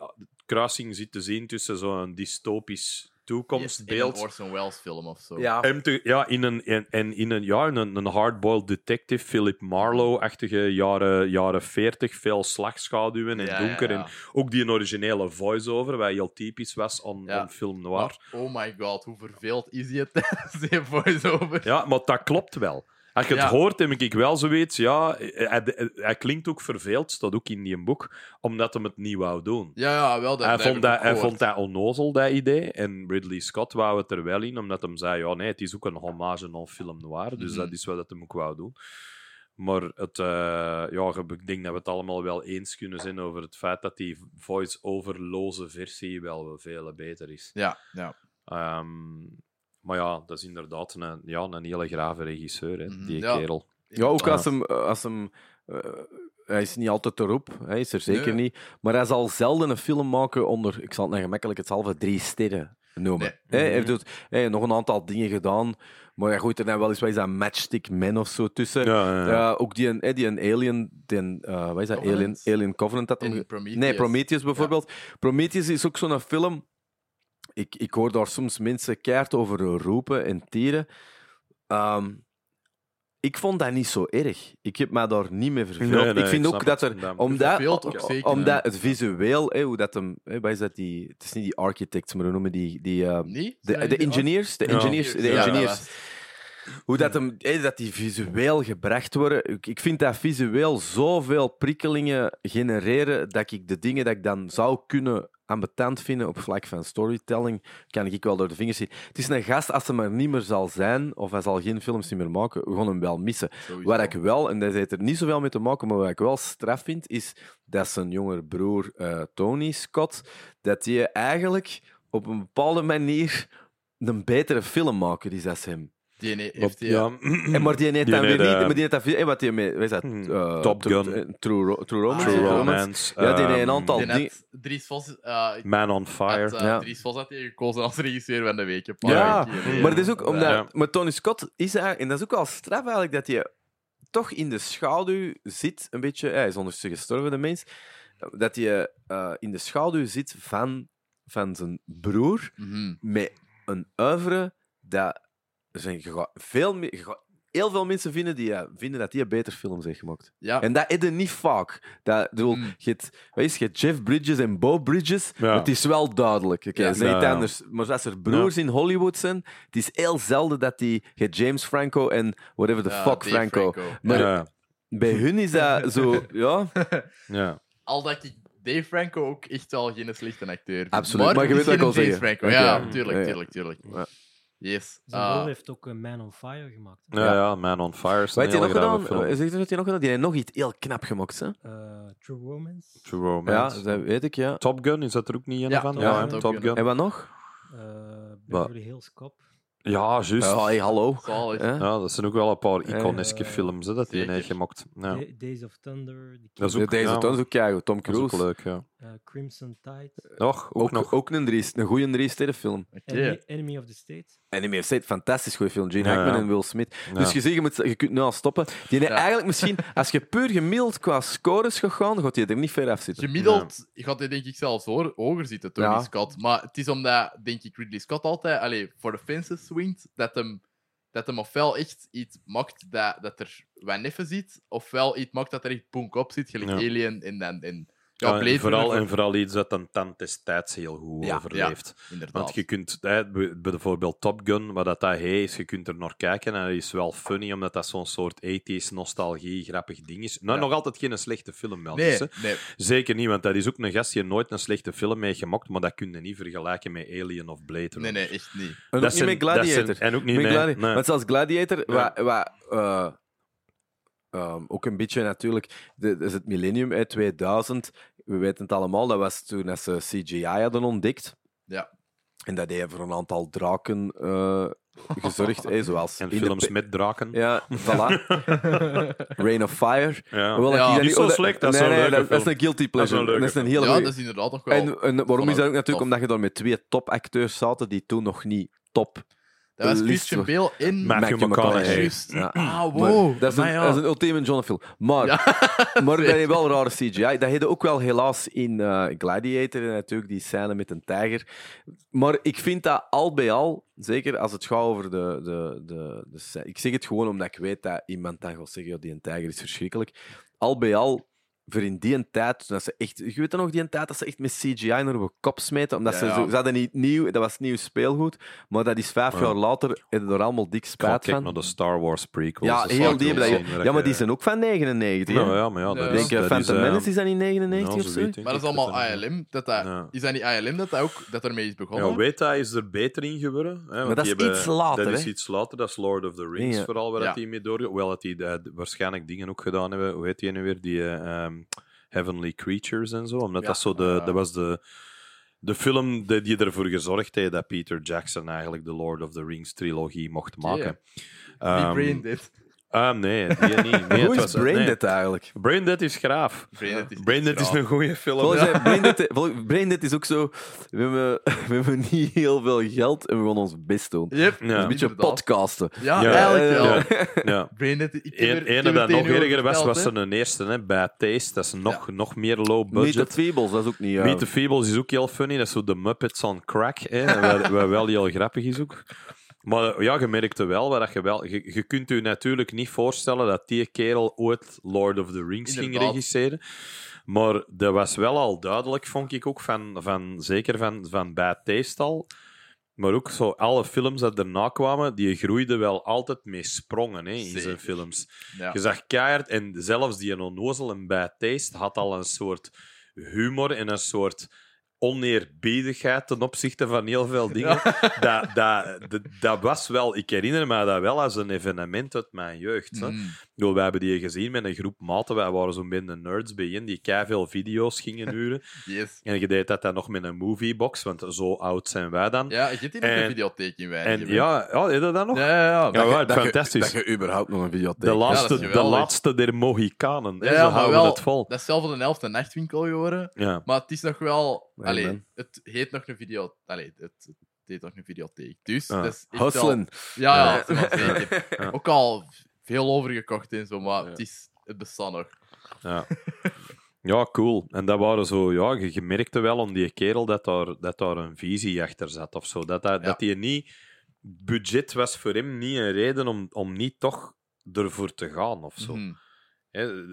kruising zit te zien tussen zo'n dystopisch Yes, toekomstbeeld. In een Orson Welles film of zo. Ja. En te- ja, in een, en, en in een, ja, in een, een hardboiled detective, Philip Marlowe-achtige jaren, jaren 40, veel slagschaduwen en Ja, donker. ja, ja. En ook die originele voice-over, wat heel typisch was aan, Ja. aan film noir. Maar, oh my god, hoe verveeld is hij het tijdens die voice-over? Ja, maar dat klopt wel. Als je het Ja. hoort, heb ik wel zoiets. Ja, hij, hij- hij klinkt ook verveeld, staat ook in die boek, omdat hij het niet wou doen. Ja, ja, wel. Dat, hij, dat vond dat, hij vond dat onnozel, dat idee. En Ridley Scott wou het er wel in, omdat hij zei: ja, nee, het is ook een hommage aan film noir. Dus Mhm. dat is wat hij ook wou doen. Maar het, eh, ja, ik denk dat we het allemaal wel eens kunnen zijn over het feit dat die voice-overloze versie wel veel beter is. Ja, ja. Ehm, maar ja, dat is inderdaad een, ja, een hele grave regisseur, hè, Mhm, die ja. kerel. Ja, ook als hem... Als hem eh, hij is niet altijd erop, hij is er zeker Nee. niet. Maar hij zal zelden een film maken onder, ik zal het nou gemakkelijk hetzelfde, drie sterren noemen. Nee. Hè, Hij Mhm. heeft dus, hij heeft nog een aantal dingen gedaan, maar hij gooit er dan wel eens wat is dat, Matchstick Man of zo tussen. Ja, ja, ja. Ja, ook die, een- die een Alien, die, eh wat is dat, Alien, Covenant? Alien Covenant. Dat hem Prometheus. Nee, Prometheus bijvoorbeeld. Prometheus is ook zo'n film. Ik, ik hoor daar soms mensen keihard over roepen en tieren. Ehm, ik vond dat niet zo erg. Ik heb me daar niet mee verveeld. Nee, nee, ik vind ik ook dat er... Dat- Omdat, Verveeld ook zeker, omdat het visueel, hè, hoe dat hem... Hè, wat is dat, die, het is niet die architects, maar hoe noemen die... die eh, Nee? de, de engineers, de engineers, de engineers. Hoe dat, hem, hé, dat die visueel gebracht worden. Ik, ik vind dat visueel zoveel prikkelingen genereren dat ik de dingen dat ik dan zou kunnen ambetant vinden op vlak van storytelling, kan ik wel door de vingers zien. Het is een gast, als hij maar niet meer zal zijn, of hij zal geen films meer maken, we gaan hem wel missen. Sowieso. Waar ik wel, en dat heeft er niet zoveel mee te maken, maar wat ik wel straf vind, is dat zijn jongere broer eh, Tony Scott, dat hij eigenlijk op een bepaalde manier een betere filmmaker is als hem. Die heeft die, ja. En maar die heeft dan weer heeft, niet... eh, Maar die heeft dat veel... eh, Wat die mee... Wat is dat? Eh, Top Gun. eh, True, True Romance? True ja. Romance. Ja, die heeft ehm, een aantal die Dries Vos, eh, Man on had, Fire. eh, Ja. Dries Vos had hij gekozen als regisseur van de week. een paar Ja, weken maar het is ook omdat... Ja. Maar Tony Scott is eigenlijk... En dat is ook wel straf eigenlijk, dat hij toch in de schaduw zit, een beetje... Hij is ondertussen gestorven, de mens. Dat hij eh, in de schaduw zit van, van zijn broer, Mhm. met een oeuvre dat... Er zijn je gaat veel meer... je gaat- Heel veel mensen vinden, die, eh, vinden dat hij beter films heeft gemaakt. Ja, En dat is er niet vaak. Dat, bedoel, Mm. je, hebt, het? je hebt Jeff Bridges en Bo Bridges. Ja. Het is wel duidelijk. Oké, Ja. is niet anders. Maar als er broers in Hollywood zijn, het is heel zelden dat die... Je hebt James Franco en whatever the ja, fuck Franco. Franco. Maar Ja, bij hun is dat zo... Ja, ja. Al dat ik Dave Franco ook echt wel geen slechte acteur. Absoluut, maar je weet wat ik zeggen. Franco. Ja, tuurlijk, Ja. tuurlijk, tuurlijk. Ja. Yes. Zijn Ah, broer heeft ook een Man on Fire gemaakt. Ja, Ja. ja, Man on Fire is wat een heeft hij nog gedaan? film. Zegt hij nog gedaan? Die heeft nog iets heel knap gemaakt, hè? Eh, True Romance. True Ja, Romance. dat weet ik, ja. Top Gun, is dat er ook niet een Ja, van? Top Ja, Gun. Top, Gun. En wat nog? eh Beverly Hills Cop. Ja, juist. Ja, hey, hallo. zalig. Ja. Ja, dat zijn ook wel een paar iconiske Eh, films hè, dat hij heeft gemaakt. Ja. Da- Days of Thunder. Dat is King- ook- Deze ja. toon is ook keigoed. Tom Dat is ook Cruise. leuk, ja. eh, Crimson Tide. Nog, ook, Ook, nog. ook een, drie, een goede drie sterrenfilm. Oké. Enemy, Enemy of the State. En die heeft fantastisch goede film. Gene Hackman ja. en Will Smith. Ja. Dus je, zegt, je, moet, je kunt nu al stoppen. Die eigenlijk misschien, als je puur gemiddeld qua scores gaat gaan, dan gaat hij er niet ver af zitten. Gemiddeld gaat hij denk ik zelfs hoor, hoger zitten, Tony Ja. Scott. Maar het is omdat, denk ik, Ridley Scott altijd allee, voor de fences swingt, dat hem, dat hem ofwel echt iets maakt dat, dat er neffen zit, ofwel iets maakt dat er echt punk op zit, gelijk Ja. Alien en dan... En, ja, Ja, en vooral, en vooral iets dat een tand destijds heel goed Ja, overleeft. inderdaad. Want je kunt, hè, bij- bijvoorbeeld Top Gun, wat dat heeft, je kunt er naar kijken en dat is wel funny, omdat dat zo'n soort 80s nostalgie, grappig ding is. Nou, Ja. nog altijd geen slechte film wel. Nee, dus, hè. nee. Zeker niet, want dat is ook een gast die nooit een slechte film heeft gemaakt, maar dat kun je niet vergelijken met Alien of Blade Nee, Runner. nee, echt niet. En ook Dat niet zijn- met Gladiator. zijn- en ook niet Met. Gladi- nee. Want zelfs Gladiator, Ja. wat, wat, eh, ehm, ook een beetje natuurlijk, de, dat is het millennium uit 2000. We weten het allemaal, dat was toen dat ze CGI hadden ontdekt. Ja. En dat heeft voor een aantal draken eh, gezorgd, hè, zoals En de films met draken. Ja, voilà. Rain of Fire. Ja. Hoewel Ja, niet zo oh, slecht, dat is nee, een nee, leuke dat, dat is een guilty Dat is een pleasure. Dat is een hele Ja, dat is inderdaad nog wel... En, en waarom is dat ook natuurlijk? tof. Omdat je daar met twee topacteurs zaten die toen nog niet top Dat was Christian Bale in... Matthew McConaughey. Ja. Ah, Maar wow. dat, is een, Maar ja. dat is een ultieme John film. Maar, Ja. maar dat is wel rare CGI. Dat heette ook wel helaas in eh, Gladiator, en natuurlijk die scène met een tijger. Maar ik vind dat al bij al, zeker als het gaat over de, de, de, de Ik zeg het gewoon omdat ik weet dat iemand dan gaat zeggen, ja, die een tijger is verschrikkelijk. Al bij al, voor in die tijd, dat ze echt... Je weet nog die tijd dat ze echt met CGI naar hun kop smeten, omdat Ja, ze, ja. ze hadden niet nieuw... Dat was nieuw speelgoed, maar dat is vijf Ja. jaar later, hebben er allemaal dik spijt van. naar de Star Wars prequels. Ja, dat heel die wel hebben dat. Ja, maar die zijn ook van 99. hè? Nou, ja, maar ja, dat is... denk, eh, dat Phantom is, eh, Menace is dat in 99 ja, of zo? Maar dat is allemaal dat dat- ILM. Dat dat, Ja. Is dat niet ILM dat, dat, ook, dat ermee is begonnen? Ja, Weta is er beter in geworden. Hè, want dat die is iets later, Dat is iets later, dat is Lord of the Rings vooral, waar dat die mee doorgaat. Hoewel dat die eh, waarschijnlijk dingen ook gedaan hebben. Hoe heet die nu weer? Die eh, Heavenly Creatures en zo. Omdat Ja. dat zo de... Ja. Dat was de... De film die, die ervoor gezorgd heeft dat Peter Jackson eigenlijk de Lord of the Rings trilogie mocht maken. Brain. Ah, nee, die niet. Nee, Hoe is was- Brain nee. Dead eigenlijk? Brain Dead is graaf. Brain Dead is een goede film. Volgens ja. mij, Brain Dead, vol- Brain Dead is ook zo... We hebben, we hebben niet heel veel geld en we gaan ons best doen. Yep, Ja. Een beetje podcasten. Ja, Ja. eigenlijk wel. Ja. Ja. Brain Dead, ik heb Eén er- ik ene heb dat er nog erger was, was hè. zijn eerste, hè, Bad Taste. Dat is nog, nog meer low Meet the budget. Feebles, dat is ook niet... eh, Meet the Feebles is ook heel funny. Dat is zo de Muppets on crack, hè, wat, wat wel heel grappig is ook. Maar ja, je merkte wel, dat je, wel je, je kunt je natuurlijk niet voorstellen dat die kerel ooit Lord of the Rings ging regisseren. Maar dat was wel al duidelijk, vond ik ook, van, van, zeker van, van Bad Taste al. Maar ook zo alle films dat erna kwamen, die groeiden wel altijd mee sprongen hè, in Zeker. zijn films. Ja. Je zag keihard, en zelfs die onnozel en Bad Taste had al een soort humor en een soort oneerbiedigheid ten opzichte van heel veel dingen. Dat, dat, dat, dat was wel, ik herinner me dat wel als een evenement uit mijn jeugd. Hè. Mm. Bedoel, wij hebben die gezien met een groep maten. Wij waren zo'n beetje nerds bijeen die veel video's gingen huren. Yes. en je deed dat dan nog met een moviebox, want zo oud zijn wij dan. Ja, je hebt hier nog En- een videotheek in hè? ja, ja, heb je dat nog? Ja, ja, ja. Ja, Dat je- waar, dat je- fantastisch. Dat je überhaupt nog een videotheek De laatste, de laatste der Mohikanen. Ja, houden wel, het vol. dat is zelf van een nachtwinkel geworden. Ja. Maar het is nog wel... Allee, man. het heet nog een video... Allee, het, het heet nog een videotheek. Dus, Ah. wel- Hustlen. Ja, ja, zeker. Ook al veel overgekocht en zo, maar het, is, het bestaat nog. Ja. ja, cool. En dat waren zo, ja, je, merkte wel om die kerel dat daar, dat daar een visie achter zat of zo. Dat, dat, Ja. dat die niet. Budget was voor hem niet een reden om, om niet toch ervoor te gaan of zo. Mhm.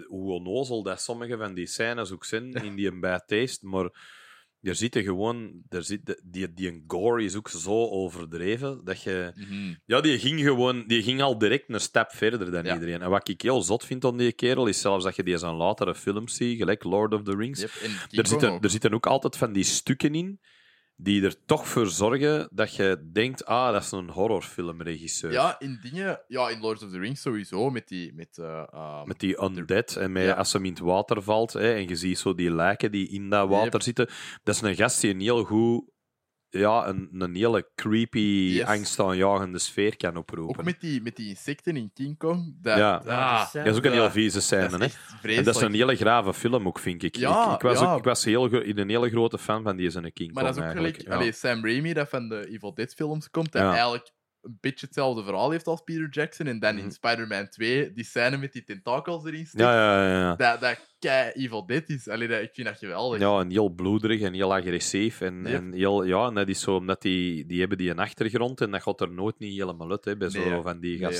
Hoe onnozel dat sommige van die scènes ook zijn in die bad taste, maar er zitten gewoon, er zit, die, die een gore is ook zo overdreven dat je. Mhm. Ja, die ging gewoon, die ging al direct een stap verder dan Ja. iedereen. En wat ik heel zot vind aan die kerel, is zelfs dat je die zijn latere films ziet, gelijk Lord of the Rings. Yep, Er zitten, er zitten ook altijd van die stukken in die er toch voor zorgen dat je denkt, ah, dat is een horrorfilmregisseur. Ja, in dingen... Ja, in Lord of the Rings sowieso, met die... Met, eh, ehm, Met die undead en met, Ja. als hem in het water valt hè, en je ziet zo die lijken die in dat water Yep. zitten. Dat is een gast die een heel goed, ja, een, een hele creepy, Yes. angstaanjagende sfeer kan oproepen. ook met die, met die insecten in King Kong. Dat, Ja. ah. Dat is ook een heel vieze dat scène. is En vreselijk. dat is een hele grave film ook, vind ik. Ja, ik, ik was, ja. ook, ik was heel, een hele grote fan van die zijn King Maar Kong dat is ook eigenlijk. gelijk... Allee, Sam Raimi, dat van de Evil Dead films komt, dat Ja. eigenlijk een beetje hetzelfde verhaal heeft als Peter Jackson. En dan Mhm. in Spider-Man 2, die scène met die tentakels erin stikt. ja, ja, ja, ja. Dat, dat kei Evil Dead is. Allee, dat, ik vind dat geweldig. Ja, en heel bloederig en heel agressief. En, en heel, ja, en dat is zo omdat die, die hebben die een achtergrond en dat gaat er nooit niet helemaal uit hè, bij zo van die Nee,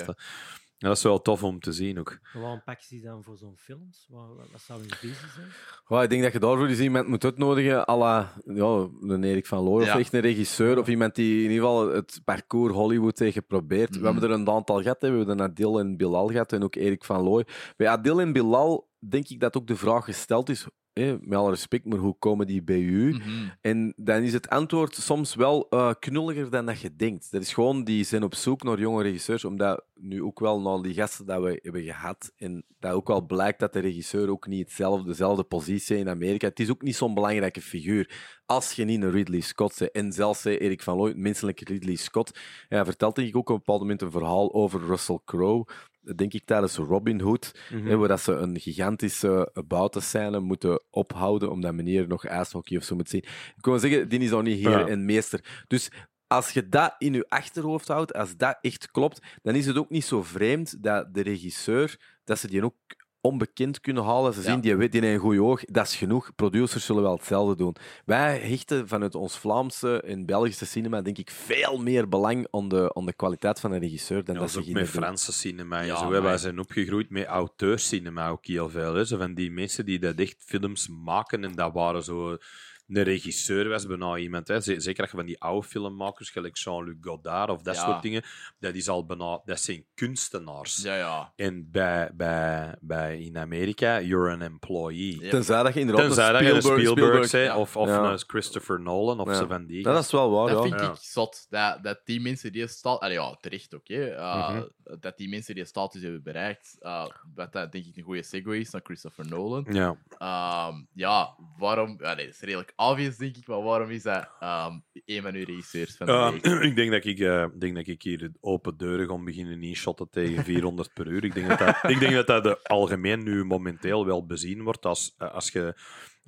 En dat is wel tof om te zien ook. Waarom pakken ze die dan voor zo'n films? Wat, wat, zou hun visie zijn? Well, ik denk dat je daarvoor eens iemand moet uitnodigen, à la ja, een Erik van Looy, Ja. of echt een regisseur, of iemand die in ieder geval het parcours Hollywood heeft geprobeerd. Mhm. We hebben er een aantal gehad, hè. we hebben Adil en Bilal gehad, en ook Erik van Looy. Bij Adil en Bilal denk ik dat ook de vraag gesteld is, met alle respect, maar hoe komen die bij u? Mhm. En dan is het antwoord soms wel eh, knulliger dan dat je denkt. Dat is gewoon, die zijn op zoek naar jonge regisseurs, omdat nu ook wel naar die gasten dat we hebben gehad, en dat ook wel blijkt dat de regisseur ook niet hetzelfde, dezelfde positie in Amerika. Het is ook niet zo'n belangrijke figuur als je niet een Ridley Scott bent. En zelfs hè, Erik van Looy, menselijke Ridley Scott, hij vertelt denk ik ook op een bepaald moment een verhaal over Russell Crowe, denk ik tijdens Robin Hood, hè, waar dat ze een gigantische buitenscène moeten ophouden, om dat meneer nog ijshockey of zo moet zien. Ik wil zeggen, die is nog niet hier Ja. een meester. Dus als je dat in je achterhoofd houdt, als dat echt klopt, dan is het ook niet zo vreemd dat de regisseur, dat ze die ook onbekend kunnen halen. Ze Ja. zien, die weet die heeft een goed oog, dat is genoeg. Producers zullen wel hetzelfde doen. Wij hechten vanuit ons Vlaamse en Belgische cinema, denk ik, veel meer belang aan de, aan de kwaliteit van een regisseur dan Ja, dat ze is ook met. Franse cinema Ja, zo. Wij zijn opgegroeid met auteurscinema ook heel veel. Hè. Zo van die mensen die dat echt films maken en dat waren zo... Een regisseur was bijna iemand. Hè. Zeker als je van die oude filmmakers, gelijk Jean-Luc Godard of dat Ja. soort dingen, dat, is al bijna, dat zijn kunstenaars. Ja, ja. En bij, bij, bij, in Amerika, you're an employee. Ja. Tenzij dat je inderdaad Tenzij een dat Spielberg, Spielberg, Spielberg- of, of Ja. een Christopher Nolan of Ja. zo van die. Dat is wel waar, dat ja. vind Ja. ik zot. Dat, dat die mensen die staat... Allee, ja, terecht ook, hè. Uh, Mhm. Dat die mensen die status hebben bereikt. uh, wat dat denk ik een goede segue is naar Christopher Nolan. Ja. Ehm, ja, waarom... Nee, dat is redelijk obvious, denk ik. Maar waarom is dat ehm, een van uw regisseurs van de ik denk dat ik, ik denk dat ik hier open deuren ga beginnen inshotten tegen 400 per uur. Ik denk dat dat, ik denk dat, dat de algemeen nu momenteel wel bezien wordt. Als, eh, als je,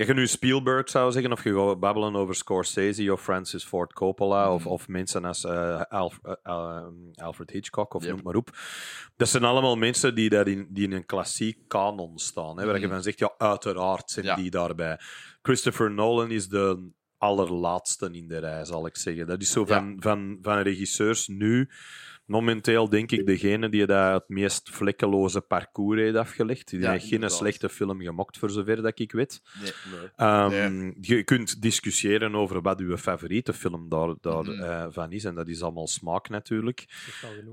je nu Spielberg zou zeggen, of je gaat babbelen over Scorsese of Francis Ford Coppola, of, Mhm. of mensen als eh, Alf- eh, eh, Alfred Hitchcock, of Yep. noem maar op. Dat zijn allemaal mensen die, daar in, die in een klassiek kanon staan. Hè, waar je Mhm. van zegt, ja, uiteraard zijn Ja. die daarbij. Christopher Nolan is de allerlaatste in de rij, zal ik zeggen. Dat is zo Ja. van, van, van regisseurs nu, momenteel denk ik degene die daar het meest vlekkeloze parcours heeft afgelegd. Die Ja, heeft geen slechte film gemokt, voor zover dat ik weet. Nee. Ehm, Je kunt discussiëren over wat uw favoriete film daar, daar, Mhm. eh, van is. En dat is allemaal smaak natuurlijk.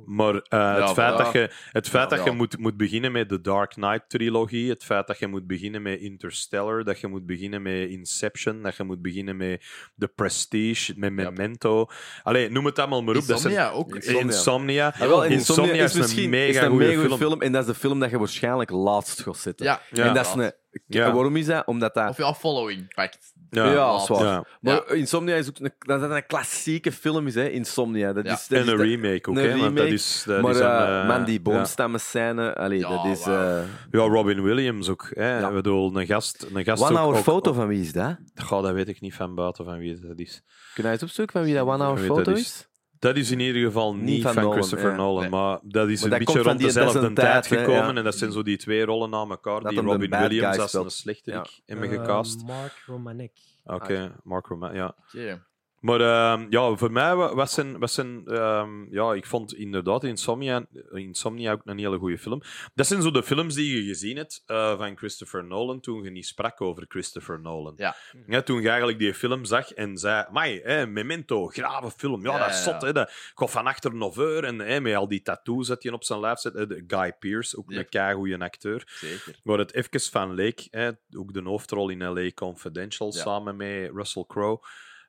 Maar eh, het feit voilà. dat je, het feit Ja, dat je moet, moet beginnen met de Dark Knight-trilogie, het feit dat je moet beginnen met Interstellar, dat je moet beginnen met Inception, dat je moet beginnen met The Prestige, met Memento. Allee, noem het allemaal maar op. Dat zijn- Insomnia ook. Insomnia. Insomnia. Ah, wel, Insomnia, Insomnia is, een misschien mega is een mega goede film. film. En dat is de film dat je waarschijnlijk laatst gaat zitten. Ja, Ja. en dat is een... Ja. Waarom is dat? Omdat dat... Of ja, Following pakt. Ja, Ja, zwaar. ja. Maar Insomnia is ook een, dat dat een klassieke film is, hè? Insomnia. Dat Ja. is, dat En is een remake ook, een hè? Dat remake, is, dat maar is een, eh, eh, man, die ja. boomstammen scène, allee, Ja, dat is... eh Ja, Robin Williams ook. Hè? Ja. Ik bedoel, een gast, een gast One ook, Hour ook- Foto, ook- van wie is dat? Goh, dat weet ik niet van buiten van wie dat is. Kun je eens opzoeken van wie dat One Hour Foto is? Dat is in ieder geval niet, Niet van van, Nolan, Christopher ja. Nolan, Nee. maar dat is Maar een dat beetje rond dezelfde tijd tijd, hè, gekomen. ja. En dat zijn zo die twee rollen na elkaar Dat die Robin Williams als een slechterik Ja. hebben Eh, gecast. Mark Romanek. Oké, Mark Roman, ja. Oké. Maar ehm, ja, voor mij wa- was zijn, was zijn ehm, ja, ik vond inderdaad Insomnia, Insomnia ook een hele goede film. Dat zijn zo de films die je gezien hebt eh, van Christopher Nolan toen je niet sprak over Christopher Nolan. Ja. toen je eigenlijk die film zag en zei, mai, hè, Memento, grave film. Ja, Ja, dat is ja, zot, ja. hè. Dat gaat van achter noveur en hè, met al die tattoos dat hij op zijn lijf zet. Guy Pearce, ook Ja. een keigoeie acteur. Zeker. Waar het even van leek, hè, ook de hoofdrol in LA Confidential Ja. samen met Russell Crowe,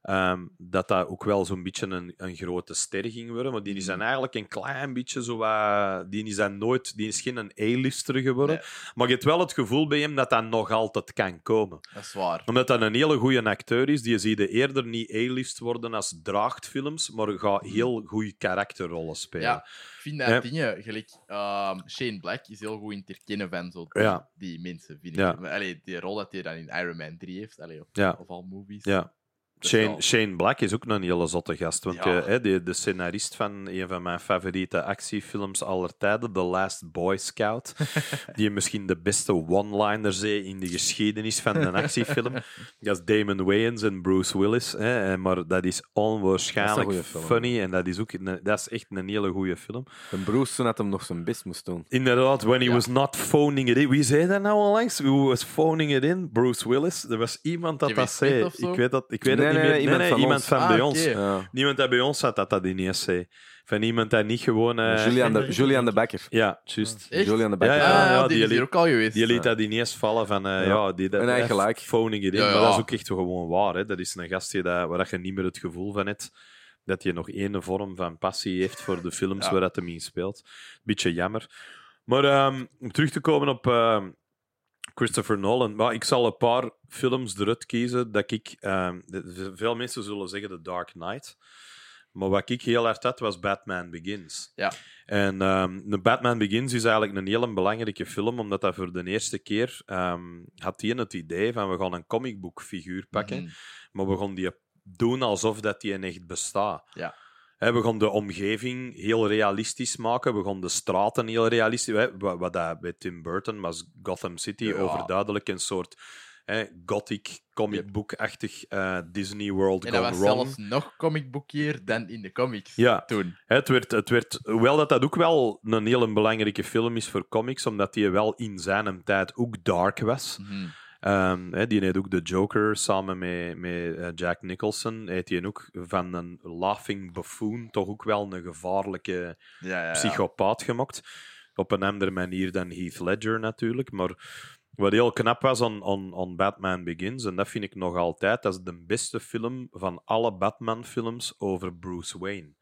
ehm, dat dat ook wel zo'n beetje een, een grote ster ging worden. Maar die is Mhm. dan eigenlijk een klein beetje zo wat- Die is dan nooit... Die is geen een A-lister geworden. Nee. Maar je hebt wel het gevoel bij hem dat dat nog altijd kan komen. Dat is waar. Omdat dat een hele goede acteur is. Die zie je eerder niet A-list worden als draagtfilms, maar gaat heel goede karakterrollen spelen. Ja, ik vind dat Ja. dingen, gelijk ehm, Shane Black is heel goed in het herkennen van zo die, Ja. die mensen, vind ik. Allee, die rol dat hij dan in Iron Man 3 heeft, allee, of, of al movies. Ja. Is Shane, wel- Shane Black is ook een hele zotte gast. Want Ja. eh, de, de scenarist van een van mijn favoriete actiefilms aller tijden, The Last Boy Scout, die misschien de beste one-liners heeft in de geschiedenis van een actiefilm. Dat is Damon Wayans en Bruce Willis. Hè, eh, maar dat is onwaarschijnlijk funny en dat is, ook een- dat is echt een hele goede film. En Bruce toen had hem nog zijn best moest doen. Inderdaad, when he Ja. was not phoning it in. Wie zei dat nou onlangs? Who was phoning it in? Bruce Willis. Er was iemand dat dat zei. Ik weet, dat, ik weet Nee, nee, nee, iemand van iemand ons. van Ah, bij ons. Ja. Niemand dat bij ons zat dat dat ineens zei. Van iemand dat niet gewoon... eh, Julian, de, Julian de Becker. Ja, juist. Echt? Julian de Ja, Bekker. ja, Ah, ja, die, die is hier liet- ook al geweest. Die liet dat ineens vallen van... eh, Ja. ja. die, dat, En hij dat- gelijk. Phoning it in. Ja, Maar dat is ook echt gewoon waar. Hè. Dat is een gastje dat, waar je niet meer het gevoel van hebt dat je nog één vorm van passie heeft voor de films Ja. waar dat hem in speelt. Beetje jammer. Maar ehm, om terug te komen op ehm, Christopher Nolan. Maar ik zal een paar films eruit kiezen dat ik... ehm, veel mensen zullen zeggen The Dark Knight. Maar wat ik heel hard had, was Batman Begins. Ja. En ehm de Batman Begins is eigenlijk een heel belangrijke film, omdat dat voor de eerste keer ehm, had hij het idee van we gaan een comicboekfiguur pakken, Mhm. maar we gaan die doen alsof dat die echt bestaat. Ja. We gaan de omgeving heel realistisch maken. We gaan de straten heel realistisch... Hè, wat, wat dat bij Tim Burton was Gotham City Ja. overduidelijk een soort hè, gothic, comicboekachtig eh, Disney World En dat gone was wrong. zelfs nog comicboekier dan in de comics Ja. toen. Het werd, het werd, hoewel dat, dat ook wel een hele belangrijke film is voor comics, omdat die wel in zijn tijd ook dark was. Mhm. Ehm, die heeft ook de Joker samen met, met eh, Jack Nicholson. Heeft die ook van een laughing buffoon toch ook wel een gevaarlijke Ja, ja, ja. psychopaat gemaakt. Op een andere manier dan Heath Ledger natuurlijk. Maar wat heel knap was aan, aan, aan Batman Begins, en dat vind ik nog altijd, dat is de beste film van alle Batman-films over Bruce Wayne.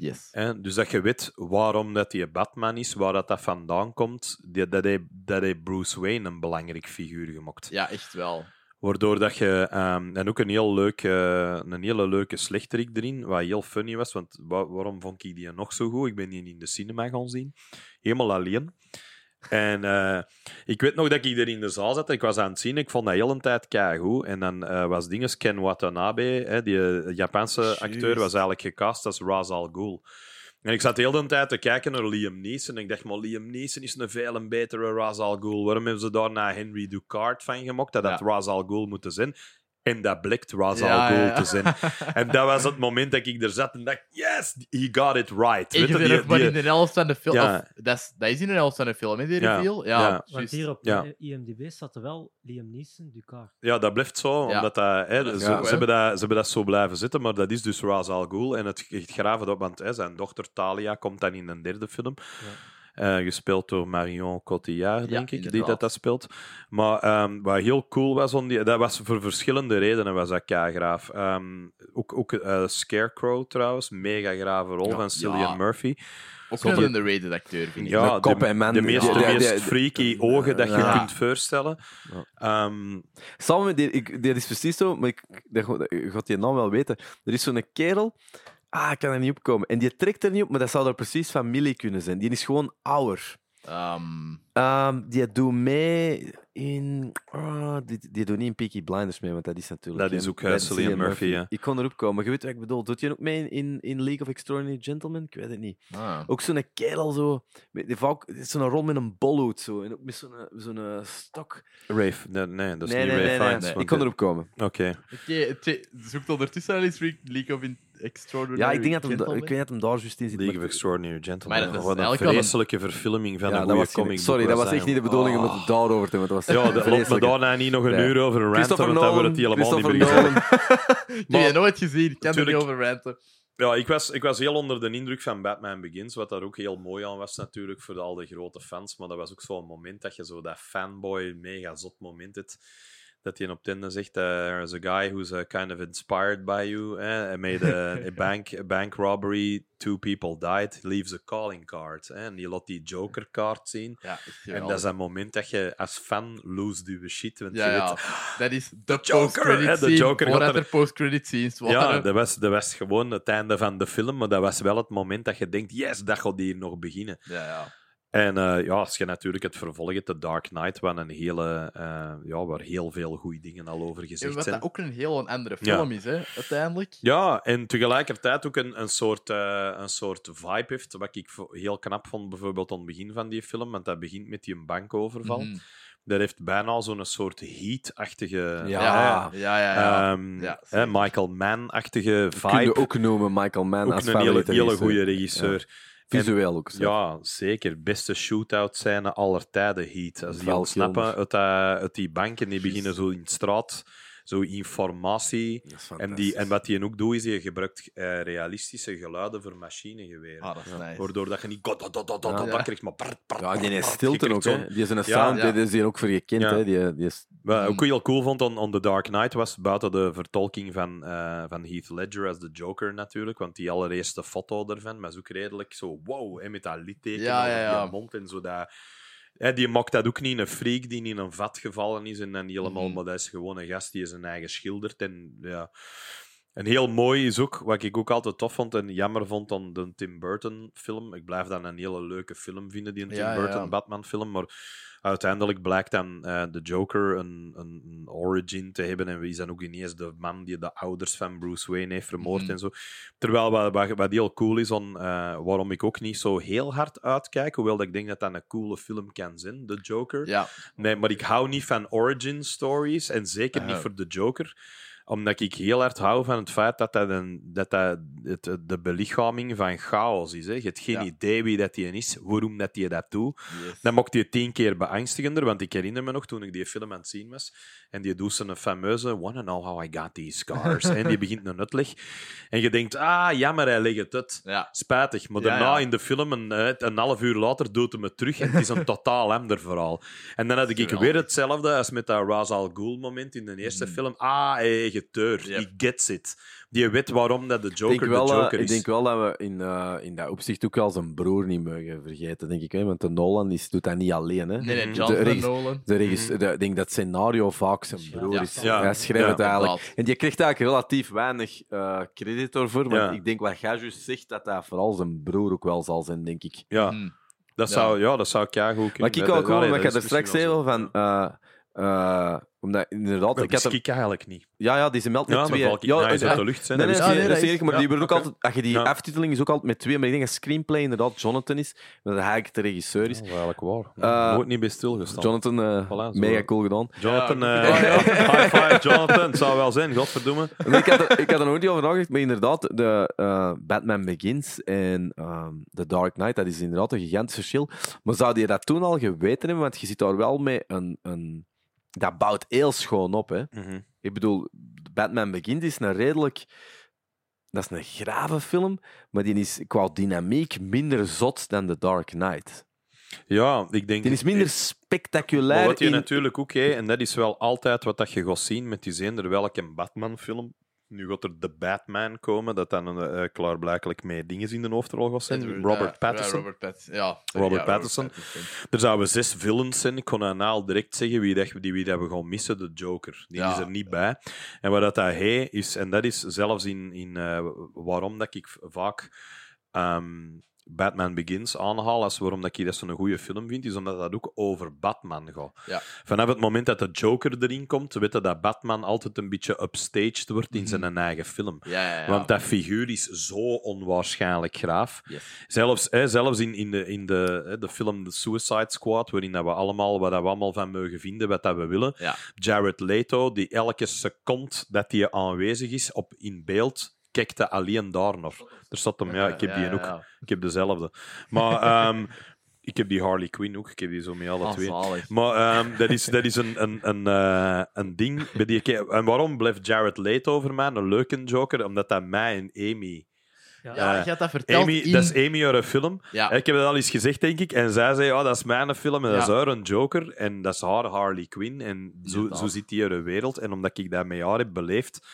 Yes. Hè? Dus dat je weet waarom dat die Batman is, waar dat, dat vandaan komt, die, dat, hij, dat hij Bruce Wayne een belangrijk figuur gemaakt. Ja, echt wel. Waardoor dat je... ehm, en ook een, heel leuk, eh, een hele leuke slechterik erin, wat heel funny was. Want wa- waarom vond ik die nog zo goed? Ik ben die in de cinema gaan zien. Helemaal alleen. En eh, ik weet nog dat ik er in de zaal zat. Ik was aan het zien. Ik vond dat heel een tijd keigoed. En dan eh, was dinges Ken Watanabe, hè, die eh, Japanse acteur, was eigenlijk gecast als Ra's al Ghul. En ik zat de hele tijd te kijken naar Liam Neeson. En ik dacht, maar Liam Neeson is een veel een betere Ra's al Ghul. Waarom hebben ze daar naar Henry Ducard van gemaakt? Dat had Ja. Ra's al Ghul moeten zijn. En dat blikt Ra's al Ja, Ghul ja, ja. te zijn. En dat was het moment dat ik er zat en dacht, yes, he got it right. En Weet je maar die- in de helft van de film. Ja. of, dat, is, dat is in de helft van de film, hè, die Ja, reveal? Ja, ja. Want hier op Ja. IMDb staat er wel Liam Neeson, Ducard. Ja, dat blijft zo. Ja. Omdat dat, hè, Dat ze, zo, ze hè. hebben dat, ze hebben dat zo blijven zitten, maar dat is dus Ra's al Ghul. En het, het graven op, want hè, zijn dochter Talia komt dan in een derde film. Eh, gespeeld door Marion Cotillard, Ja, denk ik, die dat, dat speelt. Maar ehm, wat heel cool was, om die, dat was voor verschillende redenen was dat graaf. Ehm ook ook eh, Scarecrow trouwens, mega grave rol Ja. van Cillian Ja. Murphy. Ook een underrated acteur, vind ik. Ja, Met kop de, en man. de meest, Ja, de ja, meest ja, freaky ogen dat je Ja. kunt voorstellen. Ehm, Samen met die, ik, die is precies zo, maar ik, dat, je gaat die naam wel weten. Er is zo'n kerel, ah, ik kan er niet op komen. En die trekt er niet op, maar dat zou er precies familie kunnen zijn. Die is gewoon ouder. Ehm, Ehm, die doet mee in. ah, die, die doet niet in Peaky Blinders mee, want dat is natuurlijk. Dat is ook, eh, dat is Cillian Murphy, ja. Ik kon erop komen, maar je weet wat ik bedoel. Doet je ook mee in, in, League of Extraordinary Gentlemen? Ik weet het niet. ah. Ook zo'n kerel zo. zo'n rol met een bolhoed zo. En ook met zo'n zo'n eh, stok. Rafe, nee, nee, dat is nee, niet nee, Ray nee, nee. Fiennes. Ik kon erop komen. Oké. Oké, het- zoekt ondertussen al eens League of Extraordinary Ja, ik denk dat hem, ik weet dat hem daar juist in zit. League maar- of Extraordinary Gentlemen. Maar dat is Wat een eigenlijk wel een- vreselijke verfilming van Ja, een dat goede was geen- comic Sorry, book dat was echt niet de bedoeling om het daarover te hebben. Dat was Ja, dat loopt me vreselijk. daarna niet nog een uur over een Christopher want dan wordt het helemaal niet Christopher meer Nolan. Ik heb Maar- je nooit gezien, ik kan er niet Tuurlijk. over ranten. Ja, ik was, ik was heel onder de indruk van Batman Begins, wat daar ook heel mooi aan was natuurlijk voor al de grote fans. Maar dat was ook zo'n moment dat je zo dat fanboy, mega zot moment hebt. Dat hij op het einde zegt, uh, there's a guy who's uh, kind of inspired by you. Eh? I made a, a bank, a bank robbery, two people died, leaves a calling card. Eh? En die laat die Joker-kaart zien. Ja, echt En dat is een moment dat je als fan lose je shit. Want Ja, je weet, Dat is de Joker, de Joker voordat er- er post-credit scenes waren. Ja, dat was, dat was gewoon het einde van de film, maar dat was wel het moment dat je denkt, yes, dat gaat hier nog beginnen. ja, ja. En eh, ja, als je natuurlijk het vervolg hebt, The Dark Knight, waar, een hele, eh, ja, waar heel veel goede dingen al over En gezegd wat zijn. dat ook een heel andere Ja. film is, hè, uiteindelijk. Ja, en tegelijkertijd ook een, een, soort, eh, een soort vibe heeft, wat ik heel knap vond, bijvoorbeeld aan het begin van die film, want dat begint met die bankoverval. Mhm. Dat heeft bijna zo'n soort heat-achtige... Ja. Ja, ja, ja. ja. ehm, Ja, hè, zeker. Michael Mann-achtige Kun je vibe. ook noemen, Michael Mann, Ook als een hele, hele goede regisseur. Visueel ook zo. Ja, zeker. Beste shootout scène aller tijden, Heat. Als die ontsnappen uit, uit die bank en die beginnen zo in de straat, zo informatie. En, die, en wat hij ook doet, is hij gebruikt eh, realistische geluiden voor machinegeweren. Ah, dat is nice. Waardoor dat je niet god, god, god, god, god, Ja. dat krijgt, maar... Ja, die is stilte Je ook, hè. Die is een sound, ja. die is hier ook voor gekend, Ja. hè. Die, die is... Wat ik ook heel cool vond aan, aan The Dark Knight was, buiten de vertolking van, eh, van Heath Ledger als de Joker natuurlijk, want die allereerste foto ervan was ook redelijk zo wow, hè, met dat litteken Ja, ja, die mond en zo dat... Hè, die maakt dat ook niet een freak die in een vat gevallen is en dan helemaal, Mhm. maar dat is gewoon een gast die zijn eigen schildert en ja... En heel mooi is ook, wat ik ook altijd tof vond en jammer vond aan de Tim Burton film. Ik blijf dat een hele leuke film vinden, die Tim Ja, ja, Burton ja. Batman film. Maar uiteindelijk blijkt dan eh, de Joker een, een, een origin te hebben. En wie is dan ook ineens de man die de ouders van Bruce Wayne heeft vermoord Mhm. en zo. Terwijl wat, wat, wat heel cool is, on, eh, waarom ik ook niet zo heel hard uitkijk, hoewel dat ik denk dat dat een coole film kan zijn, de Joker. Ja, Nee, maar ik hou niet van origin stories en zeker niet Ah. voor de Joker omdat ik heel hard hou van het feit dat dat, een, dat, dat het, de belichaming van chaos is. Hè. Je hebt geen Ja. idee wie dat die is, waarom dat die dat doet. yes. Dan maakt die tien keer beangstigender, want ik herinner me nog toen ik die film aan het zien was. En die doet zijn fameuze Wanna know how I got these scars. en die begint een uitleg. En je denkt, ah, jammer, hij legt het uit. Ja, Spijtig, maar daarna ja. in de film, een, een half uur later, doet hij me terug en het is een totaal ander verhaal. En dan had ik weer hetzelfde als met dat Ra's al Ghul moment in de eerste Mm. film. Ah, hey, Yep. he gets it. Die weet waarom dat de Ik Joker wel, de Joker ik is. denk wel dat we in, eh, in dat opzicht ook wel zijn broer niet mogen vergeten, denk ik. Hè? Want de Nolan is, doet dat niet alleen. Hè? nee, Mhm. De Nolan. De regis- de- ik denk dat het scenario vaak zijn broer Ja. is. Ja. Hij schrijft Ja, het eigenlijk. En die krijgt eigenlijk relatief weinig eh credit ervoor. Maar Ja. ik denk wat juist zegt, dat dat vooral zijn broer ook wel zal zijn, denk ik. Ja, Hm. dat Ja. zou, ja, dat zou ik ja goed kunnen. Maar ik Ja, wel omdat je er straks zei van... eh, eh, Omdat inderdaad, Dat ik had hem, eigenlijk niet. ja, ja, die ze meldt met Ja, maar twee. ja, uit de lucht. Hè? Nee, nee, Dat dat is, dat maar Ja, die wordt ook altijd, als je die Ja. aftiteling is ook altijd met twee, maar ik denk dat screenplay inderdaad Jonathan is, dat hij eigenlijk de regisseur is. Ja, eigenlijk waar. Eh, Nooit niet bij stilgestaan. Jonathan, eh, Voilà, mega cool gedaan. Jonathan, Ja, eh, high five, Jonathan. Het zou wel zijn, godverdomme. Ik, had er, ik had er nooit niet over nagedacht, maar inderdaad, de eh, Batman Begins en ehm, The Dark Knight, dat is inderdaad een gigantisch verschil. Maar zou je dat toen al geweten hebben? Want je zit daar wel mee een... een dat bouwt heel schoon op, hè. Mhm. Ik bedoel, Batman Begins is een redelijk... Dat is een grave film, maar die is qua dynamiek minder zot dan The Dark Knight. Ja, ik denk... Die is minder Maar spectaculair wat je in... natuurlijk ook, en dat is wel altijd wat dat je gaat zien met die zender welke Batman-film. Nu gaat er de Batman komen, dat dan eh klaarblijkelijk met dingen in de hoofdrol gaat zijn. Edward- Robert Pattinson. Robert Pattinson. Ja, Robert ja, Pattinson. Er zouden zes villains zijn. Ik kon aan al direct zeggen wie, dat, die wie dat we gaan missen. De Joker. Die Ja. is er niet bij. En wat dat hij is, en dat is zelfs in, in eh, waarom dat ik vaak ehm, Batman Begins aanhaal als waarom dat ik dat zo'n goede film vind, is omdat dat ook over Batman gaat. Ja. Vanaf het moment dat de Joker erin komt, weten dat Batman altijd een beetje upstaged wordt in Mhm. zijn eigen film. Ja, ja, ja. Want dat figuur is zo onwaarschijnlijk graaf. Yes. Zelfs, hè, zelfs in, in, de, in de, hè, de film The Suicide Squad, waarin dat we allemaal wat dat we allemaal van mogen vinden, wat dat we willen. Ja. Jared Leto, die elke seconde dat hij aanwezig is op, in beeld, kijkt alleen daar naar. Er staat hem, ja, ik heb die ook. Ik heb dezelfde. Maar ehm, ik heb die Harley Quinn ook. Ik heb die zo met alle Ah, twee. zalig. Maar ehm, dat is, dat is een, een, een, eh, een ding. bij die En waarom blijft Jared Leto voor mij een leuke Joker? Omdat dat mij en Amy... Ja. Ja, Eh, je had dat verteld Amy in... Dat is Amy haar film. Ja. Ik heb dat al eens gezegd, denk ik. En zij zei, ja, dat is mijn film en dat is haar een Joker. En dat is haar Harley Quinn. En zo, zo zit die haar wereld. En omdat ik dat met haar heb beleefd,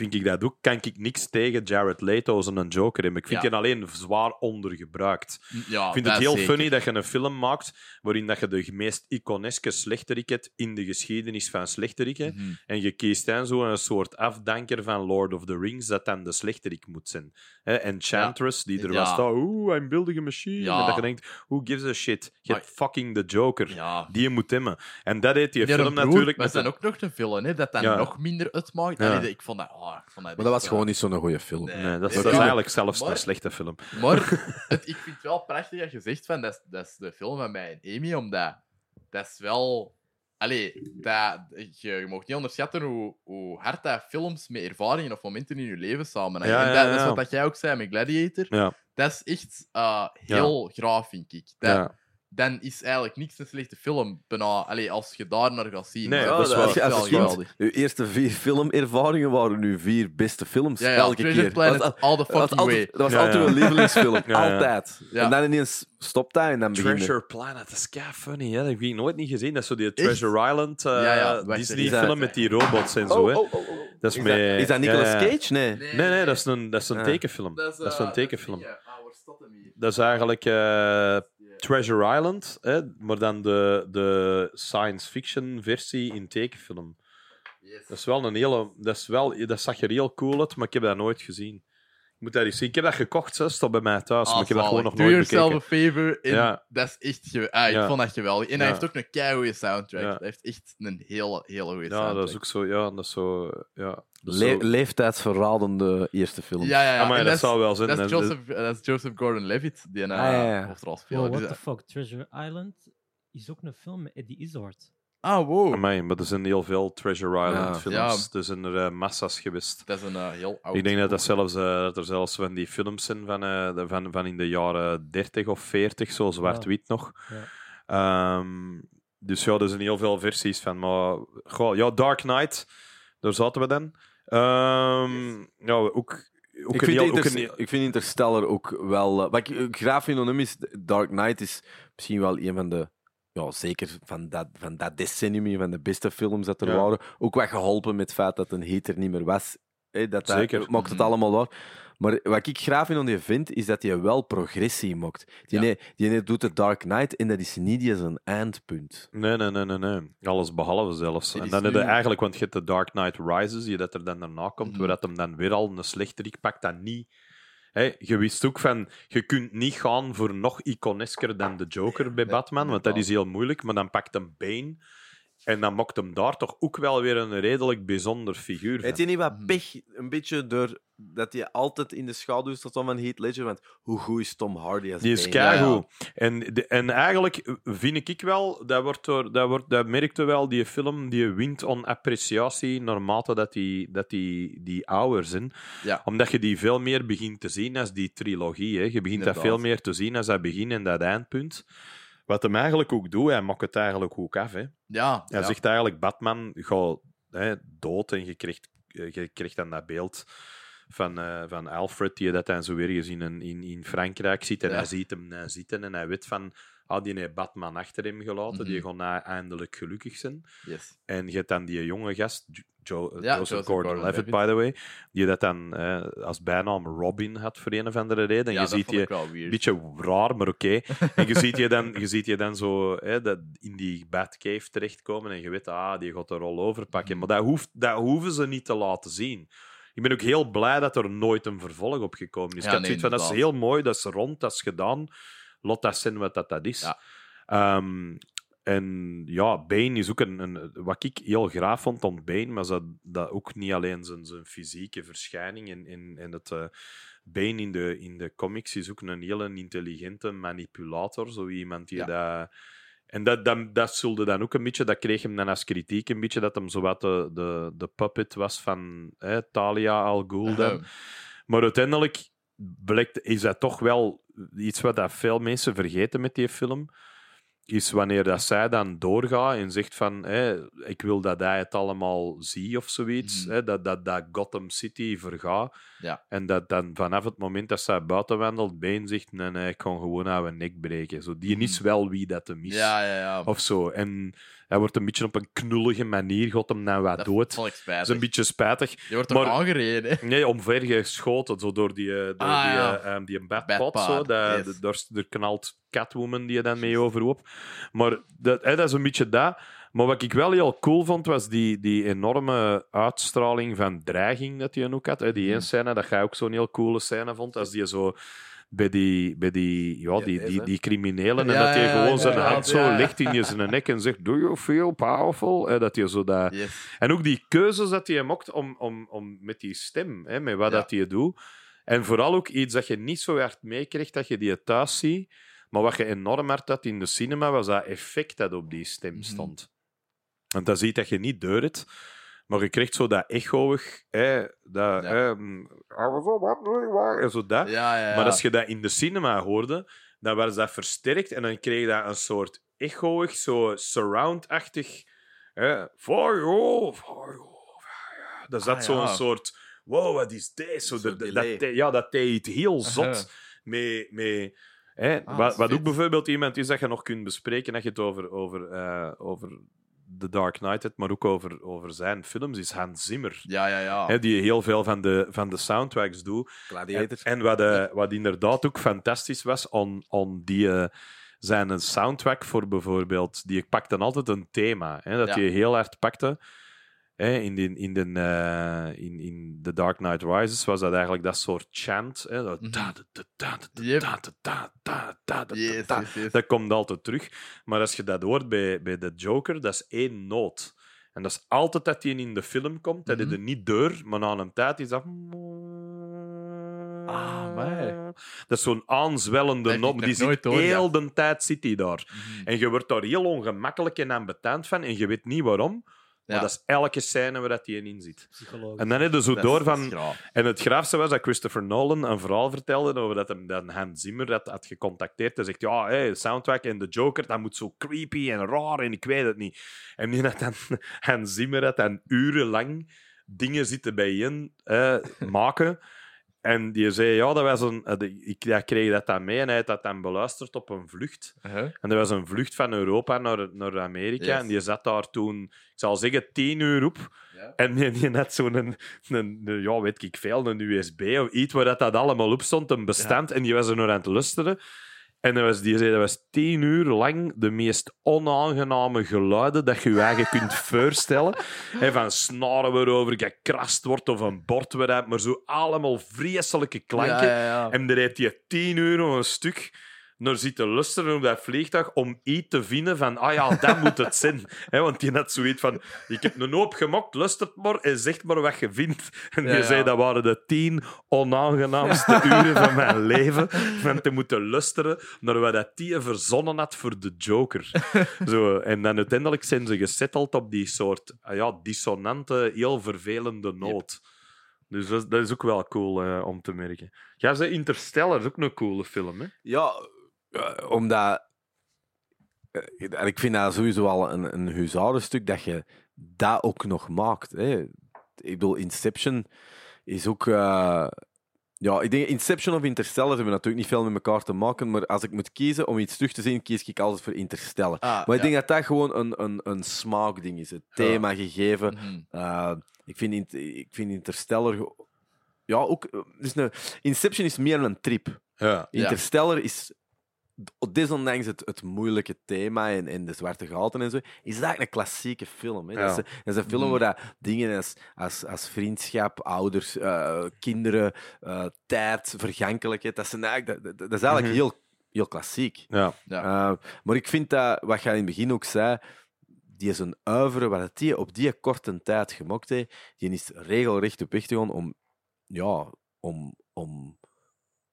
vind ik dat ook, kan ik niks tegen Jared Leto als een Joker hebben. Ik vind Ja. alleen zwaar ondergebruikt. ja, Ik vind dat het heel zeker. funny dat je een film maakt waarin dat je de meest iconeske slechterik hebt in de geschiedenis van slechteriken. Mhm. En je kiest dan zo een soort afdanker van Lord of the Rings dat dan de slechterik moet zijn. Enchantress, die er was, oh, oeh, I'm building a machine. En dat je denkt, who gives a shit? Je hebt fucking de Joker. Die je moet hebben. En dat heet die film broer, natuurlijk Maar met zijn een- ook nog te veel, hè, dat dan nog minder uitmaakt. Ik vond dat... Oh, ik vond dat Maar dat was gewoon eh, niet zo'n goede film. Nee. Nee, dat is, Ja. dat is eigenlijk zelfs Maar- een slechte film. Maar het, ik vind het wel prachtig dat je zegt van dat is, dat is de film van mij en Amy, omdat dat is wel. Allee, dat, je, je mag niet onderschatten hoe, hoe hard dat films met ervaringen of momenten in je leven samen Ja, en ja, dat, dat is ja. wat dat jij ook zei met Gladiator. Ja, Dat is echt eh, heel graaf, vind ik. Dat, ja. Dan is eigenlijk niks een slechte film, bijna, allee, als je daar naar gaat zien. Nee, Maar dat is als je- wel- als je kind- geweldig. Uw eerste vier filmervaringen waren nu vier beste films. Ja, ja, elke Treasure keer. Planet, was, all the dat was fucking way. altijd, dat was Ja, altijd ja. mijn lievelingsfilm. Altijd. Ja. En dan ineens stopt hij en dan. Treasure Planet, dat is kei funny. Hè? Dat heb ik nooit niet gezien. Dat is zo die Treasure Island eh, Ja, ja, wacht, Disney-film met die robots en zo. Hè? Oh, oh, oh, oh. Dat is, dat, is dat Nicolas. Cage? Nee. Nee, nee, dat is een, dat is een Ja. tekenfilm. Dat is, Dat is eh, een tekenfilm. dat is eh, ah? Dat is eigenlijk Treasure Island, hè? maar dan de, de science fiction versie in tekenfilm. Yes. Dat is wel een hele. Dat, is wel, dat zag er heel cool uit, maar ik heb dat nooit gezien. Ik moet dat eens zien. Ik heb dat gekocht, hè, staat bij mij thuis, Ah, maar ik heb dat gewoon nog nooit Do yourself bekeken. a favor. En Ja. Dat is echt ge- ah, ik Ja. vond dat geweldig. En hij Ja. heeft ook een keigoede soundtrack. Ja. Hij heeft echt een hele, hele goede Ja, soundtrack. dat is ook zo. Ja, dat is zo. Ja, Le zo- leeftijdsverradende eerste film. Ja, ja, ja. Amai, En dat is- zou wel zijn. Dat is Joseph, dat is Joseph Gordon-Levitt, die een Ah, ja, ja. uh, hoofdrol Oh, speelt. what Dus, the fuck? Treasure Island is ook een film met Eddie Izzard. Ah, wow. Amai, maar er zijn heel veel Treasure Island Ja. films. Ja. Er zijn er eh, massa's geweest. Dat is een eh, heel oud Ik denk dat, dat, zelfs, eh, dat er zelfs van die films zijn van, eh, de- van, van in de jaren 30 of 40, zo zwart-wit nog. Ja. Ehm, dus ja, er zijn heel veel versies van. Maar goh, ja, Dark Knight, daar zaten we dan. Ehm, ja, ook, ook Ik een vind, heel- ook een- ik vind Interstellar ook wel... wat ik graag vind aan hem is... Dark Knight is misschien wel een van de... Ja, zeker van dat, van dat decennium, van de beste films dat er Ja. waren. Ook wat geholpen met het feit dat een heater niet meer was. Dat dat Zeker. maakt het Mhm. allemaal waar. Maar wat ik graag vind aan die vind, is dat hij wel progressie maakt. Die, Ja. nee, die nee doet de Dark Knight en dat is niet zijn eindpunt. Nee, nee, nee, nee, nee. Alles behalve zelfs. En dan heb je eigenlijk, want je hebt de Dark Knight Rises, die dat er dan daarna komt, Mhm. waar dat hem dan weer al een slechterik pakt, dat niet... Je wist ook van, je kunt niet gaan voor nog iconesker dan de Joker bij Batman, want dat is heel moeilijk, maar dan pakt een Bane En dan maakt hem daar toch ook wel weer een redelijk bijzonder figuur. Weet je niet wat Mhm. pech, een beetje door dat hij altijd in de schaduw staat van Heath Ledger, want hoe goed is Tom Hardy als Die is keigoed. En, de- en eigenlijk vind ik wel, dat, wordt door, dat, wordt, dat merkte wel, die film die wint on appreciatie naarmate dat die, dat die, die ouder zijn. Ja. Omdat je die veel meer begint te zien als die trilogie. Hè. Je begint dat veel meer te zien als dat begin en dat eindpunt. Wat hem eigenlijk ook doet, hij maakt het eigenlijk ook af. Hè. Ja, Hij ja. zegt eigenlijk, Batman gaat hè, dood en je krijgt, eh, je krijgt dan dat beeld van, eh, van Alfred, die dat dan zo weer eens in, in, in Frankrijk zit. En Ja. hij ziet hem zitten en hij weet van, ah, die heeft Batman achter hem gelaten, die Mhm. na eindelijk gelukkig zijn. Yes. En je hebt dan die jonge gast, Jo- Jo- Ja, Joseph Gordon-Levitt, by the way, die dat dan eh, als bijnaam Robin had voor een of andere reden. En ja, je dat ziet je een beetje raar, maar oké. En je ziet je dan, je ziet je dan zo dat in die Batcave terechtkomen en je weet, ah, die gaat de rol overpakken. Mhm. Maar dat, hoeft, dat hoeven ze niet te laten zien. Ik ben ook heel blij dat er nooit een vervolg op gekomen is. Ja, ik had nee, zoiets van, dat is heel mooi, dat is rond, dat is gedaan. Laat dat zijn wat dat, dat is. Ja. Ehm, en ja, Bane is ook een, een... Wat ik heel graag vond aan Bane, maar dat, dat ook niet alleen zijn, zijn fysieke verschijning en, en, en het... eh, Bane in de, in de comics is ook een hele intelligente manipulator. Zo iemand die Ja. dat... En dat, dat, dat zulde dan ook een beetje... Dat kreeg hem dan als kritiek een beetje, dat hem zowat de, de, de puppet was van hè, Talia al Ghul. Ahem. Maar uiteindelijk blijkt, is dat toch wel iets wat dat veel mensen vergeten met die film. Is wanneer dat zij dan doorgaat en zegt van hé, ik wil dat hij het allemaal zie of zoiets. Hè, dat, dat, dat Gotham City vergaat. Ja. En dat dan vanaf het moment dat zij buiten wandelt, Bane zegt nee, nee, ik kan gewoon aan mijn nek breken. Zo, die is Mhm. wel wie dat hem is. Ja, ja, ja. Of zo. En hij wordt een beetje op een knullige manier, gaat hem dan wat dat dood. Dat is een beetje spijtig. Je wordt maar- aangereden, hè? Nee, omvergeschoten, zo door die, eh, door Ah, die, ja. eh, ehm, die badpot. Badpaard, Zo, dat, yes. daar, daar knalt Catwoman die je dan mee overhoop. Maar dat, hè, dat is een beetje dat. Maar wat ik wel heel cool vond, was die, die enorme uitstraling van dreiging dat hij ook had. Hè. Die Mhm. één scène, dat jij ook zo'n heel coole scène vond, als die zo bij die, bij die, ja, die, die, die criminelen en Ja, dat hij ja, gewoon zijn hand zo legt in je zijn nek en zegt do you feel powerful? Hè, dat hij zo dat... Yes. En ook die keuzes dat hij maakt om, om, om met die stem, hè, met wat Ja. dat hij doet. En vooral ook iets dat je niet zo hard meekrijgt dat je die thuis ziet. Maar wat je enorm hard had in de cinema, was dat effect dat op die stem Mhm. stond. Want dat ziet dat je niet deur het, maar je krijgt zo dat echoig, hè, dat, Ja. why, en zo dat. Ja, ja, ja. Maar als je dat in de cinema hoorde, dan was dat versterkt en dan kreeg je dat een soort echoig, zo surround-achtig. hè, For you, for you. Dat zat Ah, zo'n soort. Wow, wat is dit? Zo, dat, dat, dat- ja, dat deed heel Aha. zot. Met, met, hè, Ah, dat wat wat ook bijvoorbeeld iemand is dat je nog kunt bespreken als je het over, over, eh, over The Dark Knight hebt, maar ook over, over zijn films, is Hans Zimmer. Ja, ja, ja. Hè, die heel veel van de, van de soundtracks doet. En, wat, eh, wat inderdaad ook fantastisch was, on, on die, eh, zijn een soundtrack voor bijvoorbeeld, die pakte altijd een thema, hè, dat Ja. je heel hard pakte. Hè, in, die, in, de, eh, in, in The Dark Knight Rises was dat eigenlijk dat soort chant. Hè, dat, Mhm. komt altijd terug. Maar als je dat hoort bij, bij de Joker, dat is één noot. En dat is altijd dat hij in de film komt. Dat Mhm. is er niet deur, maar na een tijd is dat... Ah. Dat is zo'n aanzwellende maar Die zit heel de tijd zit die daar. Mhm. En je wordt daar heel ongemakkelijk en ambetant van. En je weet niet waarom. Maar Ja. dat is elke scène waar dat hij in zit. Psychologisch. En dan heb je zo Dat door dat van... En het graafste was dat Christopher Nolan een verhaal vertelde over dat hem dan Hans Zimmer had, had gecontacteerd. Hij zegt, ja, hey, soundtrack en de Joker, dat moet zo creepy en raar en ik weet het niet. En die had dan, Hans Zimmer had dan urenlang dingen zitten bijeen eh, maken. En die zei, ja, dat was een, eh, ik ja, kreeg dat dan mee en hij had dat dan beluisterd op een vlucht. Uh-huh. En er was een vlucht van Europa naar, naar Amerika. Yes. En die zat daar toen, ik zal zeggen, tien uur op. Ja. En die, die had zo'n, een, een, een- ja, weet ik veel, een USB of iets waar dat, dat allemaal op stond, een bestand. En die was er nog aan het luisteren. En dat was, die zei, dat was tien uur lang de meest onaangename geluiden dat je je eigen kunt voorstellen. En van snaren waarover gekrast wordt of een bord waaruit, maar zo allemaal vreselijke klanken. Ja, ja, ja. En daar heeft hij tien uur een stuk naar zitten luisteren op dat vliegtuig om iets te vinden van, ah ja, dat moet het zijn. Hè, want die had zoiets van, ik heb een hoop gemokt, luistert maar en zeg maar wat je vindt. En Ja, je ja. zei, dat waren de tien onaangenaamste uren van mijn leven, van te moeten luisteren naar wat dat die verzonnen had voor de Joker. Zo, en dan uiteindelijk zijn ze gesetteld op die soort ah ja, dissonante, heel vervelende noot. Dus dat, is- ook wel cool eh, om te merken. Ja, ze Interstellar is ook een coole film, hè? Ja, omdat... eh, en ik vind dat sowieso al een, een huzarenstuk dat je dat ook nog maakt. Hè. Ik bedoel, Inception is ook... eh, ja, ik denk Inception of Interstellar hebben natuurlijk niet veel met elkaar te maken, maar als ik moet kiezen om iets terug te zien, kies ik altijd voor Interstellar. Ah, Maar ik ja. denk dat dat gewoon een, een, een smaakding is. Het thema gegeven. Mhm. Uh, ik, vind ik vind Interstellar... Ja, ook... eh, Dus een, Inception is meer een trip. Ja. Interstellar is, desondanks het, het moeilijke thema en, en de zwarte gaten en zo, is het eigenlijk een klassieke film. Hè. Dat, is, dat is een film Mhm. waar dat dingen als, als, als vriendschap, ouders, eh, kinderen, eh, tijd, vergankelijkheid, dat, zijn eigenlijk, dat, dat- dat is eigenlijk Mhm. heel, heel klassiek. Ja. Ja. Uh, maar ik vind dat, wat jij in het begin ook zei, die is een uiveren, wat het die op die korte tijd gemokt heeft, die is regelrecht op weg te gaan om, ja, om, om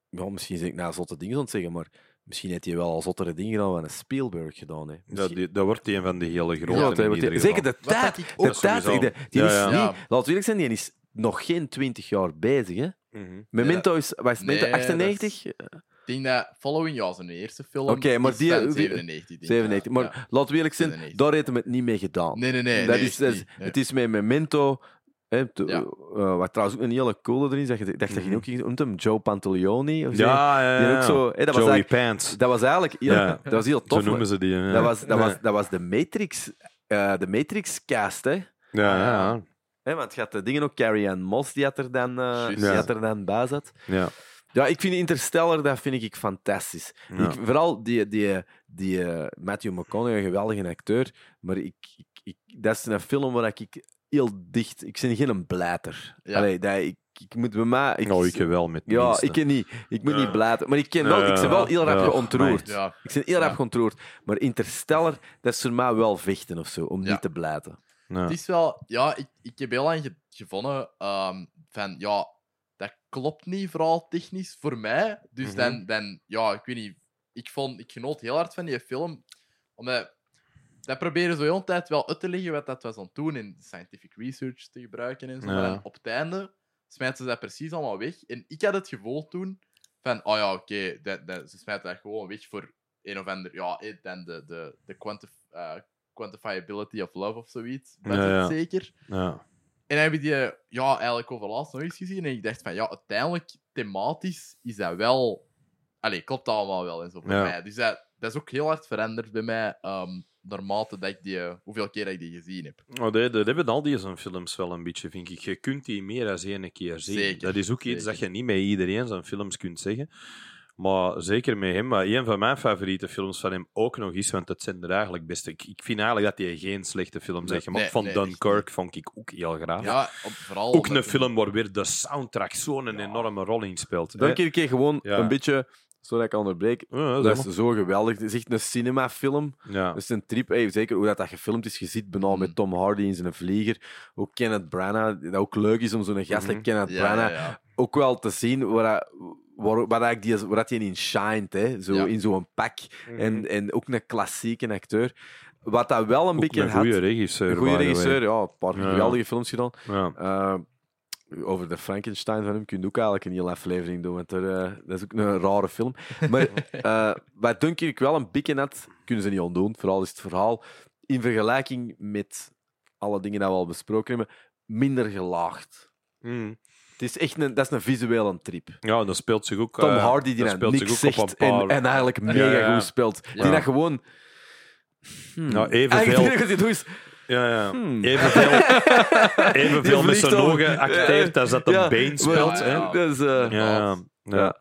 ja, misschien zeg ik nou zotte dingen aan het zeggen, maar misschien heeft hij wel al zottere dingen gedaan dan een Spielberg gedaan. Hè. Dat, Misschien- die, dat wordt een van de hele grote. Ja, ieder zeker de tijd. De ook Dat tijd die, die Ja, is ja. niet, Ja. laten we eerlijk zijn, die is nog geen twintig jaar bezig. Hè. Mhm. Memento is, het, Nee, Memento? dat is- 98? Ik denk dat Following, ja, zijn eerste film. Oké, maar is die- van die- 97. denk ik. 97. Maar Ja. laten we eerlijk zijn, 97. daar heeft hem het niet mee gedaan. Nee, nee, nee. dat nee, is. Nee. Het is met Memento. Ja. eh, wat trouwens ook een hele coole erin is, dat je dacht dat je Mhm. ook iets noemt hem, Joe Pantolioni. Of zo. Ja, ja, Die ja. ook zo, dat, was Joey eigenlijk, Pants. dat was eigenlijk heel, Ja. dat was heel Zo tof. noemen ze die. ja. Dat was, dat, was, dat was de Matrix, eh, de Matrix cast, hè? Ja, ja, Hè, want je had de dingen ook, Carrie Ann Moss, die had er dan, eh, Juist. die had er dan bij zat. ja. Ja, ik vind Interstellar, dat vind ik fantastisch. Ik, vooral die, die, die eh, Matthew McConaughey, een geweldige acteur. Maar ik, ik, ik- dat is een film waar ik heel dicht... Ik ben geen blijter. Ja. Allee, dat, ik, ik moet bij mij... Ik, Oh, ik wel met ja, minste. ik ken niet. Ik moet Ja. niet blijten. Maar ik, ken wel, Ja, ik ben wel heel rap ja, geontroerd. Ja, Ik ben heel rap Ja. geontroerd. Maar Interstellar, dat is voor mij wel vechten of zo, om Ja. niet te blijten. Ja. Het is wel, ja, ik, ik heb heel lang ge- gevonden ehm, van, ja, dat klopt niet, vooral technisch voor mij. Dus Mhm. dan, dan, ja, ik weet niet, ik, vond, ik genoot heel hard van die film, omdat dat proberen zo heel de tijd wel uit te leggen wat dat was aan het doen in scientific research te gebruiken en zo. Ja. Dan op het einde smijten ze dat precies allemaal weg. En ik had het gevoel toen van, oh ja, oké, dat, dat, ze smijten dat gewoon weg voor een of ander, ja, eh, dan de, de, de quantif- eh, quantifiability of love of zoiets. Dat Ja, zeker. Ja. En dan heb ik die ja, eigenlijk overlaatst nog eens gezien. En ik dacht van ja, uiteindelijk, thematisch is dat wel. Allee, klopt dat allemaal wel en zo voor mij. Dus dat, dat is ook heel hard veranderd bij mij. ehm naarmate dat ik die, eh, hoeveel keer dat ik die gezien heb. Oh, dat, dat hebben al die zo'n films wel een beetje, vind ik. Je kunt die meer dan één keer zien. Zeker, dat is ook iets zeker. dat je niet met iedereen zijn films kunt zeggen. Maar zeker met hem. Maar een van mijn favoriete films van hem ook nog is, want het zijn er eigenlijk best. Ik, ik vind eigenlijk dat hij geen slechte films heeft gemaakt. Nee, Van nee, Dunkirk vond ik ook heel graag. Ja, op, vooral. ook een film waar weer de soundtrack zo'n Ja. enorme rol in speelt. Dan keer keer gewoon Ja. een beetje, zodat ik onderbreek, Ja, dat is zo geweldig. Het is echt een cinemafilm. ja. Dat is een trip. Hey, zeker hoe dat, dat gefilmd is. Je ziet bijna Mm. met Tom Hardy in zijn vlieger. Ook Kenneth Branagh. Dat ook leuk is om zo'n gast Mhm. like Kenneth Ja, Branagh ja, ja. ook wel te zien waar, hij- waar, waar, hij die, waar dat hij in shined. Hè. Zo, Ja. In zo'n pak. En, en ook een klassieke acteur. Wat dat wel een Ook beetje een had... goede regisseur. Een goede regisseur, ja. Een paar Ja. geweldige films gedaan. Ja. Eh, over de Frankenstein van hem kun je ook eigenlijk een hele aflevering doen, want er, eh, dat is ook een rare film. Maar eh wat Dunkirk wel een beetje had, kunnen ze niet ontdoen. Vooral is het verhaal in vergelijking met alle dingen die we al besproken hebben, minder gelaagd. Mm. Het is echt een, dat is een visuele trip. ja, en dat speelt zich ook. Tom eh, Hardy die dan niks op zegt paar- en, en eigenlijk mega Ja, ja. goed speelt. Die dat gewoon... Hmm. Ja, evenveel- Ja, ja. Hmm. Evenveel, evenveel met zijn ogen acteert als dat een Ja, been maar- speelt. hè. Eh, Ja, ja.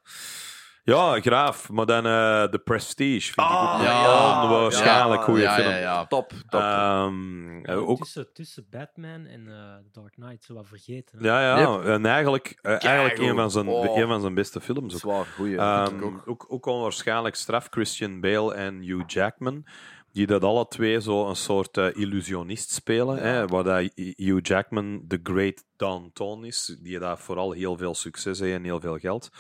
Ja. Graaf. Maar dan eh The Prestige vind ik Ah, ook een ja. onwaarschijnlijk Ja, goede ja, film. ja, ja. Top, top. Ehm, eh, ook, Tussen, tussen Batman en eh Dark Knight, zo wat vergeten. hè. ja, ja. Yep. En eigenlijk, eh, eigenlijk een, van zijn, Oh. een van zijn beste films. Ook. Zwaar, goeie. Ik ook. ook, ook onwaarschijnlijk straf Christian Bale en Hugh Jackman. Die dat alle twee zo een soort eh, illusionist spelen. Hè, waar dat Hugh Jackman de Great Downtown is. Die daar vooral heel veel succes heeft en heel veel geld.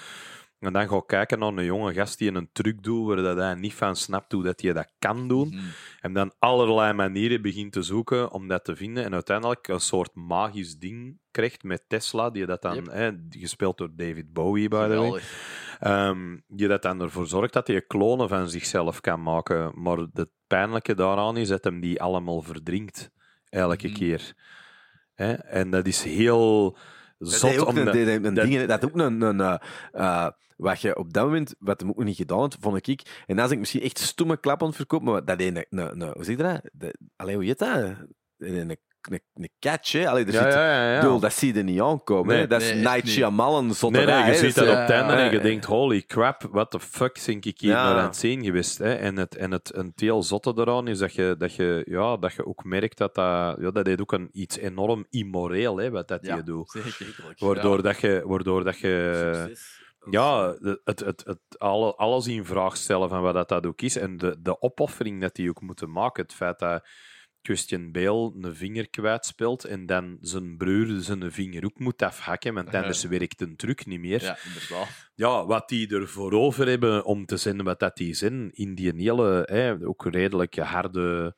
En dan ga ik kijken naar een jonge gast die een truc doet waar dat hij niet van snapt hoe dat hij dat kan doen. Mhm. En dan allerlei manieren begint te zoeken om dat te vinden. En uiteindelijk een soort magisch ding krijgt met Tesla, die dat dan, Yep. hè, gespeeld door David Bowie, by the way. Ehm, die dat dan ervoor zorgt dat hij klonen van zichzelf kan maken. Maar het pijnlijke daaraan is dat hem die allemaal verdrinkt. Elke Mhm. keer. Hè? En dat is heel zot. is ook een, een, ding, dat ook een, een, eh, eh, wat je op dat moment, wat hem ook niet gedaan had, vond ik. En dan is ik misschien echt stomme klap aan het verkopen, maar dat is een, een, een hoe zeg je dat? De, allee, hoe heet dat? Een, een, een, een catch, hè? Allee, er ja, zit, ja, ja, dat zie je niet aankomen. Nee, hè? dat is nee, Night. Shyamalan Nee, zotterij. nee, je ziet dat op het einde en je denkt, holy crap, what the fuck denk ik hier naar aan het zien geweest. Hè? En, het, en het, en het heel zotte eraan is dat je, dat je, ja, dat je ook merkt dat dat... Ja, dat is ook een, iets enorm immoreel, hè, wat dat je doet. zeker. Waardoor, dat je, waardoor dat je... succes. Ja, het, het, het, het, alle, alles in vraag stellen van wat dat, dat ook is. En de, de opoffering dat die ook moeten maken. Het feit dat Christian Bale een vinger kwijtspeelt en dan zijn broer zijn vinger ook moet afhakken, want anders werkt een truc niet meer. Ja, inderdaad. Ja, wat die ervoor over hebben om te zijn wat dat die zijn in die hele, hè, ook redelijk harde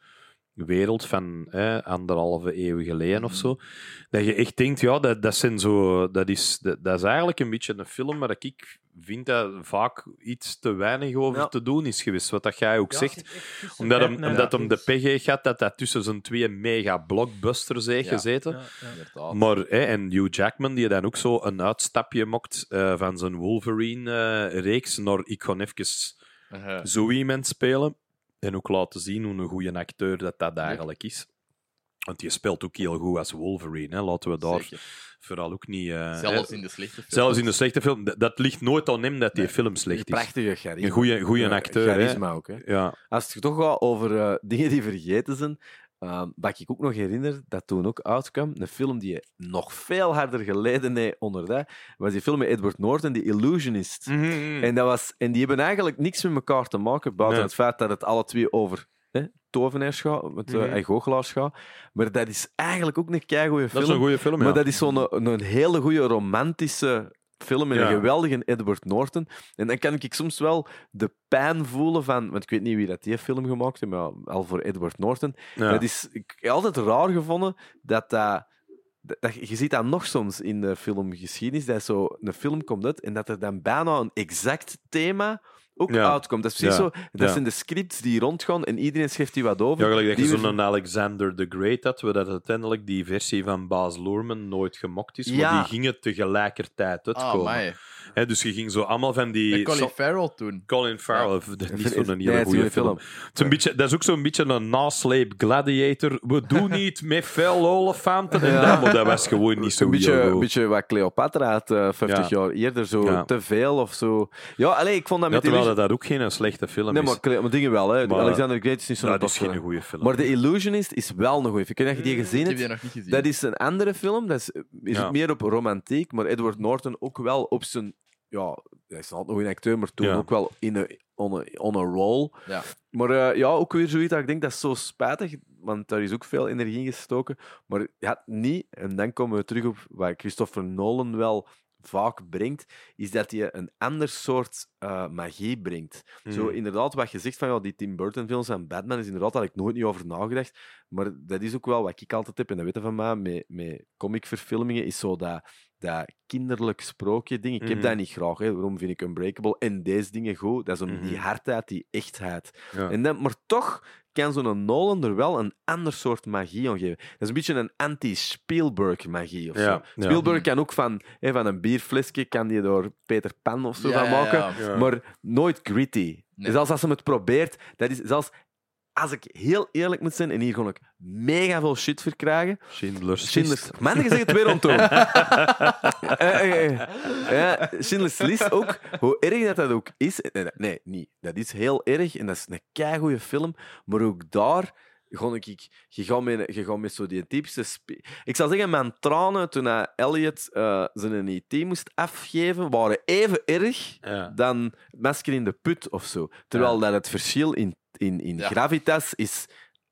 wereld van hè, anderhalve eeuw geleden of zo. Dat je echt denkt, ja, dat, dat, zijn zo, dat, is, dat, dat is eigenlijk een beetje een film waar ik vind dat vaak iets te weinig over Ja. te doen is geweest. Wat dat jij ook Ja, zegt. Omdat hem, omdat hem de heeft gehad dat dat tussen zijn twee mega blockbusters heeft Ja. gezeten. Ja, ja. inderdaad. Maar, hè, en Hugh Jackman, die dan ook zo een uitstapje mocht eh, van zijn Wolverine-reeks naar ik ga even zo iemand spelen. En ook laten zien hoe een goede acteur dat dat eigenlijk is. Want die speelt ook heel goed als Wolverine. Hè. Laten we daar Zeker. vooral ook niet... eh, Zelfs in de slechte films. zelfs in de slechte film. Dat, dat ligt nooit aan hem dat die Nee. film slecht is. Prachtige charisma. Een Ja, acteur, hè. Charisma ook, hè. Ja. Als het toch gaat over eh, dingen die vergeten zijn, ehm wat ik ook nog herinner, dat toen ook uitkwam, een film die nog veel harder geleden heeft onder dat, was die film met Edward Norton, The Illusionist. En, dat was, en die hebben eigenlijk niks met elkaar te maken, buiten Nee. het feit dat het alle twee over hè, tovenaars gaat, met, Mhm. en goochelaars gaat. Maar dat is eigenlijk ook een keigoede film. Dat is een goede film, Maar ja. dat is zo'n een, een hele goede romantische film met Ja. een geweldige Edward Norton. En dan kan ik soms wel de pijn voelen van... Want ik weet niet wie dat die film gemaakt heeft, maar al voor Edward Norton. Ja. Dat is ik heb altijd raar gevonden dat dat... dat- dat- je ziet dat nog soms in de filmgeschiedenis, dat zo een film komt uit en dat er dan bijna een exact thema ook Ja. uitkomt. Dat is precies Ja. zo. Dat Ja. zijn de scripts die rondgaan en iedereen schrijft die wat over. Ja, gelijk dat je Die zo'n Alexander the Great had, waar dat uiteindelijk die versie van Baz Luhrmann nooit gemokt is, maar Ja. die gingen tegelijkertijd Ah, uitkomen. amai. Hè, dus je ging zo allemaal van die... Met Colin Farrell toen. Colin Farrell, dat is zo'n hele goede film. film. Het is een beetje, dat is ook zo'n beetje een nasleep gladiator. We doen niet met veel olifanten en Ja. dat, maar dat was gewoon niet zo een beetje, een beetje wat Cleopatra had eh, 50 Ja. jaar eerder. Zo Ja. te veel of zo. Ja, allee, ik vond dat Ja, met terwijl Dat, dat ook geen slechte film Nee, is. maar, maar dingen wel. Hè. Maar- Alexander the Great is niet zo'n dat is geen goede film. Maar The Illusionist is wel een goeie film. Ik weet niet of je die gezien Ik heb die nog niet gezien. Dat is een andere film. Dat is, is Ja. meer op romantiek. Maar Edward Norton ook wel op zijn... Ja, hij is altijd nog een acteur, maar toen Ja. ook wel in een on a, on a roll. Ja. Maar eh, ja, ook weer zoiets dat ik denk, dat is zo spijtig, want daar is ook veel energie in gestoken. Maar ja, niet, en dan komen we terug op wat Christopher Nolan wel vaak brengt, is dat hij een ander soort eh, magie brengt. Zo Mm. inderdaad, wat je zegt van ja, die Tim Burton films en Batman is inderdaad, daar had ik nooit niet over nagedacht. Maar dat is ook wel wat ik altijd heb, en dat weten van mij, met, met comicverfilmingen, is zo dat, dat kinderlijk sprookje ding. Ik heb Mhm. dat niet graag. Hè. Waarom vind ik Unbreakable en deze dingen goed? Dat is om die Mhm. hardheid, die echtheid. Ja. En dan, maar toch kan zo'n Nolan er wel een ander soort magie aan geven. Dat is een beetje een anti-Spielberg-magie of zo. Ja, ja. Spielberg kan ook van, hè, van een bierflesje kan die door Peter Pan of zo Ja, van maken, ja. Ja. maar nooit gritty. Nee. Zelfs als hij het probeert, dat is zelfs als ik heel eerlijk moet zijn, en hier gewoon ik mega veel shit voor krijgen. Schindler's Schindler's... List. Man, je zegt het weer eh. ja, Schindler's List ook. Hoe erg dat dat ook is... eh, Nee, niet. Dat is heel erg en dat is een keigoede film. Maar ook daar... Gewoon ik, je gaat met, je gaat met zo die typische... Ik zal zeggen, mijn tranen toen hij Elliot eh, zijn IT moest afgeven, waren even erg Ja. dan Masker in de Put of zo. Terwijl Ja. dat het verschil in, in, in Ja. gravitas is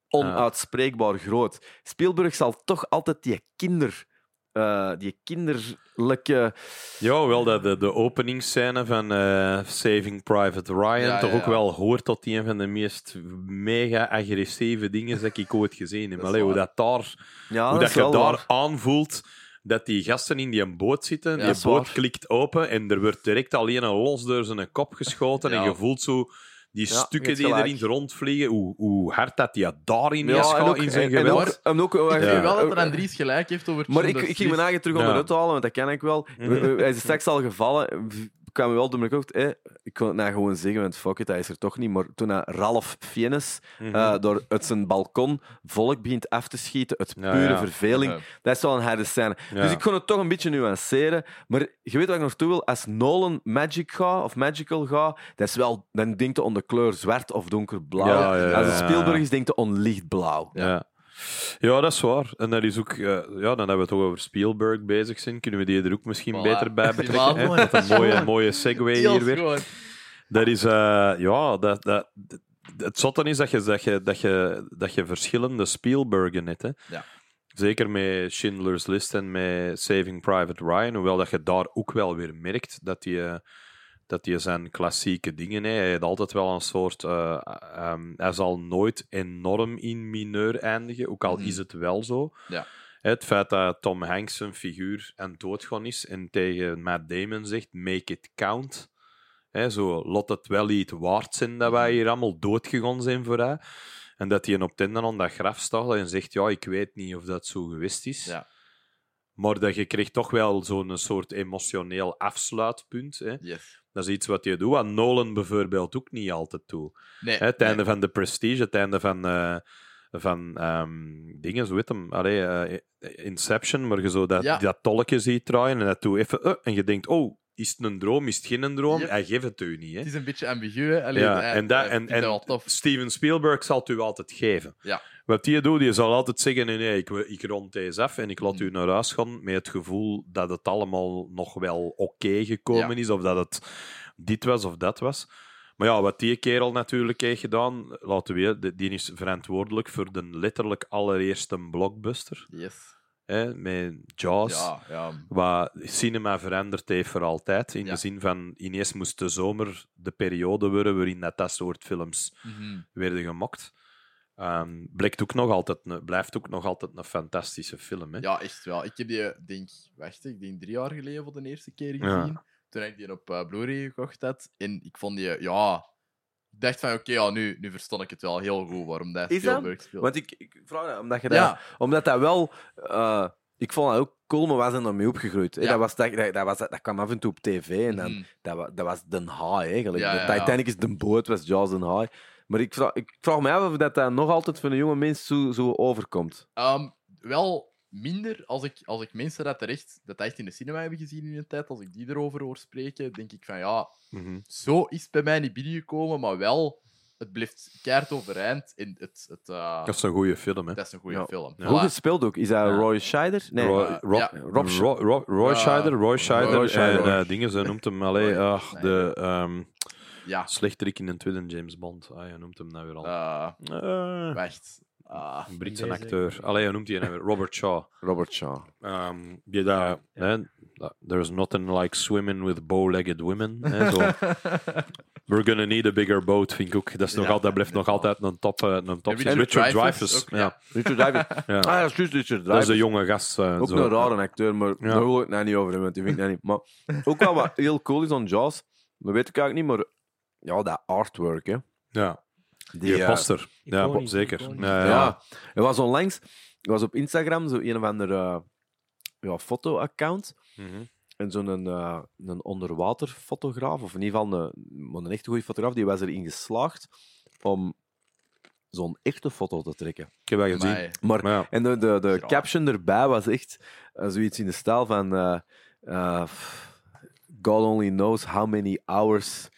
onuitspreekbaar groot. Spielberg zal toch altijd die kinder... eh, die kinderlijke... Ja, wel dat de, de openingsscène van eh, Saving Private Ryan Ja, toch ja, ook ja. wel hoort tot een van de meest mega agressieve dingen dat ik ooit gezien heb. Allee, hoe dat daar, Ja, hoe dat je daar waar. aanvoelt dat die gasten in die boot zitten, Ja, die boot waar. klikt open en er wordt direct alleen een los door zijn kop geschoten en je voelt zo die Ja, stukken die erin rondvliegen, hoe, hoe hard dat die daarin Ja, is ook, in zijn en, en geweld. ook, en ook, Ik vind wel dat er Andries gelijk heeft over Maar ik, ik ging mijn eigen terug Ja. onderuit halen, want dat ken ik wel. Mhm. Hij is straks al gevallen. Me wel door mijn. Eh, ik kon het nou gewoon zeggen, want fuck it, hij is er toch niet. Maar toen Ralph Fiennes Mhm. eh, door uit zijn balkon volk begint af te schieten, uit Ja, pure ja. verveling, Ja. dat is wel een harde scène. Dus ik kon het toch een beetje nuanceren. Maar je weet wat ik nog toe wil? Als Nolan Magic gaat, of Magical gaat, dat is wel, dan denkt hij de kleur zwart of donkerblauw. Als het. Spielberg is, denkt hij on lichtblauw. Ja. Ja, dat is waar. En dat is ook, eh, ja, dan hebben we het toch over Spielberg bezig zijn. Kunnen we die er ook misschien Voilà. beter bij Ja, betrekken? mooi. Dat is een mooie, Schoon. mooie segue hier weer. Dat is, eh, ja, dat, dat, het zotte is dat je, dat, je, dat, je, dat je verschillende Spielbergen hebt. Hè. Ja. Zeker met Schindler's List en met Saving Private Ryan, hoewel dat je daar ook wel weer merkt dat die, dat die zijn klassieke dingen. Hè. Hij heeft altijd wel een soort. eh, ehm, hij zal nooit enorm in mineur eindigen, ook al Mhm. is het wel zo. Ja. Het feit dat Tom Hanks een figuur aan het doodgaan is en tegen Matt Damon zegt: Make it count. Hè, zo, laat het wel iets waard zijn dat wij hier allemaal doodgegaan zijn voor hij. En dat hij op het einde aan dat graf staat en zegt: Ja, ik weet niet of dat zo geweest is. Ja. Maar dat je kreeg toch wel zo'n soort emotioneel afsluitpunt. Hè. Yes. Dat is iets wat je doet. Wat Nolan bijvoorbeeld ook niet altijd doet. Nee. Hè, het nee. einde van The Prestige, het einde van, eh, van ehm, dingen, zo heet hem, Allee, eh, Inception, maar je zo dat, Ja. dat tolkje ziet draaien en dat doe even, eh, en je denkt, oh, is het een droom, is het geen droom? Yep. Hij geeft het u niet. Hè? Het is een beetje ambigu. hè. Ja, hij- en, dat, hij en, en wel tof. Steven Spielberg zal het u altijd geven. Ja. Wat die doet, die zal altijd zeggen: nee, nee ik, ik rond deze af en ik laat u naar huis gaan met het gevoel dat het allemaal nog wel oké gekomen Ja. is, of dat het dit was of dat was. Maar ja, wat die kerel natuurlijk heeft gedaan, laten we weer, die- is verantwoordelijk voor de letterlijk allereerste blockbuster. Yes. Hè, met Jaws. Ja, ja. Wat cinema veranderd heeft voor altijd. In Ja. de zin van, ineens moest de zomer de periode worden waarin dat, dat soort films Mhm. werden gemaakt. Ehm, blijkt ook nog altijd een, blijft ook nog altijd een fantastische film. Hè? Ja, echt wel. Ik heb die, denk, wacht, ik denk drie jaar geleden voor de eerste keer Ja. gezien. Toen ik die op eh, Blu-ray gekocht had. En ik vond die, ja... Ik dacht van, oké, ja, nu, nu verstond ik het wel heel goed waarom dat Is? Spielberg speelt. Want ik, ik vraag dat, omdat je dat... ja, Omdat dat wel... eh, ik vond dat ook cool, maar we zijn ermee opgegroeid. Ja. Dat, was, dat, dat, dat was, dat kwam af en toe op tv en dan, Mhm. dat, dat was Den Haai eigenlijk. Ja, De ja, ja. Titanic is de boot, was Jaws Den Haai. Maar ik vraag, ik vraag me af of dat, dat nog altijd voor een jonge mens zo, zo overkomt. Ehm, wel minder als ik, als ik mensen dat terecht, dat echt in de cinema hebben gezien in een tijd, als ik die erover hoor spreken, denk ik van ja, Mhm. zo is het bij mij niet binnengekomen, maar wel, het blijft keihard overeind. En het, het, eh, Dat is een goede film. Hè? dat is een goede Ja. film. Ja. Hoe gespeeld ook? Is dat. Roy Scheider? Nee. Roy, eh, Rob, ja. Rob Sch- Roy. Scheider, Roy Scheider, Roy Scheider. en eh, dingen, ze noemt hem allee, Roy ach, de ehm Ja. slechterik in een tweede James Bond. Ah, je noemt hem nou weer al. wacht. Ah, een Britse Deze- acteur. Allee, hoe noemt hij nou weer? Robert Shaw. Robert Shaw. Ehm, die daar, hè, dat- there's nothing like swimming with bow-legged women. Hè, zo. We're gonna need a bigger boat, vind ik ook. Dat is nog altijd, blijft nog altijd een top. eh, Een top Richard Richard, ook, ja. Richard Dreyfuss. Ja. Ah, ja, dat is juist Richard Dat is Dreyfuss. jonge gast. eh, Ook zo. een rare acteur, maar Ja. daar wil ik het nou niet over hebben, want die vind ik nou niet. Maar ook wel wat heel cool is aan Jaws, dat weet ik eigenlijk niet, maar ja, dat artwork, hè. Ja, Die, die eh, poster. Ja, Iconisch, zeker. iconisch. Ja, ja. ja. er was onlangs, er was op Instagram zo een of ander eh, ja, foto-account. Mhm. En zo'n eh, een onderwaterfotograaf, of in ieder geval een, maar een echt goede fotograaf, die was erin geslaagd om zo'n echte foto te trekken. Ik heb dat gezien. Amai. Maar, Maar ja. En de, de, de caption erbij was echt eh, zoiets in de stijl van... eh, eh, God only knows how many hours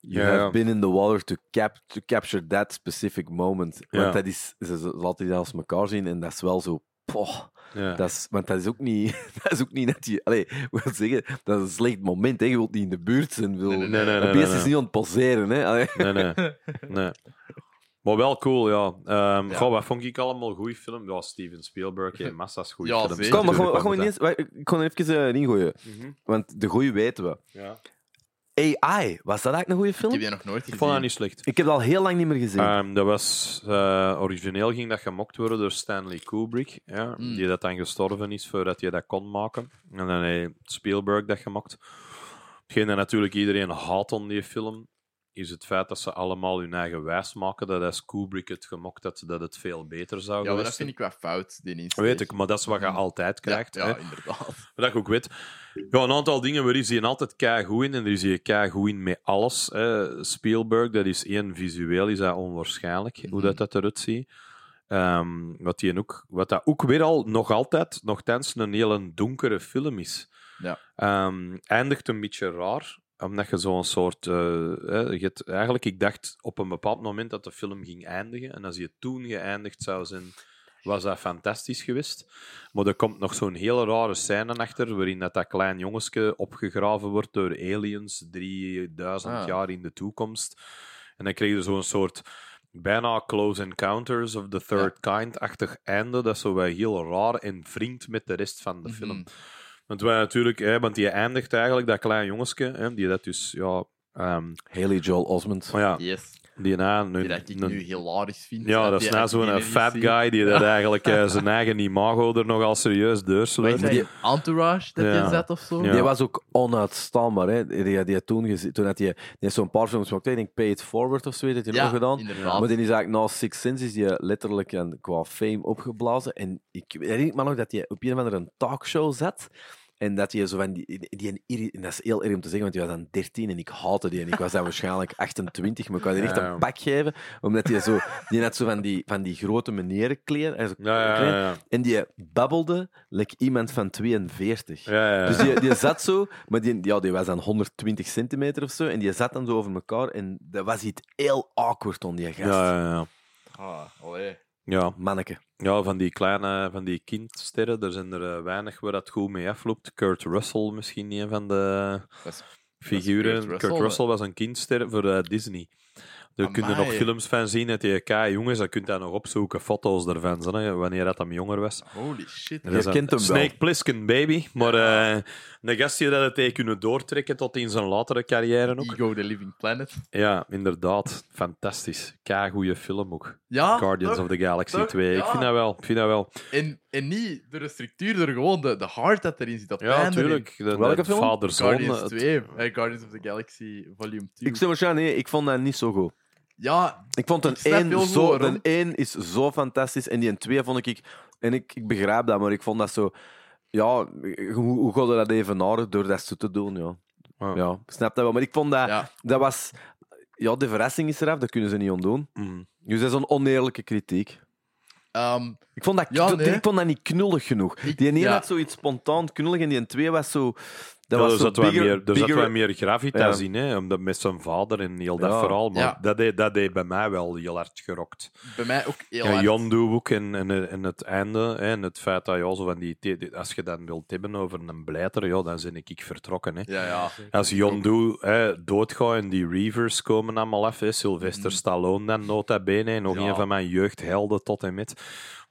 you Ja, have been in the water to, cap to capture that specific moment. Want dat is... Ze, laten die als elkaar zien en dat is wel zo... poh, Ja. dat is, want dat is ook niet, dat is ook niet net je. Allee, ik wil zeggen, dat is een slecht moment. Hè. Je wilt niet in de buurt zijn. Wil, Nee, nee, Nee, nee, dat nee. beest nee, is niet aan het poseren. Hè. Allee. Nee, nee. nee. Maar wel cool, ja. Ehm Ja. Goh, wat vond ik allemaal goede film? Ja, Steven Spielberg heeft massa's goede Ja, films. zeker. Kom, maar gewoon, gewoon eens, ik kon even eh, erin gooien. dat- Mhm. Want de goeie weten we. Ja. AI, was dat eigenlijk een goede Ik film? heb die nog nooit Ik gezien. vond dat niet slecht. Ik heb dat al heel lang niet meer gezien. Ehm, dat was, eh, origineel ging dat gemokt worden door Stanley Kubrick, ja, Mm. die dat dan gestorven is voordat hij dat kon maken. En dan heeft Spielberg dat gemokt. Hetgeen dat natuurlijk iedereen haat aan die film, is het feit dat ze allemaal hun eigen wijs maken dat als Kubrick het gemokt had, dat het veel beter zou Ja, maar dat vind ik wel fout, die insteek. zijn. Weet ik, maar dat is wat je altijd krijgt. Ja, hè. ja inderdaad. Maar dat ik ook weet. Ja, een aantal dingen waar is hij altijd keigoed in. En er is hij keigoed in met alles. Hè. Spielberg, dat is één, visueel is dat onwaarschijnlijk, hoe dat, dat eruit ziet. Ehm, wat, die ook, wat dat ook weer al, nog altijd, nogthans, een hele donkere film is. Ja. Ehm, eindigt een beetje raar, omdat je zo'n soort... eh, hè, je hebt- eigenlijk, ik dacht op een bepaald moment dat de film ging eindigen. En als je toen geëindigd zou zijn, was dat fantastisch geweest. Maar er komt nog zo'n hele rare scène achter, waarin dat, dat klein jongensje opgegraven wordt door aliens 3000 Ah. jaar in de toekomst. En dan krijg je zo'n soort bijna Close Encounters of the Third Kind-achtig einde, dat zo wel heel raar en vriend met de rest van de film. Want wij natuurlijk, hè, want die eindigt eigenlijk, dat klein jongensje, hè, die dat dus, ja... ehm, Haley Joel Osment. maar ja, Yes. Die na... Een, Die dat ik een- nu hilarisch vind. ja, dat is na zo'n fat guy die dat eigenlijk eh, zijn eigen imago er nogal serieus deursleurt. dat, die- Entourage dat Ja. je zet of zo? Ja. Die was ook onuitstaanbaar. Hè. Die, die, die toen, gezien, toen had hij, zo'n paar films gemaakt. Ik denk Pay It Forward of zo, heeft hij nog gedaan. inderdaad. Maar die is eigenlijk na Six Sense is die letterlijk en qua fame opgeblazen. En ik herinner me nog dat hij op een of andere een talkshow zat. En dat hij zo van die, die, en dat is heel erg om te zeggen, want die was dan 13 en ik haatte die. En ik was dan waarschijnlijk 28, maar ik wou die echt Ja, ja. een pak geven. Omdat hij zo, die had zo van die, van die grote menerenkleren. Zo Ja, ja, klein. ja. ja. En die babbelde like iemand van 42. ja, ja. Dus die, die zat zo, maar die, ja, die was dan 120 centimeter of zo. En die zat dan zo over elkaar. En dat was iets heel awkward aan die gast. ja, ja, ja. Ah, allee. Ja, Manneke. ja, van die kleine van die kindsterren, er zijn er eh, weinig waar dat goed mee afloopt. Kurt Russell misschien een van de figuren. Kurt Kurt Russell, Russell, was een kindster voor eh, Disney. Daar kun je nog films van zien dat hij kei jong is. Dan kun je daar nog opzoeken, foto's ervan, zo, hè, wanneer dat hem jonger was. Holy shit. Je Dat kent een hem wel. Snake Plissken, baby. Maar eh een gast die dat het heeft kunnen doortrekken tot in zijn latere carrière ook. Ego the Living Planet. Ja, inderdaad. Fantastisch. Kei goede film ook. Ja, Guardians toch? of the Galaxy toch? 2. Ik Ja. vind dat wel. Ik vind dat wel. En, en niet door de structuur, door gewoon de, de dat erin zit. Dat Ja, natuurlijk. De, Welke film? Vader-zoon. Guardians het- 2, eh, Guardians of the Galaxy Volume 2. Ik zeg nee, ik vond dat niet zo goed. Ja, Ik vond een Ik heel 1 goed zo, een 1 is zo fantastisch. En die 2 vond ik, en ik, ik begrijp dat, maar ik vond dat zo. Ja, hoe, hoe ga je dat evenaren door dat zo te doen? Ja. Ja. ja, ik snap dat wel. Maar ik vond dat, ja. dat was. Ja, de verrassing is eraf, dat kunnen ze niet ontdoen. Mm. Dus dat is een oneerlijke kritiek. Ehm, Ik vond dat, Ja, nee. ik vond dat niet knullig genoeg. Die ene ja. had zoiets spontaan knullig en die twee was zo. Dat Ja, was er zat, bigger- meer, er zat bigger- meer gravitas Ja. in, hè, omdat met zijn vader en heel dat Ja. verhaal. Maar Ja. dat, deed, dat deed bij mij wel heel hard gerokt. bij mij ook heel Ja, hard. Jan doe ook en, en, en het einde hè, en het feit dat ja, zo van die, die- als je dan wilt hebben over een blijter, ja, dan ben ik vertrokken. Hè. Ja, ja. Als Jon Doe hè, doodgaat en die Reavers komen allemaal af, hè, Sylvester Mhm. Stallone dan nota bene, nog Ja. een van mijn jeugdhelden tot en met,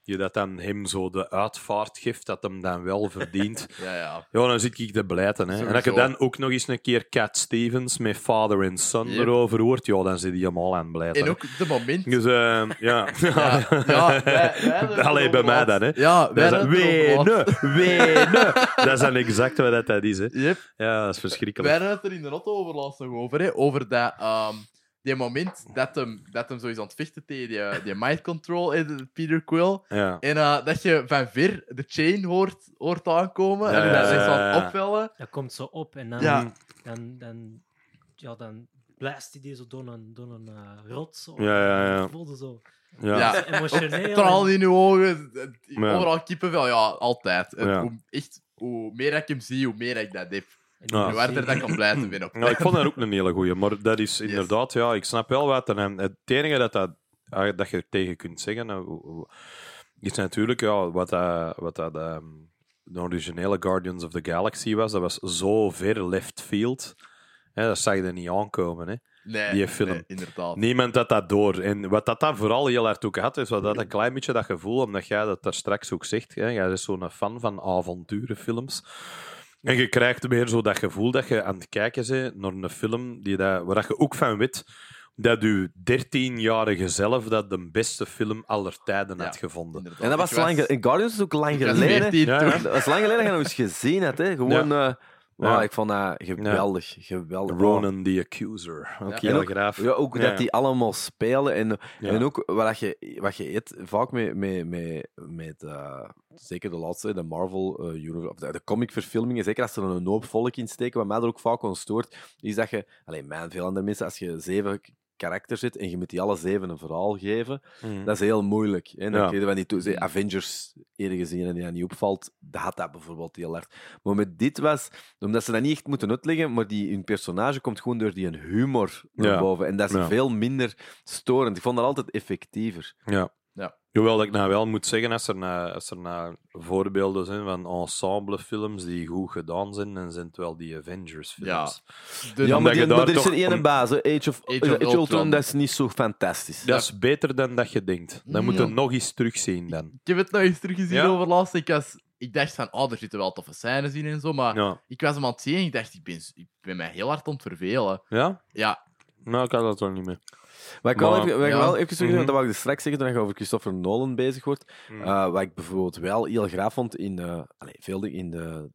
die dat dan hem zo de uitvaart geeft, dat hem dan wel verdient. Ja, ja. Ja, dan zit ik te blijten. Hè. En als je dan ook nog eens een keer Cat Stevens met Father and Son Yep. erover hoort, ja, dan zit hij helemaal aan het blijten. En ook de moment... Dus eh, ja. Ja, ja, wij- wij Allee, bij mij dan, hè. Ja, wij Dat wenen, wenen. Dat is dan exact wat dat is. Hè. Yep. Ja, dat is Wij verschrikkelijk. hadden het er in de auto over laatst nog over, hè, over dat, ehm, die moment dat hem, dat hem zo is aan het vechten tegen die, die mind control, de Peter Quill. Ja. En eh, dat je van ver de chain hoort, hoort aankomen Ja, en dat ja, aan opvellen. Dat komt zo op en dan, Ja. dan, dan, ja, dan blaast hij die zo door een, door een eh, rots. Of, Ja, ja, ja. Voelde zo. Ja. Ja. Emotioneel. Tranen in uw ogen, Ja. overal kippenvel, ja, altijd. En. Hoe, echt, hoe meer ik hem zie, hoe meer ik dat heb. Hoe harder dat ik kan blijven ben op. Ja, ik vond dat ook een hele goeie. Maar dat is inderdaad, ja, ik snap wel wat. En het enige dat, dat, ah, dat je er tegen kunt zeggen, nou, is natuurlijk ja, wat dat, wat dat ehm, de originele Guardians of the Galaxy was. Dat was zo ver left field. Hè, dat zag je er niet aankomen. Hè. nee, die film. nee, inderdaad. Niemand had dat door. En wat dat dan vooral heel hard ook had, is wat dat een klein beetje dat gevoel, omdat jij dat daar straks ook zegt, hè, jij is zo'n fan van avonturenfilms. En je krijgt weer zo dat gevoel dat je aan het kijken bent naar een film die dat, waar dat je ook van weet dat je 13-jarige zelf dat de beste film aller tijden Ja, had gevonden. Inderdaad. En dat was lang... ge- In Guardians is ook lang geleden. 14 Ja, toen. ja. Dat was lang geleden dat je nog eens gezien hebt. Hè. Gewoon... eh, Ja. Ik vond dat geweldig. geweldig. Ronan the Accuser. Ook Ja. heel ook- graaf. Ja, ook dat die allemaal spelen. En, en ook wat je, wat je eet, vaak met, met, met, met eh, zeker de laatste, de Marvel eh, Universe, of de, de comicverfilmingen, zeker als er een hoop volk in steken, wat mij er ook vaak aan stoort, is dat je, alleen mij en veel andere mensen, als je zeven karakters zit en je moet die alle zeven een verhaal geven, Mm. dat is heel moeilijk. Hè? Dan Ja. kun je van die to- ze- Avengers eerder gezien en die dat niet opvalt, dat had dat bijvoorbeeld heel hard. Maar met dit was, omdat ze dat niet echt moeten uitleggen, maar die, hun personage komt gewoon door die een humor naar Ja. boven. En dat is Ja. veel minder storend. Ik vond dat altijd effectiever. Ja. Ja. Hoewel ik nou wel moet zeggen, als er, nou, als er nou voorbeelden zijn van ensemblefilms die goed gedaan zijn, dan zijn het wel die Avengers-films. De- ja, maar, die, er is een ene een- baas, hè. Age of, Age Age of of Ultron, Ultron. dat is niet zo fantastisch. Dat is beter dan dat je denkt. Dan moet je Ja. nog eens terugzien dan. Ik heb het nog eens teruggezien Ja. over laatst. Ik, was, ik dacht van, oh, er zitten wel toffe scènes in en zo, maar Ja. ik was hem aan het zien en ik dacht, ik ben, ik ben mij heel hard aan het vervelen. Ja? Ja, Nou, ik had dat toch niet meer. Maar ik wil Maar- even, wat ik ja. wel even zeggen, Mhm. dat wou ik dus straks zeggen toen je over Christopher Nolan bezig wordt. Mm. Eh, wat ik bijvoorbeeld wel heel graag vond in, de, allee, veel dingen in de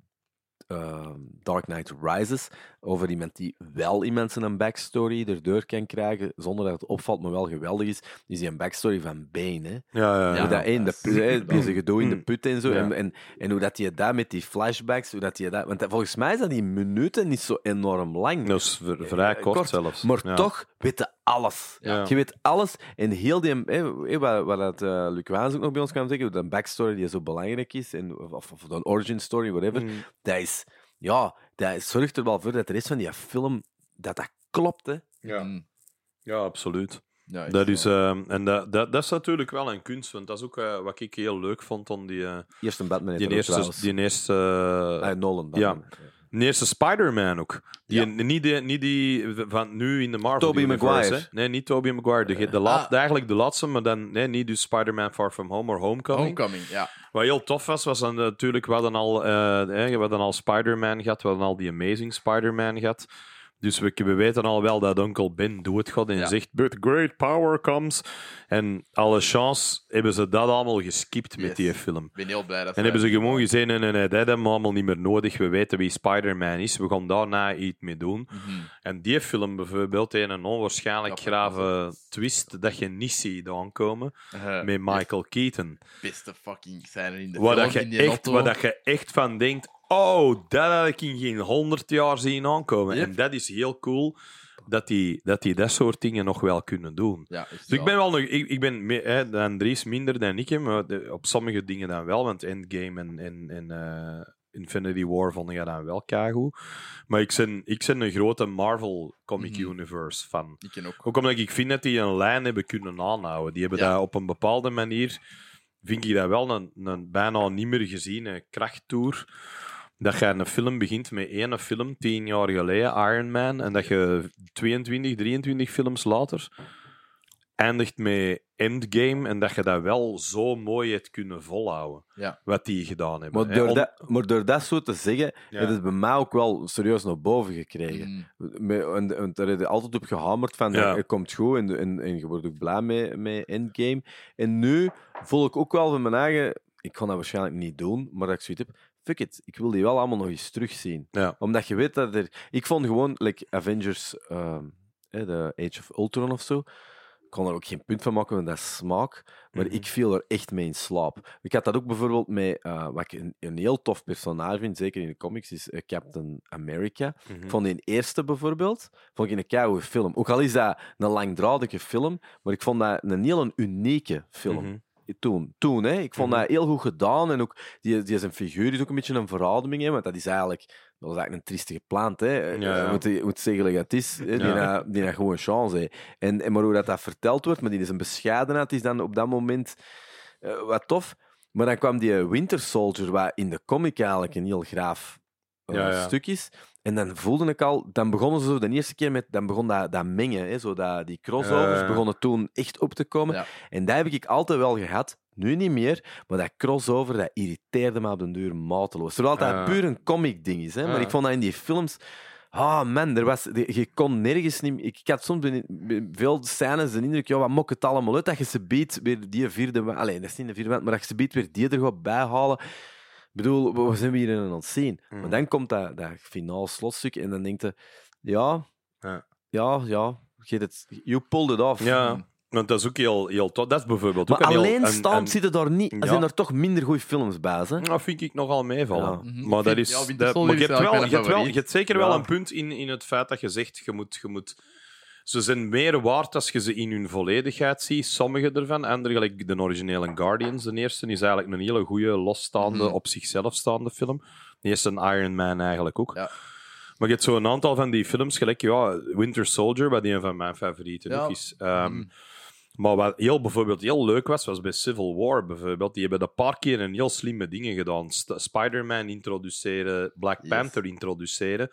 eh, Dark Knight Rises, over iemand die wel zijn een backstory erdoor kan krijgen, zonder dat het opvalt, maar wel geweldig is, is die een backstory van Bane. Hè? Ja, ja, ja. hoe dat, in de put, zijn gedoe in de Mm. put en zo. Ja. En, en, en hoe dat je dat met die flashbacks, hoe dat je dat... Want dat- volgens mij is dat die minuten niet zo enorm lang. Dat is v- vrij Eh, kort, kort, zelfs. Maar Ja. toch weet je alles. Ja. Je weet alles. En heel die... hè, hè, wat, wat dat, eh, Luc Waans ook nog bij ons kan zeggen, de backstory die zo belangrijk is, en, of, of, of een origin story, whatever, Mm. dat is... Ja, dat zorgt er wel voor dat de rest van die film... Dat dat klopt, hè. Ja. Mm. ja, absoluut. Ja, Dat is, wel- ehm, en dat, dat, dat is natuurlijk wel een kunst, want dat is ook eh, wat ik heel leuk vond aan die, eh, Eerst een Batman die, er eerste, trouwens. die eerste, eh, Ah, Nolan ja. Die eerste Spider-Man ook. Die, Ja. niet, die, niet die van nu in de Marvel Tobey Universe, Maguire. hè. Nee, niet Tobey Maguire. De, de laat, Ah. Eigenlijk de laatste, maar dan nee, niet dus Spider-Man Far From Home or Homecoming. Homecoming, ja. Wat heel tof was, was dan natuurlijk, we hadden al, eh, hè, we hadden al Spider-Man gehad, we hadden al die Amazing Spider-Man gehad. Dus we, we weten al wel dat Uncle Ben doet gaat en Ja. zegt, with great power comes. En alle chance hebben ze dat allemaal geskipt met Yes. die film. Ik ben heel blij dat En hebben ze gewoon gezien, nee, nee, nee, dat hebben we allemaal niet meer nodig. We weten wie Spider-Man is, we gaan daarna iets mee doen. Mhm. En die film bijvoorbeeld, heeft een onwaarschijnlijk Ja, grave twist dat je niet ziet aankomen, Eh, met Michael Keaton. Beste fucking scène in de Waar, film, dat je echt, waar dat je echt van denkt: oh, dat had ik in geen honderd jaar zien aankomen. Yep. En dat is heel cool dat die, dat die dat soort dingen nog wel kunnen doen. Ja, Dus ik ben wel nog, ik, ik ben hè, Andries minder dan ik, maar de- op sommige dingen dan wel, want Endgame en, en, en eh, Infinity War vond ik dan wel kagoe. Maar ik ben, ik ben een grote Marvel Comic Mhm. Universe fan. Ik ken ook. Ook omdat ik vind dat die een lijn hebben kunnen aanhouden. Die hebben Ja. dat op een bepaalde manier, vind ik dat wel een, een bijna niet meer geziene krachttour. Dat je een film begint met één film, tien jaar geleden, Iron Man, en dat je 22, 23 films later eindigt met Endgame en dat je dat wel zo mooi hebt kunnen volhouden. Ja. Wat die gedaan hebben. Maar hè. door, Om- dat, maar door dat zo te zeggen, Ja. het bij mij ook wel serieus naar boven gekregen. Mm. En, en daar heb je altijd op gehamerd van, Ja. het komt goed en, en, en je wordt ook blij met, met Endgame. En nu voel ik ook wel van mijn eigen... Ik kan dat waarschijnlijk niet doen, maar dat ik zoiets heb... Fuck it, ik wil die wel allemaal nog eens terugzien. Ja. Omdat je weet dat er... Ik vond gewoon, like Avengers, ehm, de Age of Ultron of zo... Ik kon er ook geen punt van maken, want dat is smaak. Maar Mhm. ik viel er echt mee in slaap. Ik had dat ook bijvoorbeeld met, eh, wat ik een, een heel tof personage vind, zeker in de comics, is eh, Captain America. Mhm. Ik vond die eerste bijvoorbeeld, vond ik een keigoede film. Ook al is dat een langdradige film, maar ik vond dat een heel unieke film. Mhm. Toen, toen hè. ik vond Mhm. dat heel goed gedaan. En ook die, die zijn figuur is ook een beetje een verademing, hè, want dat is eigenlijk, dat was eigenlijk een triestige plant. Hè. Ja, ja. Je moet, je moet zeggen dat het is. Hè. Die, Ja. die had gewoon chance. Hè. En, en maar hoe dat, dat verteld wordt, maar die is een bescheidenheid, is dan op dat moment eh, wat tof. Maar dan kwam die Winter Soldier, wat in de comic eigenlijk een heel graaf eh, Ja, ja. stuk is. En dan voelde ik al, dan begonnen ze zo de eerste keer met, dan begon dat, dat mengen, hè, zo dat, die crossovers begonnen toen echt op te komen. Ja. En dat heb ik altijd wel gehad, nu niet meer, maar dat crossover, dat irriteerde me op den duur mateloos. Terwijl dat puur een comic ding is, hè. maar ik vond dat in die films... Ah man, er was, je kon nergens niet... Ik, had soms veel scènes de indruk, ja, wat mok het allemaal uit, dat je ze biedt weer die vierde... wa- Allee, dat is niet de vierde maar dat je ze biedt weer die er gaat bijhalen. Ik bedoel, wat zijn we hier aan het zien? Mm. Maar dan komt dat, dat finaal slotstuk en dan denk je, ja, Ja. ja, ja, je hebt het, you pulled it off. Ja, want dat is ook heel, heel tof. Dat is bijvoorbeeld Maar ook een heel... alleenstaand een- een- zitten daar niet, Ja. zijn er toch minder goede films bij. Hè? Dat vind ik nogal meevallen. Ja. Mhm. Maar dat is. ja, dat- maar je hebt, wel, je, hebt wel, je hebt zeker wel een punt in, in het feit dat je zegt: je moet. Je moet ze zijn meer waard als je ze in hun volledigheid ziet, sommige ervan. Andere, gelijk de originele Guardians, de eerste, is eigenlijk een hele goede, losstaande, Mhm. op zichzelf staande film. De eerste Iron Man eigenlijk ook. Ja. Maar je hebt zo een aantal van die films, gelijk ja, Winter Soldier, wat een van mijn favorieten Ja. is. Ehm, Mhm. Maar wat heel, bijvoorbeeld heel leuk was, was bij Civil War bijvoorbeeld. Die hebben een paar keer een heel slimme dingen gedaan. Spider-Man introduceren, Black Yes. Panther introduceren,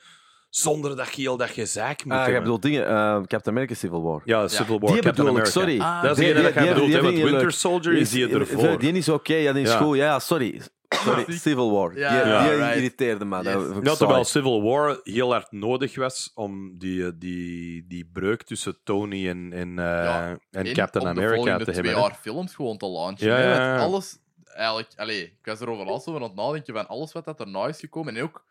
zonder dat je heel dat gezeik moet Ah, je hebben. bedoelt dingen, eh, Captain America Civil War. Ja, Civil War, die Captain bedoel America. sorry. Ah, Dat is Die- dat die- jij bedoelt, want Winter leuk. Soldier is die ervoor. Die is oké, ja, die is Ja. goed. Ja, sorry. Sorry, Civil War. Ja, die ja, die right. irriteerde me. Dat Yes. Ja, terwijl. Civil War heel hard nodig was om die, eh, die, die breuk tussen Tony en, en, eh, en Captain om de America te twee hebben. hè. jaar films gewoon te launchen. Ja, alles, eigenlijk, allee, ik was erover laatst over aan het nadenken van alles wat dat erna is gekomen. En ook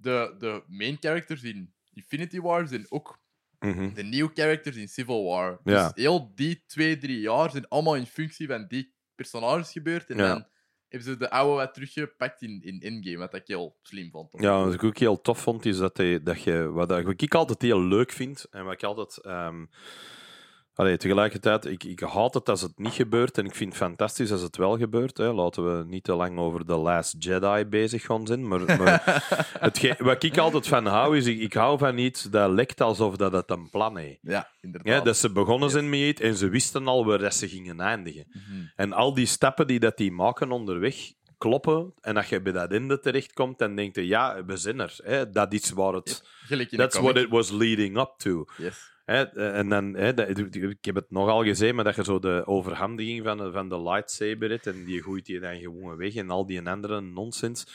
de, de main characters in Infinity Wars en ook Mhm. de nieuwe characters in Civil War. Ja. Dus heel die twee, drie jaar zijn allemaal in functie van die personages gebeurd. En Ja. dan hebben ze de oude wat teruggepakt in, in Endgame, wat ik heel slim vond. Ja, wat ik ook heel tof vond, is dat, hij, dat je... Wat, dat- wat ik altijd heel leuk vind, en wat ik altijd... ehm allee, tegelijkertijd, ik, ik haat het als het niet gebeurt, en ik vind het fantastisch als het wel gebeurt. Hè. Laten we niet te lang over The Last Jedi bezig gaan zijn, maar... maar hetge- wat ik altijd van hou, is... Ik, ik hou van iets dat lijkt alsof dat het een plan heeft. Ja, inderdaad. Ja, dat ze begonnen zijn met iets en ze wisten al waar dat ze gingen eindigen. Mhm. En al die stappen die dat die maken onderweg kloppen. En als je bij dat einde terechtkomt, dan denk je, ja, we zijn er. Hè? Dat is waar het... That's what it was leading up to. Yes. Hè? En dan, hè, dat- ik heb het nogal gezien, maar dat je zo de overhandiging van, de- van de lightsaber hebt en die gooit je dan gewoon weg en al die andere nonsens.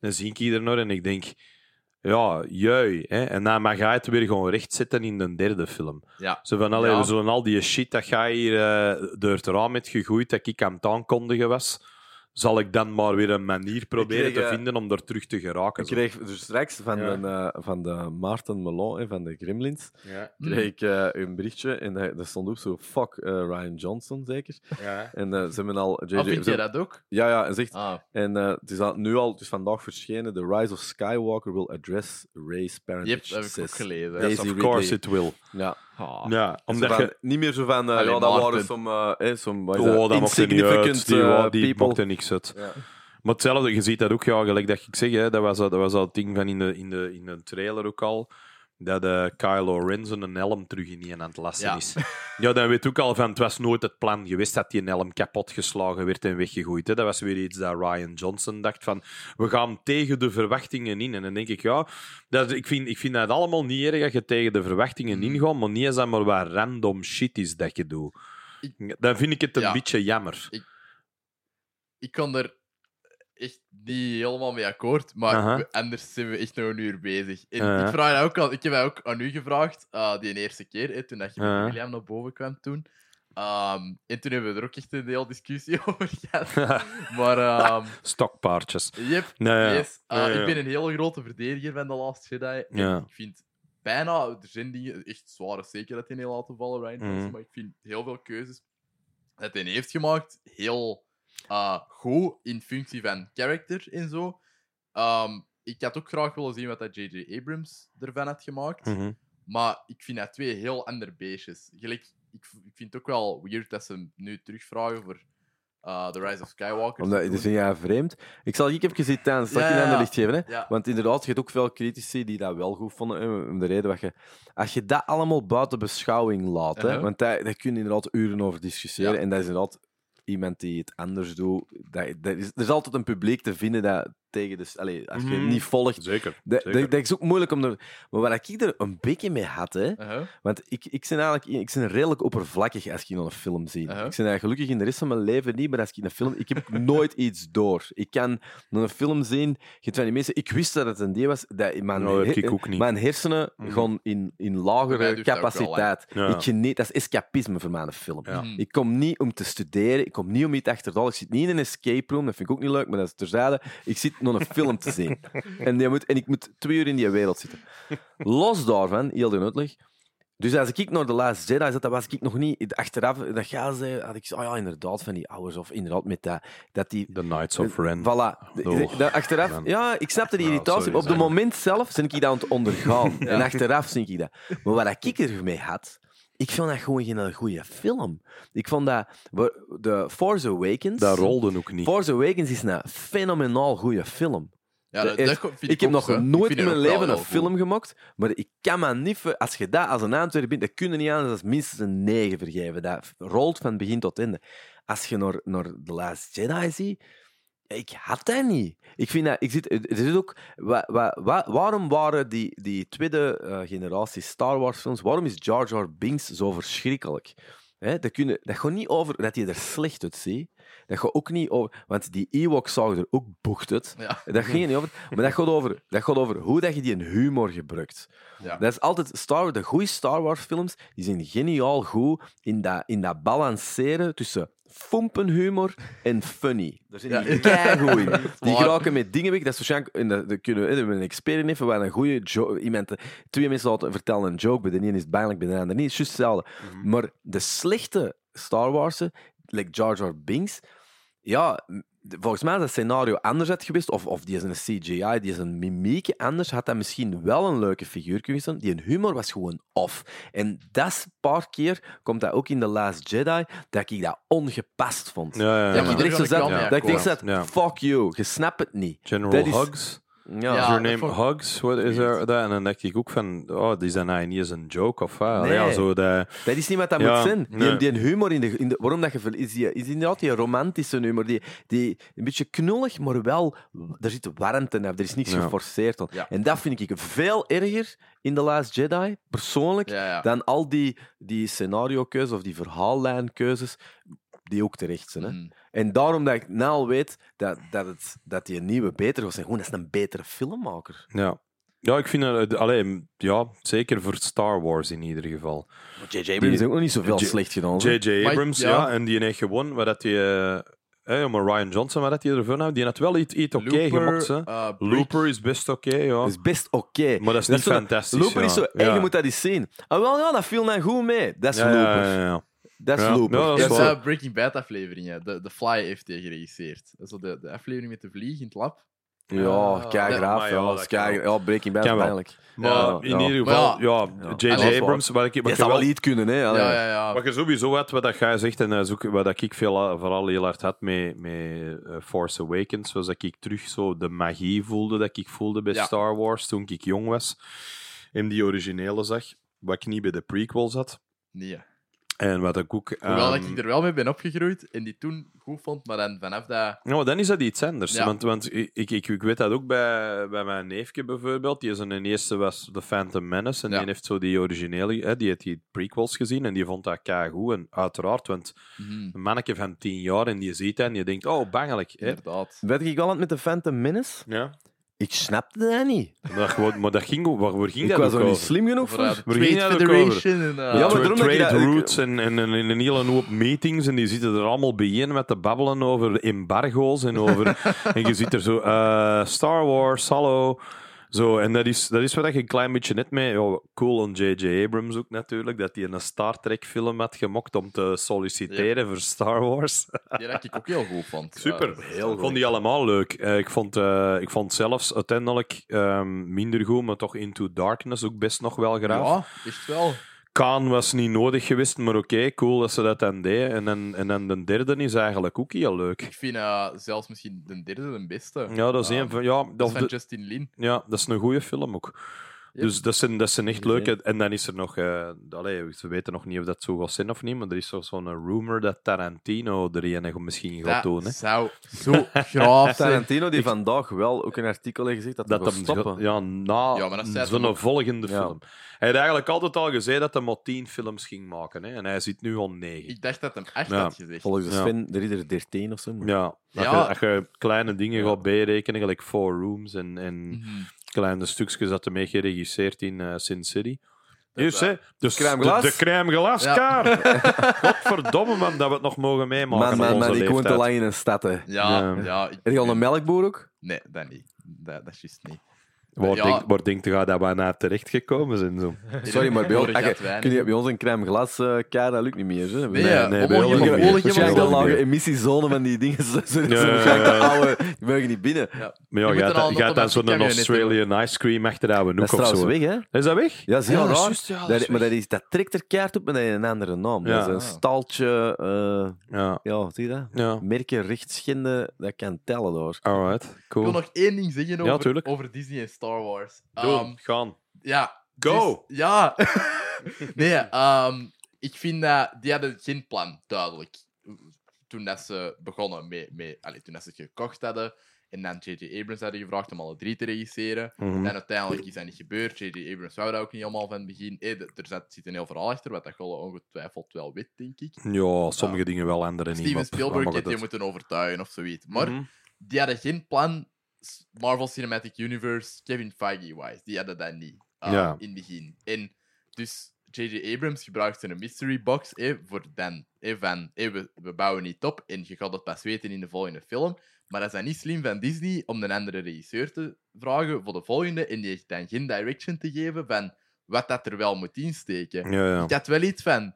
Dan zie ik hier nog en ik denk, ja, jui. Hè? En dan mag hij het weer gewoon rechtzetten in de derde film. Ja. Zo van, allee, Ja. we zullen al die shit dat jij hier eh, door het raam hebt gegooid, dat ik aan het aankondigen was, zal ik dan maar weer een manier proberen kreeg, te eh, vinden om daar terug te geraken. Ik kreeg dus straks van, Ja. de, eh, van de Maarten Melon en van de Gremlins Ja, kreeg ik eh, een berichtje en daar stond ook zo fuck eh, Ryan Johnson zeker. ja. En eh, ze hebben al JJ, Oh, vind ze- je dat ook? Ja, ja, en zegt Ah, en eh, het is al, nu al, het is vandaag verschenen. The Rise of Skywalker will address race parentage. hebt dat heb ik ook gelezen. Yes, of Ridley. course it will. Ja. Ah. Ja, omdat van- je... Niet meer zo van, eh, Allee, ja, dat waren some, eh, eh, wat is Oh, dat insignificant. Die, eh, wa- die people. mocht er niks uit. Ja. Maar hetzelfde, je ziet dat ook, ja, gelijk dat ik zeg, hè, dat, was, al- dat was al het ding van in de, in de, in de trailer ook al, dat eh, Kylo Ren zijn helm terug in aan het lassen Ja. is. Ja, dan weet ook al van, het was nooit het plan geweest dat die helm kapot geslagen werd en weggegooid. Hè. Dat was weer iets dat Ryan Johnson dacht van, we gaan tegen de verwachtingen in. En dan denk ik, ja, dat, ik, vind, ik vind dat allemaal niet erg dat je tegen de verwachtingen Mhm. ingaat, maar niet eens dat maar wat random shit is dat je doet. Dan vind ik het een Ja. beetje jammer. ik kan er echt niet helemaal mee akkoord, maar anders zijn we echt nog een uur bezig. En ik, vraag ook al, ik heb ook aan u gevraagd, ah, die eerste keer, hè, toen dat je met. William naar boven kwam toen. Ehm, en toen hebben we er ook echt een hele discussie over gehad. Maar, ehm Stokpaardjes. yep, Nee, ja. yes. Ah, ik ben een hele grote verdediger van The Last Jedi. En. Ik vind bijna, er zijn dingen, echt zware zeker dat hij niet laten vallen, Ryan Mhm. maar ik vind heel veel keuzes dat hij heeft gemaakt heel eh, goed in functie van character en zo. Ehm, ik had ook graag willen zien wat dat J.J. Abrams ervan had gemaakt. Mhm. Maar ik vind dat twee heel andere beestjes. Gelijk, ik, ik vind het ook wel weird dat ze hem nu terugvragen voor eh, The Rise of Skywalker. Omdat, dus ja, vreemd. Ik zal ik even gezien tijdens dat Ja, aan de ja. licht geven. Hè? Ja. Want inderdaad, je hebt ook veel critici die dat wel goed vonden. Om de reden dat je... Als je dat allemaal buiten beschouwing laat, hè, Uh-huh. want daar, daar kun je inderdaad uren over discussiëren. En dat is inderdaad iemand die het anders doet. Dat, dat is, er is altijd een publiek te vinden dat tegen de... Allee, als je Mhm. niet volgt... Zeker. Dat, zeker. dat, dat is ook moeilijk om... Er, maar wat ik er een beetje mee had, hè, Uh-huh. want ik, ik ben eigenlijk ik ben redelijk oppervlakkig als ik een film zie. Uh-huh. Ik ben eigenlijk gelukkig in de rest van mijn leven niet, maar als ik een film... Ik heb nooit iets door. Ik kan een film zien... Je hebt van die mensen... Ik wist dat het een die was. Dat mijn, Nou, her- ik ook niet. mijn hersenen gaan in, in mij lagere wel, capaciteit. Ja. ik geniet... Dat is escapisme voor mijn film. Ja. Mhm. Ik kom niet om te studeren, ik kom niet om iets achterdoor. Ik zit niet in een escape room, dat vind ik ook niet leuk, maar dat is terzijde. Ik zit naar een film te zien. En, die moet, en ik moet twee uur in die wereld zitten. Los daarvan, heel de uitleg. Dus als ik naar The Last Jedi zat, dan was ik nog niet... Achteraf, dat ga ze, had ik zo, oh ja, inderdaad, van die ouders, of inderdaad met dat, dat die... The Knights of Ren. Voilà. Oh, Dat achteraf, man. ja, ik snapte die irritatie. Op het moment zelf ben ik dat aan het ondergaan. En achteraf zie ik dat. Maar wat ik ermee had, ik vond dat gewoon geen goede film. Ik vond dat... De Force Awakens... Dat rolde ook niet. Force Awakens is een fenomenaal goede film. Ja, dat, dat Ik heb ook nog nooit in mijn leven een film goed. gemaakt, maar ik kan me niet... Als je dat als een Antwerp bent, dan kun je niet aan als minstens een 9 vergeven. Dat rolt van begin tot einde. Als je naar, naar The Last Jedi ziet, ik had dat niet. Ik vind dat... Ik zit, er is ook... Wa, wa, wa- waarom waren die, die tweede eh, generatie Star Wars films... Waarom is Jar Jar Binks zo verschrikkelijk? Hè, dat, kun je, dat gaat niet over dat je er slecht uit ziet. Dat gaat ook niet over... Want die Ewoks zagen er ook bocht. Ja. Dat ging niet over. Maar dat gaat over, dat gaat over hoe dat je die humor gebruikt. Ja. Dat is altijd Star, de goede Star Wars films die zijn geniaal goed in dat, in dat balanceren tussen fompenhumor en funny. Daar zijn Ja. die keigoed in. Die geraken met dingen weg. Dat is waarschijnlijk... En dat, dat kunnen we, we een expert hebben, waar een goede iemand... Twee mensen laten vertellen een joke, bij de ene is het pijnlijk, bij de ander niet. Het is juist hetzelfde. Mhm. Maar de slechte Star Warsen, like Jar Jar Binks, ja, volgens mij is dat scenario anders had geweest, of, of die is een CGI, die is een mimiek anders, had dat misschien wel een leuke figuur kunnen zijn. Die humor was gewoon off. En dat is een paar keer, komt dat ook in The Last Jedi, dat ik dat ongepast vond. Ja, ja, Ja. Dat ik zo zat, mee dat ik zat, fuck you, je snapt het niet. General Dat is- Hugs. Ja, Ja. Is your dat name ik- Hugs? What is er, dat? En dan dacht ik ook van, oh, die zijn eigenlijk niet eens een joke of wat. Nee. Ja, zo dat... Dat is niet wat dat Ja, moet zijn. Die, nee. die humor in de, in de waarom dat je is, die, is inderdaad die romantische humor, die, die een beetje knullig, maar wel er zit warmte in, er is niets Ja. geforceerd aan. En dat vind ik veel erger in The Last Jedi, persoonlijk, Ja, ja. dan al die, die scenario-keuzes of die verhaallijnkeuzes die ook terecht zijn. Hè. Mhm. En daarom dat ik nu al weet dat, dat, het, dat die nieuwe beter was. En gewoon, dat is een betere filmmaker. Ja. Ja, ik vind het... Alleen, ja, zeker voor Star Wars in ieder geval. J.J. Abrams heeft ook nog niet zoveel J- slecht gedaan. J.J. Abrams, ja. ja. en die heeft gewoon, wat dat die... eh, eh, maar Ryan Johnson, wat dat die ervan had, die had wel iets, iets oké Looper, gemaakt. Hè. eh. Looper is best oké, ja. Is best oké. Maar dat is niet zo- fantastisch. Looper ja. is zo... En Ja. je moet dat eens zien. Ah, wel, ja, dat viel dan goed mee. Dat is Ja, ja, Looper. ja, ja. Dat is Ja. Looper. Ja, dat is waar. eh, Breaking Bad afleveringen. De, de Fly heeft hij geregisseerd. Dat is zo de, de aflevering met de vlieg in het lab. Ja, Ja, kei ja, graaf. maar Ja, ja, dat dat is kan kei- ja, Breaking Bad Kan is wel. pijnlijk. Maar Ja, in ja. ieder geval, ja, Ja. J.J. Dat Abrams, wat ik, wat Je je zou wel wel iets kunnen, hè. Allee. Ja, ja, ja. Wat je sowieso had, wat dat jij zegt, en dat wat ik veel, vooral heel hard had met, met eh, Force Awakens, was dat ik terug zo de magie voelde dat ik voelde bij Ja. Star Wars toen ik jong was en die originele zag, wat ik niet bij de prequels had. Nee. En wat ik ook... Hoewel dat ehm, ik er wel mee ben opgegroeid en die toen goed vond, maar dan vanaf dat... Ja, maar dan is dat iets anders. Ja. Want, want ik, ik, ik weet dat ook bij, bij mijn neefje bijvoorbeeld. Die zijn eerste was The Phantom Menace. En Ja. die heeft zo die originele, hè, die heeft die prequels gezien. En die vond dat goed. En uiteraard, want Mhm, een manneke van tien jaar en die ziet dat en je denkt, oh, bangelijk. Hè? Inderdaad. Weet ik wel aan het met de Phantom Menace? Ja. Ik snapte dat niet. Maar, gewoon- maar dat ging, Ik dat was ook niet slim genoeg Voor, Waar Trade dat? Federation. En, eh, Ja, maar Tra- trade dat- routes en, en, en, en een hele hoop meetings en die zitten er allemaal bijeen met te babbelen over embargo's en over... en je ziet er zo, eh, Star Wars, hallo... Zo, en dat is, dat is wat je een klein beetje net mee... Ja, cool on J.J. Abrams ook natuurlijk, dat hij een Star Trek-film had gemokt om te solliciteren voor Star Wars. Die dat ik ook heel goed vond. Super. Ja, heel ik vond die allemaal leuk. Eh, ik, vond, eh, ik vond zelfs uiteindelijk ehm, minder goed, maar toch Into Darkness ook best nog wel graag. Ja, echt wel. Kaan was niet nodig geweest, maar oké, cool dat ze dat dan deden. En dan, en dan de derde is eigenlijk ook heel leuk. Ik vind eh, zelfs misschien de derde de beste. Ja, dat is Ah, een van... Ja, Dat dat, is van de- Justin Lin. ja, dat is een goede film ook. Dus dat zijn, dat zijn echt Gezien. leuke. En dan is er nog... eh allee, ze weten nog niet of dat zo gaat zijn of niet, maar er is zo- zo'n rumor dat Tarantino er een misschien gaat Dat doen. Hè. zou zo graaf zijn. Tarantino die vandaag wel ook een artikel heeft gezegd dat, Dat hem stoppen. ja, na Ja, maar dat zei zo'n volgende Ja. film. Hij had eigenlijk altijd al gezegd dat hij maar tien films ging maken. Hè. En hij zit nu al negen. Ik dacht dat hem echt Ja, had gezegd. Volgens de Ja. Sven, de Ridder 13 of zo. maar- Ja, als, Ja. Je, als je kleine dingen Ja. gaat bijrekenen, gelijk Four Rooms en, en Mhm. Kleine stukjes dat hij mee geregisseerd in eh, Sin City. Dus, hè, dus Crème de, de crème glaskaart. Godverdomme, man, dat we het nog mogen meemaken Man, man, man, ik woon te lang in een stad. Hè. Ja, Ja. ja. ik, Heb je al een melkboer ook? Nee, dat niet. Dat, dat is juist niet. Waar, Ja. denk, waar denkt je dat we naar terecht gekomen zijn? Zo? Sorry, maar bij ons, kun je bij ons een crème glas eh kaart, dat lukt niet meer. Hè? Nee, Nee, ja, nee, nee, bij ons niet meer. Waarschijnlijk de lage emissiezone van die dingen. Zo, zo, Ja, zo, ja, de ja. oude, die mogen niet binnen. Maar ja, Je je moet gaat al gaat dan zo'n Australian ice cream achterhouden Dat ook is of zo. weg, hè? Is dat weg? Ja, dat is heel Ja, dat raar. ja, dat Dat- maar dat, is, dat trekt er kaart op met een andere naam. Ja. Dat is een staltje, eh, Ja, ja, wat zie je dat? ja. Merken rechtschinden, dat kan tellen daar. Alright, Ik cool. wil nog één ding zeggen Ja, over, over Disney en Star Wars. Doe, Ehm, gaan. ja. Go! dus- ja. nee, ehm, ik vind dat... Die hadden geen plan, duidelijk. Toen dat ze begonnen met... met allee, toen dat ze het gekocht hadden. En dan J.J. Abrams hadden gevraagd om alle drie te regisseren. Mhm. En uiteindelijk is dat niet gebeurd. J.J. Abrams wou dat ook niet allemaal van het begin. Eh, d- er zit, zit een heel verhaal achter, wat dat je ongetwijfeld wel weet, denk ik. Ja, sommige dingen wel, andere niet. Steven Spielberg heeft je moeten overtuigen of zoiets. Maar Mhm. die hadden geen plan Marvel Cinematic Universe, Kevin Feige-wise. Die hadden dat niet uh, Ja. in het begin. En dus J.J. Abrams gebruikt een mystery box eh, voor dan. Eh, van, eh, we, we bouwen niet op en je gaat het pas weten in de volgende film. Maar dat is dan niet slim van Disney om een andere regisseur te vragen voor de volgende en die dan geen direction te geven van wat dat er wel moet insteken. Ja, ja. Ik had wel iets van.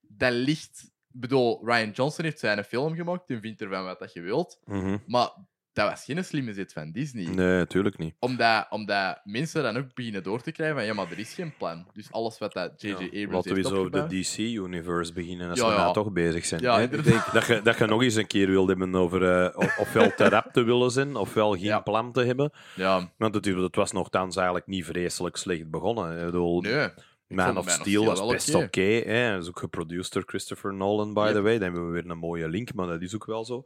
Dat ligt. Ik bedoel, Ryan Johnson heeft zijn film gemaakt. en vindt ervan wat dat je wilt. Mhm. Maar dat was geen slimme zet van Disney. Nee, natuurlijk niet. Omdat, omdat mensen dan ook beginnen door te krijgen van ja, maar er is geen plan. Dus alles wat dat J.J. Abrams Laten we heeft eens over de DC-universe beginnen als Ja, we ja. daar toch bezig zijn. Ja, inderdaad. dat, je, dat je nog eens een keer wilde hebben over eh, of- ofwel te rap te willen zijn, ofwel geen plan te hebben. Ja, Want het, het was nogthans eigenlijk niet vreselijk slecht begonnen. Ik bedoel, nee. Man of Man of Steel was best oké. oké. hè. Dat is ook geproduceerd door Christopher Nolan, by the way. Dan hebben we weer een mooie link, maar dat is ook wel zo.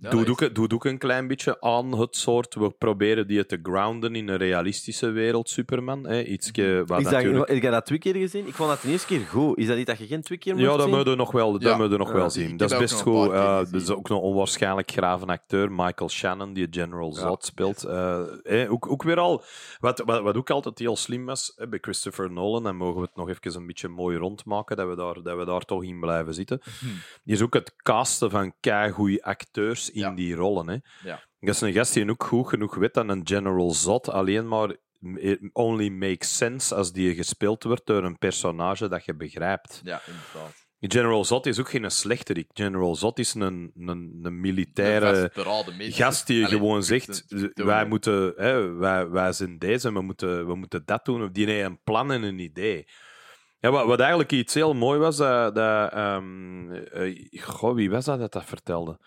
Ja, doe, dat ook, doe ook een klein beetje aan het soort. We proberen die te grounden in een realistische wereld, Superman. Hè. Ietsje wat Is dat, natuurlijk... heb je dat twee keer gezien? Ik vond dat de eerste keer goed. Is dat niet dat je geen twee keer moet Ja, dat zien? moeten we nog wel, dat Ja. moeten we nog wel ik zien. heb Dat is dat best goed. Eh, gezien. dat is ook een onwaarschijnlijk grave acteur, Michael Shannon, die General Zod speelt. Eh, eh, ook, ook weer al, wat, wat, wat ook altijd heel slim was eh, bij Christopher Nolan, en mogen we het nog even een beetje mooi rondmaken, dat we daar, dat we daar toch in blijven zitten, is ook het casten van goede acteurs in Ja. die rollen. Hè. Ja. Dat is een gast die ook goed genoeg weet dat een General Zod alleen maar it only makes sense als die gespeeld wordt door een personage dat je begrijpt. Ja, inderdaad. General Zod is ook geen slechterik. General Zod is een, een, een militaire gast die Allee, gewoon zegt: wij, moeten, hè, wij, wij zijn deze, we moeten, we moeten dat doen. Of die heeft een plan en een idee. Ja, wat, wat eigenlijk iets heel mooi was, dat, dat ehm, eh, goh, wie was dat dat dat vertelde?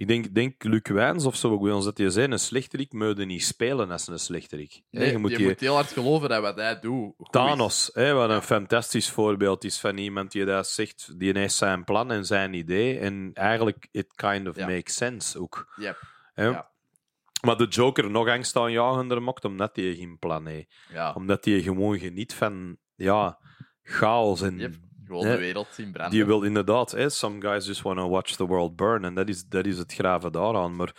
Ik denk, denk Luc Wijns of zo ook bij ons, dat hij zei: een slechterik moet je niet spelen als een slechterik. Nee, Nee, je moet je die- moet heel hard geloven dat wat hij doet. Thanos, hè, wat een fantastisch voorbeeld is van iemand die dat zegt, die heeft zijn plan en zijn idee en eigenlijk it kind of Ja. makes sense ook. Yep. Hè? Ja. Maar de Joker nog angstaanjagender mocht omdat hij geen plan heeft. Ja. Omdat hij gewoon geniet van ja, chaos en Yep. Gewoon de wereld zien branden. die wil inderdaad, hè, some guys just want to watch the world burn en dat is, dat is het graven daaraan. Maar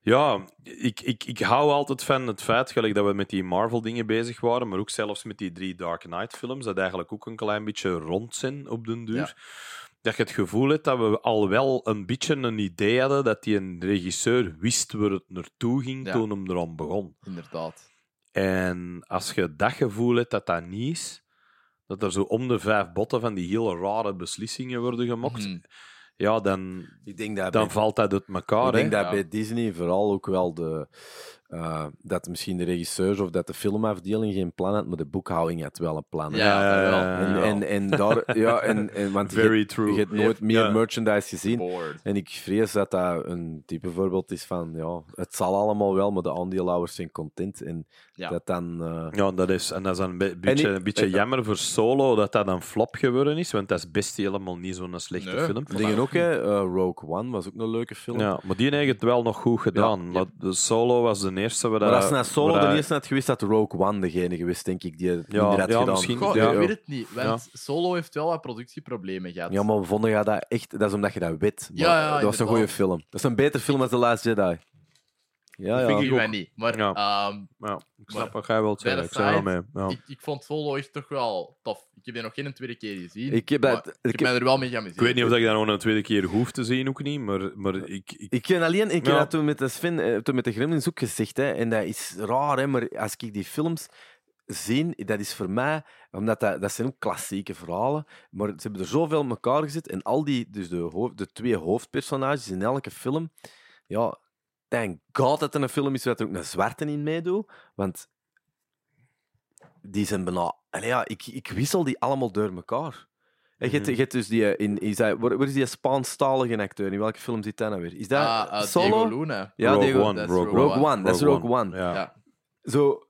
ja, ik, ik, ik hou altijd van het feit, gelijk dat we met die Marvel-dingen bezig waren, maar ook zelfs met die drie Dark Knight-films, dat eigenlijk ook een klein beetje rond zijn op den duur. Ja. Dat je het gevoel hebt dat we al wel een beetje een idee hadden dat die een regisseur wist waar het naartoe ging Ja. toen hem eraan begon. Inderdaad. En als je dat gevoel hebt dat dat niet is, dat er zo om de vijf botten van die hele rare beslissingen worden gemokt, Mhm. ja, dan, Ik denk dat dan bij- valt dat uit elkaar. Ik denk hè. dat Ja. bij Disney vooral ook wel de. eh, dat misschien de regisseurs of dat de filmafdeling geen plan had, maar de boekhouding had wel een plan. Ja, En, ja. en, en daar, ja, en, en, want je, Very hebt- true. je hebt nooit meer Ja. merchandise gezien. En ik vrees dat dat een type voorbeeld is van, ja, het zal allemaal wel, maar de aandeelhouders zijn content. En Ja. dat dan... eh, Ja, dat is, en dat is dan een be- beetje, ik- een beetje en- jammer voor Solo dat dat een flop geworden is, want dat is best helemaal niet zo'n slechte Nee. film. dingen ook, hè. eh, Rogue One was ook een leuke film. Ja, maar die heeft het wel nog goed gedaan. Ja. Maar de Solo was de eerste waar Maar als dat- na Solo waar de eerste had geweest, had Rogue One degene geweest, denk ik, die het Ja, had ja, gedaan. misschien- Goh, Ja. ik weet het niet, want Solo heeft wel wat productieproblemen gehad. Ja, maar we vonden ja dat echt... Dat is omdat je dat weet. Maar Ja, ja, dat was een goede film. Dat is een betere film dan The Last Jedi. Ja, dat ja. vind ik ook. mij niet. Maar Ja. ehm, Ja, ik snap Maar wat jij wilt zeggen. Ik zeg wel mee. aside, Ja. ik, ik vond Solo echt toch wel tof. Ik heb die nog geen tweede keer gezien. Ik heb maar dat- ik heb- er wel mee geamuseerd. Ik weet niet of ik dat nog een tweede keer hoef te zien, ook niet, maar, maar ik, ik, Ik ken alleen, ik heb dat toen met de Sven, eh, toen met de Gremlins ook gezegd, hè, en dat is raar, hè, maar als ik die films zie, dat is voor mij, omdat dat, dat zijn ook klassieke verhalen, maar ze hebben er zoveel in elkaar gezet en al die, dus de, hoofd, de twee hoofdpersonages in elke film, ja, thank god dat er een film is waar er ook een zwarte in meedoet, want die zijn bijna, allee, ja, ik, ik wissel die allemaal door elkaar. En je hebt- Mhm. je hebt dus die, in, is dat, waar, waar is die Spaanstalige acteur? In welke film zit dat nou weer? Is dat Ah, eh, Solo? Diego Luna. Ja, Rogue Diego- One, dat is Rogue, Rogue Rogue One, dat is Rogue One. Ja. Ja. Zo,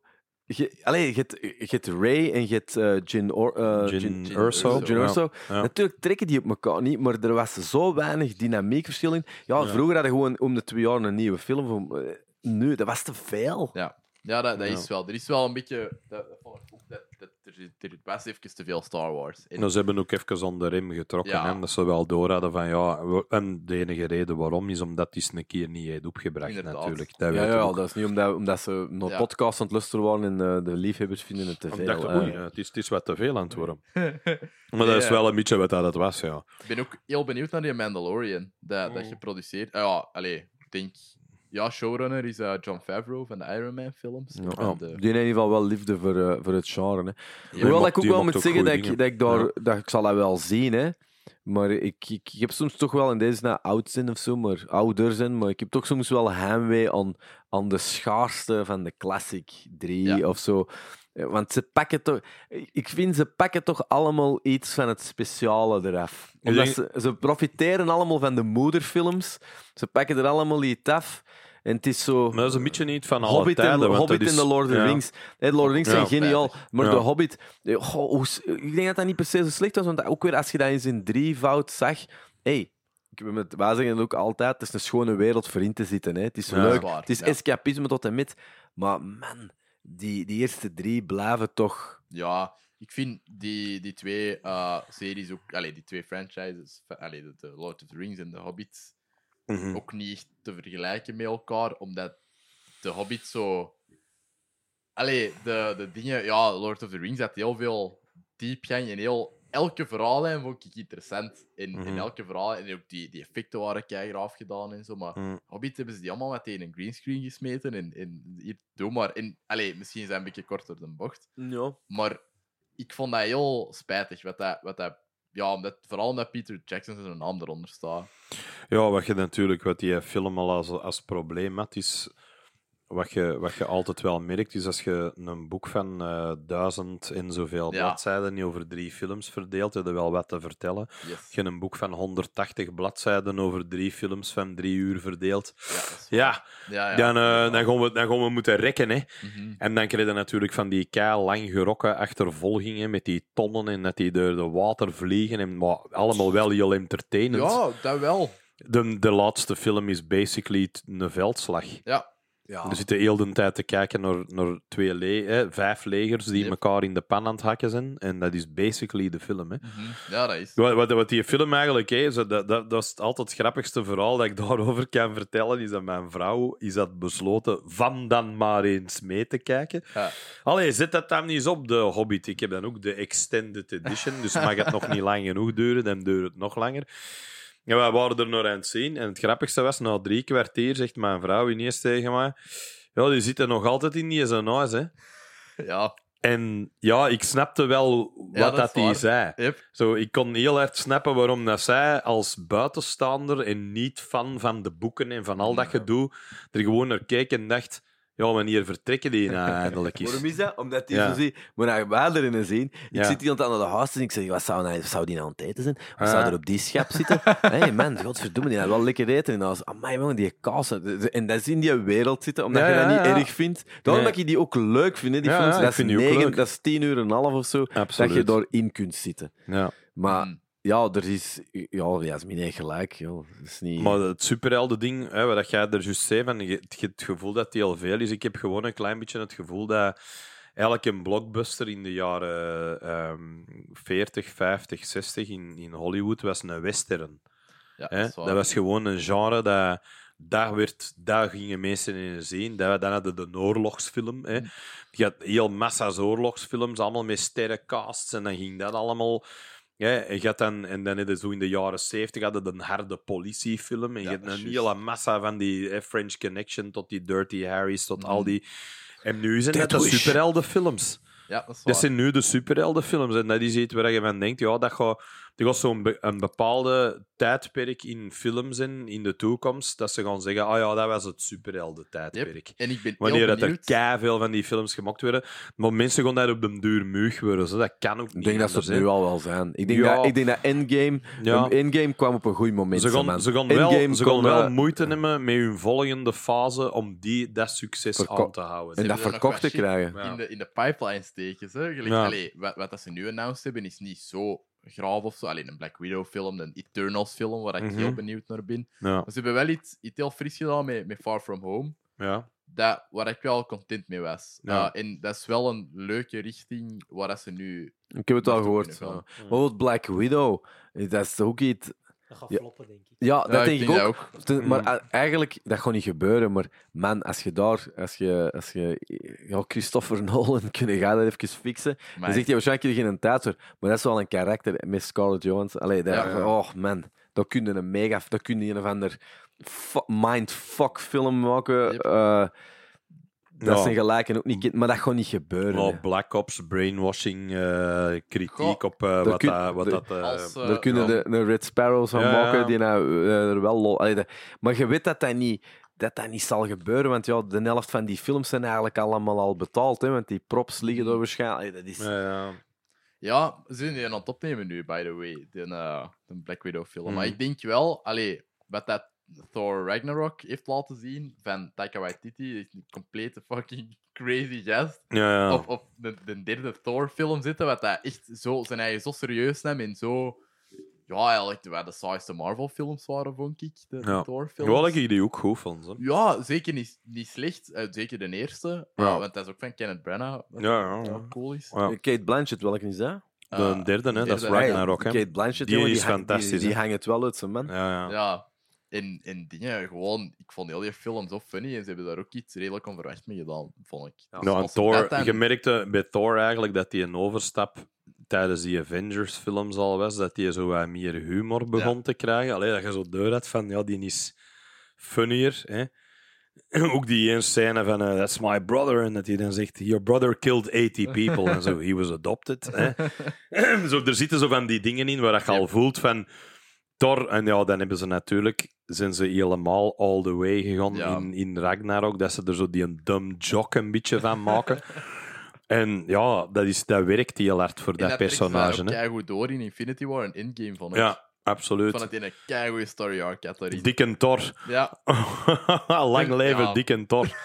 je, allee, je, hebt, je hebt Ray en je hebt eh, Jin, Or, eh, Jin Jin, Jin Urso. Urso. Jin Urso. Ja. Natuurlijk trekken die op elkaar niet, maar er was zo weinig dynamiekverschil in. Ja, Ja. vroeger hadden we gewoon om de twee jaar een nieuwe film. Van, eh, nu, dat was te veel. Ja, ja dat, dat Ja. is wel. Er is wel een beetje. Dat, dat vond ik ook, dat, dat, er, er was even te veel Star Wars. En, Nou, ze hebben ook even aan de rem getrokken. Ja. Hè, dat ze wel door hadden van ja. En de enige reden waarom is omdat die een keer niet heeft opgebracht, Inderdaad. natuurlijk. Dat Ja, ja, je dat is niet omdat, omdat ze nog Ja. podcast aan het luisteren waren en eh, de liefhebbers vinden het te veel. Dacht, eh. oei, het, is, het is wat te veel aan het worden. Maar dat is wel een beetje wat dat was, ja. Ik ben ook heel benieuwd naar die Mandalorian. Dat, Mm. dat geproduceerd. Ah, ja, allee, ik denk. Ja, showrunner is eh, John Favreau van de Iron Man films. Ja, ja. de- Die in ieder geval wel liefde voor, eh, voor het genre. Hè. Ja, Hoewel ik ook wel moet ook zeggen dat ik, dat, ik daar, Ja. dat ik zal dat wel zien. Hè. Maar ik, ik, ik heb soms toch wel, in deze na oud zijn of zo, maar ouder zijn, maar ik heb toch soms wel heimwee aan, aan de schaarste van de Classic 3 Ja. of zo. Eh, Want ze pakken toch... Ik vind ze pakken toch allemaal iets van het speciale eraf. Omdat denk- ze, ze profiteren allemaal van de moederfilms. Ze pakken er allemaal iets af. En het is zo... Maar dat is een beetje niet van alle Hobbit, tijden. en, Hobbit is, en The Lord of the ja. Rings. The Lord of the Rings zijn Ja. geniaal, maar Ja. de Hobbit... eh, goh, ik denk dat dat niet per se zo slecht was, want ook weer als je dat eens in drievoud zag... Hey, ik met wij zeggen het ook altijd, het is een schone wereld voor in te zitten. Hè. Het is Ja. leuk, waar, het is ja. escapisme tot en met. Maar man, die, die eerste drie blijven toch... Ja, ik vind die, die twee eh, series ook, allee, die twee franchises, allee, de, de Lord of the Rings en The Hobbit, Mhm. ook niet echt te vergelijken met elkaar, omdat The Hobbit zo. Allee, de, de dingen, ja, Lord of the Rings had heel veel diepgang en heel. Elke verhaallijn vond ik interessant. In, in Mhm. elke verhaal. En ook die, die effecten waren keigraaf gedaan en zo. Maar Mhm. Hobbit hebben ze die allemaal meteen in een greenscreen gesmeten. En, en hier, doe maar. En, allee, misschien is dat een beetje kort door de bocht. Ja. Maar ik vond dat heel spijtig. Wat dat, wat dat, ja, omdat, vooral omdat Peter Jackson zijn naam eronder staat. Ja, wat je natuurlijk, wat die film al als, als probleem had, is. Wat je, wat je altijd wel merkt, is als je een boek van eh, duizend en zoveel Ja. bladzijden niet over drie films verdeelt, heb je wel wat te vertellen. Yes. Als je een boek van 180 bladzijden over drie films van drie uur verdeelt, Ja, ja, dan, eh, dan, gaan we, dan gaan we moeten rekken. Hè. Mhm. En dan krijg je natuurlijk van die kei lang gerokken achtervolgingen met die tonnen en dat die door de water vliegen. En, maar allemaal wel heel entertainend. Ja, dat wel. De, de laatste film is basically een veldslag. Ja, Ja. We zitten heel de tijd te kijken naar, naar twee le hè, vijf legers die Yep. elkaar in de pan aan het hakken zijn. En dat is basically de film. Hè. Mhm. ja dat is. Wat, wat, wat die film eigenlijk is, dat, dat, dat is altijd het grappigste verhaal dat ik daarover kan vertellen, is dat mijn vrouw is dat besloten van dan maar eens mee te kijken. Ja. Allee, zet dat dan niet eens op, de Hobbit. Ik heb dan ook de Extended Edition, dus mag het nog niet lang genoeg duren, dan duurt het nog langer. Ja, we waren er nog aan het zien en het grappigste was, na drie kwartier zegt mijn vrouw ineens tegen mij Ja, die zitten nog altijd in die zijn huis, hè. Ja, En ja, ik snapte wel wat Ja, dat hij zei. yep. Zo, ik kon heel hard snappen waarom dat zij als buitenstaander en niet fan van de boeken en van al dat gedoe, er gewoon naar keek en dacht, ja, wanneer vertrekken die nou eindelijk eens? Waarom is dat? Omdat die Ja. zo ziet... Maar nou, wij erin zien. Ik Ja. zit hier aan het huis en ik zeg, wat zou, nou, zou die nou aan het eten zijn? Wat Ah. zou er op die schep zitten? Hé hey man, godverdomme, die had wel lekker eten. En dan was, amai man, die kaas. En dat is in die wereld zitten, omdat Ja, je dat ja, niet ja. erg vindt. Daarom Nee. dat ik die ook leuk vind, hè, die Ja, films. ja, dat, is negen, dat is tien uur en een half of zo, Absoluut. dat je daarin kunt zitten. Ja. Maar Mm. Ja, er is... Ja, Jasmin heeft gelijk. Joh. Dat is niet... Maar het superhelden ding, hè, wat jij er juist zei, van, je, het gevoel dat die al veel is. Ik heb gewoon een klein beetje het gevoel dat eigenlijk een blockbuster in de jaren ehm 40, 50, 60 in, in Hollywood was een western. Ja, Hè? dat. Dat was gewoon een genre dat. Daar, werd, daar gingen mensen in zien. Dat, dan hadden de oorlogsfilm. Hè. Mm. Je had heel massa's oorlogsfilms, allemaal met sterrencasts. En dan ging dat allemaal. Ja, en, je had dan, en dan hadden zo in de jaren 70 hadden de een harde politiefilm. En je is een juist. hele massa van die eh, French Connection tot die Dirty Harry's, tot Mm. al die. En nu zijn het de superheldenfilms. Ja, dat is waar. Dat zijn nu de superheldenfilms. En dat is iets waar je van denkt, ja, dat gaat, er gaat zo'n be- een bepaalde tijdperk in films in, in de toekomst, dat ze gaan zeggen, ah ja, dat was het superhelden-tijdperk. En ik ben Wanneer dat er veel van die films gemaakt worden. Maar mensen gaan daar op de duur muug worden. Zo. Dat kan ook Ik niet denk dat ze het nu al wel zijn. Ik denk, Ja. dat, ik denk dat Endgame... Ja. Endgame kwam op een goed moment. Ze man. gaan, ze gaan Endgame wel, ze gaan wel moeite hebben met hun volgende fase om die, dat succes Verko- aan te houden. En Ze dat er verkocht te krijgen. Ja. In de, in de pipeline steken. Hè? Gelijk, Ja. allee, wat, wat dat ze nu announced hebben, is niet zo graaf of zo. Alleen een Black Widow-film, een Eternals-film, waar ik Mhm. heel benieuwd naar ben. Ja, Maar ze hebben wel iets, iets heel fris gedaan met, met Far From Home. ja. Dat, waar ik wel content mee was. Ja. Uh, en dat is wel een leuke richting waar dat ze nu. Ik heb het al gehoord. Bijvoorbeeld Black Widow. eh, Dat is ook iets... Dat gaat Ja. floppen, denk ik. Ja, dat Ja, denk ik dat ook. Te- Maar Mm. eh, eigenlijk, dat gaat niet gebeuren. Maar man, als je daar... Als je, als je ja, Christopher Nolan kunnen gaan dat even fixen, Maar dan zegt hij waarschijnlijk geen tijd voor. Maar dat is wel een karakter met Scarlett Johansson. Allee, dat, Ja, ja. Oh man, daar kun je een mega... Daar kun je een of ander fu- mindfuck film maken. Yep. eh, dat Ja. zijn gelijken ook niet... Maar dat gaat niet gebeuren. Hè. Black Ops, brainwashing, eh, kritiek Goh, op eh, daar wat, kun- dat, wat de- dat... eh, als, Daar kunnen ja, de, de Red Sparrows van Ja, maken ja. die nou, er wel lol. Allee, dat- maar je weet dat dat niet, dat dat niet zal gebeuren, want ja, de helft van die films zijn eigenlijk allemaal al betaald, hè, want die props liggen Mm. er waarschijnlijk. Allee, dat is, ja, ja. Ja, ze zijn die aan het opnemen nu, by the way. De, eh, de Black Widow-film. Maar Mhm. ik denk wel, allee, wat dat Thor Ragnarok heeft laten zien van Taika Waititi, is een complete fucking crazy gast. ja, ja. Op, op de, de derde Thor-film zitten, wat dat echt zo, zijn eigen zo serieus neemt en zo. Ja, eigenlijk wat de saaiste Marvel-films waren, vond ik. De, de Ja. Thor-films. Wel, ik die ook goed vond. Ja, zeker niet, niet slecht. Eh, zeker de eerste. Ja. Eh, want dat is ook van Kenneth Branagh. Wat Ja, ja, ja. cool is. Ja. Kate Blanchett, welke is dat? De Eh, derde, hè, dat is Ragnarok. hè. Kate Blanchett, Die is fantastisch, Die, die hangt wel uit zijn man. Ja, ja. En, en dingen, gewoon, ik vond heel die film zo funny en ze hebben daar ook iets redelijk onverwacht mee gedaan, vond ik. Nou, en Thor, dan- je merkte bij Thor eigenlijk dat hij een overstap tijdens die Avengers-films al was, dat hij zo wat meer humor begon te krijgen. Alleen dat je zo deur had van, ja, die is funnier. Hè? Ook die ene scène van, eh, that's my brother, en dat hij dan zegt, your brother killed 80 people, en zo, he was adopted. Hè? zo, er zitten zo van die dingen in waar je al voelt van... Thor, en ja, dan hebben ze natuurlijk, zijn ze helemaal all the way gegaan Ja. in, in Ragnarok, dat ze er zo die een dumb jock een beetje van maken. en ja, dat, is, dat werkt heel hard voor en dat daar personage. Hè? keigoed door in Infinity War en Endgame, ik. Ja, absoluut. vond het in een keigoede story arc daarin. Dikke Thor. Ja, Lang leven, Ja. dikke Thor.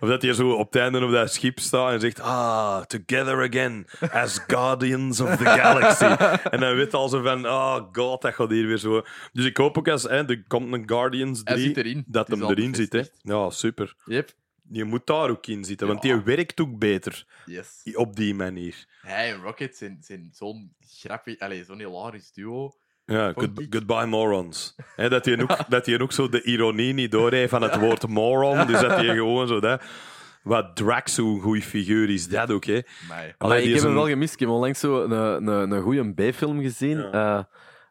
Of dat hij zo op het einde op dat schip staat en zegt: Ah, together again as Guardians of the Galaxy. en dan weet al zo van: Oh god, dat gaat hier weer zo. Dus ik hoop ook als hè, er komt een Guardians hij 3 zit erin. dat hem erin zit. Hè. Ja, super. Yep. Je moet daar ook in zitten, want die werkt ook beter Yes. op die manier. Hij en Rocket zijn, zijn zo'n grappig, allez, zo'n hilarisch duo. Ja, good- goodbye morons. Dat hij ook, dat ook zo de ironie niet doorheeft van het woord moron. Dus dat hij gewoon zo dat. Wat Drax, zo'n goede figuur is dat ook. Hè. Maar ik heb hem een- wel gemist. Ik heb onlangs zo een, een, een goede B-film gezien. Ja.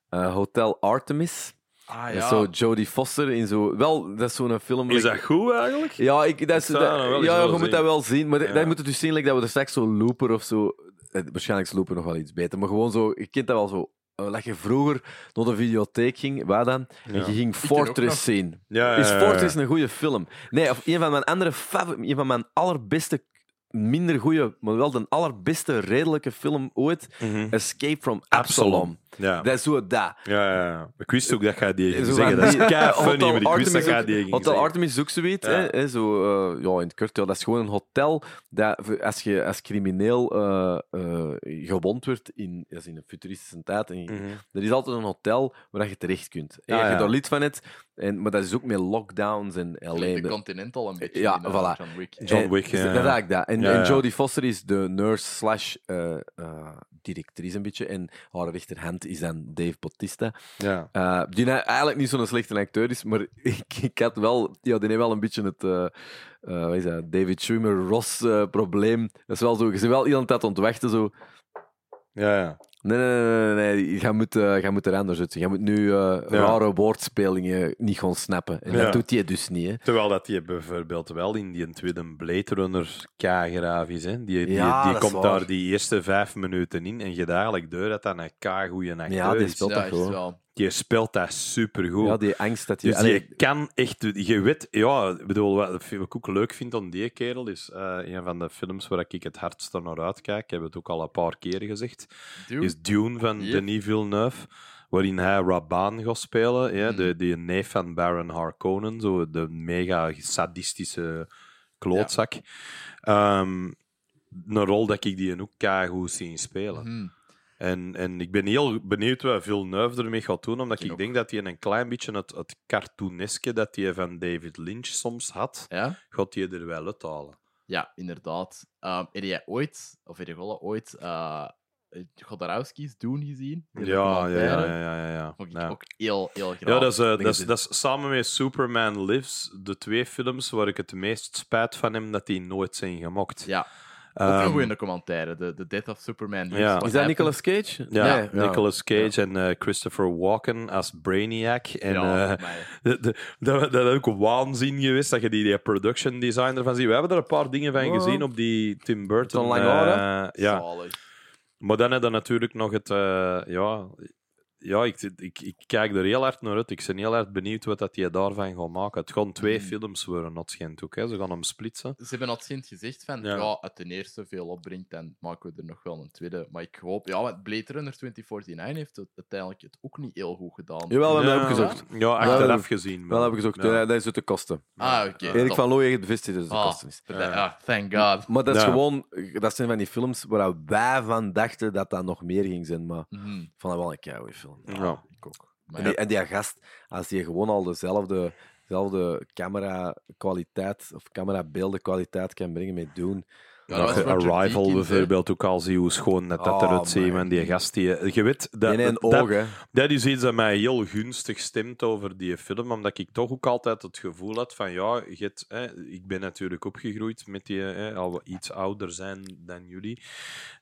eh, eh, Hotel Artemis. Ah is zo Jodie Foster in zo... Wel, dat is zo'n film... Is like- dat goed eigenlijk? Ja, ik, dat is, dat dat- ja, je moet zien. dat wel zien. Maar Ja. dat moet het dus zien like, dat we er straks zo Looper of zo... eh, Waarschijnlijk is Looper nog wel iets beter. Maar gewoon zo... Je kent dat wel zo... eh, dat je vroeger naar de videotheek ging, waar dan? En je ging. Fortress zien. Ja, Is ja, ja, ja. Fortress een goede film? Nee, of een van mijn andere een van mijn allerbeste, minder goede, maar wel de allerbeste redelijke film ooit, Mhm. Escape from Absalom. Ja. Dat is zo dat. Ja, ja, ja. Ik wist ook dat jij die ging zeggen. Dat is kei funny, maar ik wist dat ook- die ging Hotel zeggen. Artemis is ook zoiets. Ja. Hè, hè, zo, eh, ja, in het kort, ja, dat is gewoon een hotel dat als je als crimineel eh, eh, gewond wordt in, dat is in een futuristische tijd. En je- Mhm. Er is altijd een hotel waar je terecht kunt. En Ja, je ja. daar lid van hebt, en, maar dat is ook met lockdowns en alleen. de Continental een beetje. Ja, in, voilà. John Wick. John En- Wick, dus ja, Dat ja. eigenlijk dat. En, Ja, en. Jodie Foster is de nurse slash directrice een beetje. En haar rechterhand is dan Dave Bautista. Ja. Eh, die nou eigenlijk niet zo'n slechte acteur is, maar ik, ik had wel... Ja, die heeft wel een beetje het... eh eh, wat is dat? David Schwimmer-Ross-probleem. dat is wel zo... Je bent wel iemand dat aan het wachten, zo... Ja, ja. Nee, nee, nee, nee, nee. Je moet, eh je moet er anders zitten. Je moet nu eh, rare woordspelingen niet gaan snappen. En Ja. dat doet hij dus niet, hè. Terwijl dat die bijvoorbeeld wel in die tweede Blade Runner keigraaf is. Hè? Die, die, Ja, die dat is komt waar. daar die eerste vijf minuten in en je eigenlijk door dat dat een keigoeie acteur Ja, die is. speelt Ja, dat gewoon. Die speelt dat supergoed. Ja, die angst dat je... Dus Allee, je kan echt... Je weet... Ja, ik bedoel, wat, wat ik ook leuk vind aan die kerel is eh, een van de films waar ik het hardst naar uitkijk. Ik heb het ook al een paar keer gezegd. Dude. Is Dune van. Denis Villeneuve. Waarin hij Raban gaat spelen. Ja, Mm. de, die neef van Baron Harkonnen. Zo de mega sadistische klootzak. Ehm, een rol dat ik die ook goed zien spelen. Mhm. En, en ik ben heel benieuwd wat Villeneuve ermee gaat doen, omdat Ik denk dat hij een klein beetje het, het cartooneske dat hij van David Lynch soms had, Ja? gaat hij er wel uithalen. Ja, inderdaad. Ehm heb jij ooit, of heb je wel ooit, Godorowski's doen gezien? Ja, ja, ja, ja, ja. Vond ik ook heel, heel graag. Ja, dat is, eh, dat, dat is samen met Superman Lives de twee films waar ik het meest spijt van heb dat die nooit zijn gemokt. Ja, ook Ehm, een goede documentaire. De, The Death of Superman. Ja. Is dat happened- Nicolas Cage? Ja, Nee, Nicolas Cage en eh, Christopher Walken als Brainiac. En, de- de- dat, dat is ook waanzin geweest dat je die, die production designer van ziet. We hebben er een paar dingen van Ja. gezien op die Tim Burton. Lang eh, ja, zalig. maar dan heb je natuurlijk nog het. eh, ja, ja ik, ik, ik kijk er heel hard naar uit. Ik ben heel erg benieuwd wat dat die daarvan gaat maken. Het gaan twee Mm. films worden, dat schijnt ook. Hè. Ze gaan hem splitsen. Ze hebben al sinds gezegd van, Ja. ja. het ten eerste veel opbrengt, dan maken we er nog wel een tweede. Maar ik hoop, ja, want Blade Runner 2049 heeft het uiteindelijk het ook niet heel goed gedaan. Jawel, we hebben ja, hem opgezocht. Ja, Ja, achteraf gezien. Wel heb ik gezocht. Ja. Ja. Dat is uit de kosten. Ah, oké. Erik top. van Looy heeft bevestigd dat het de Ah, kosten is. ah, thank God. Maar dat is Ja. gewoon... Dat zijn van die films waar wij van dachten dat dat nog meer ging zijn. Maar Mhm. vond dat wel een keigoede film. Ja. ik ook. Maar En die, en die gast, als die gewoon al dezelfde, dezelfde camera-kwaliteit of camerabeeldenkwaliteit kan brengen met doen. Ja, dat Arrival bijvoorbeeld ook al zie hoe schoon dat, dat Oh, eruit ziet. man. Die gast, die, je weet, dat, in een dat, dat, oog, dat is iets dat mij heel gunstig stemt over die film, omdat ik toch ook altijd het gevoel had van ja, je hebt, hè, ik ben natuurlijk opgegroeid met die, hè, al iets ouder zijn dan jullie,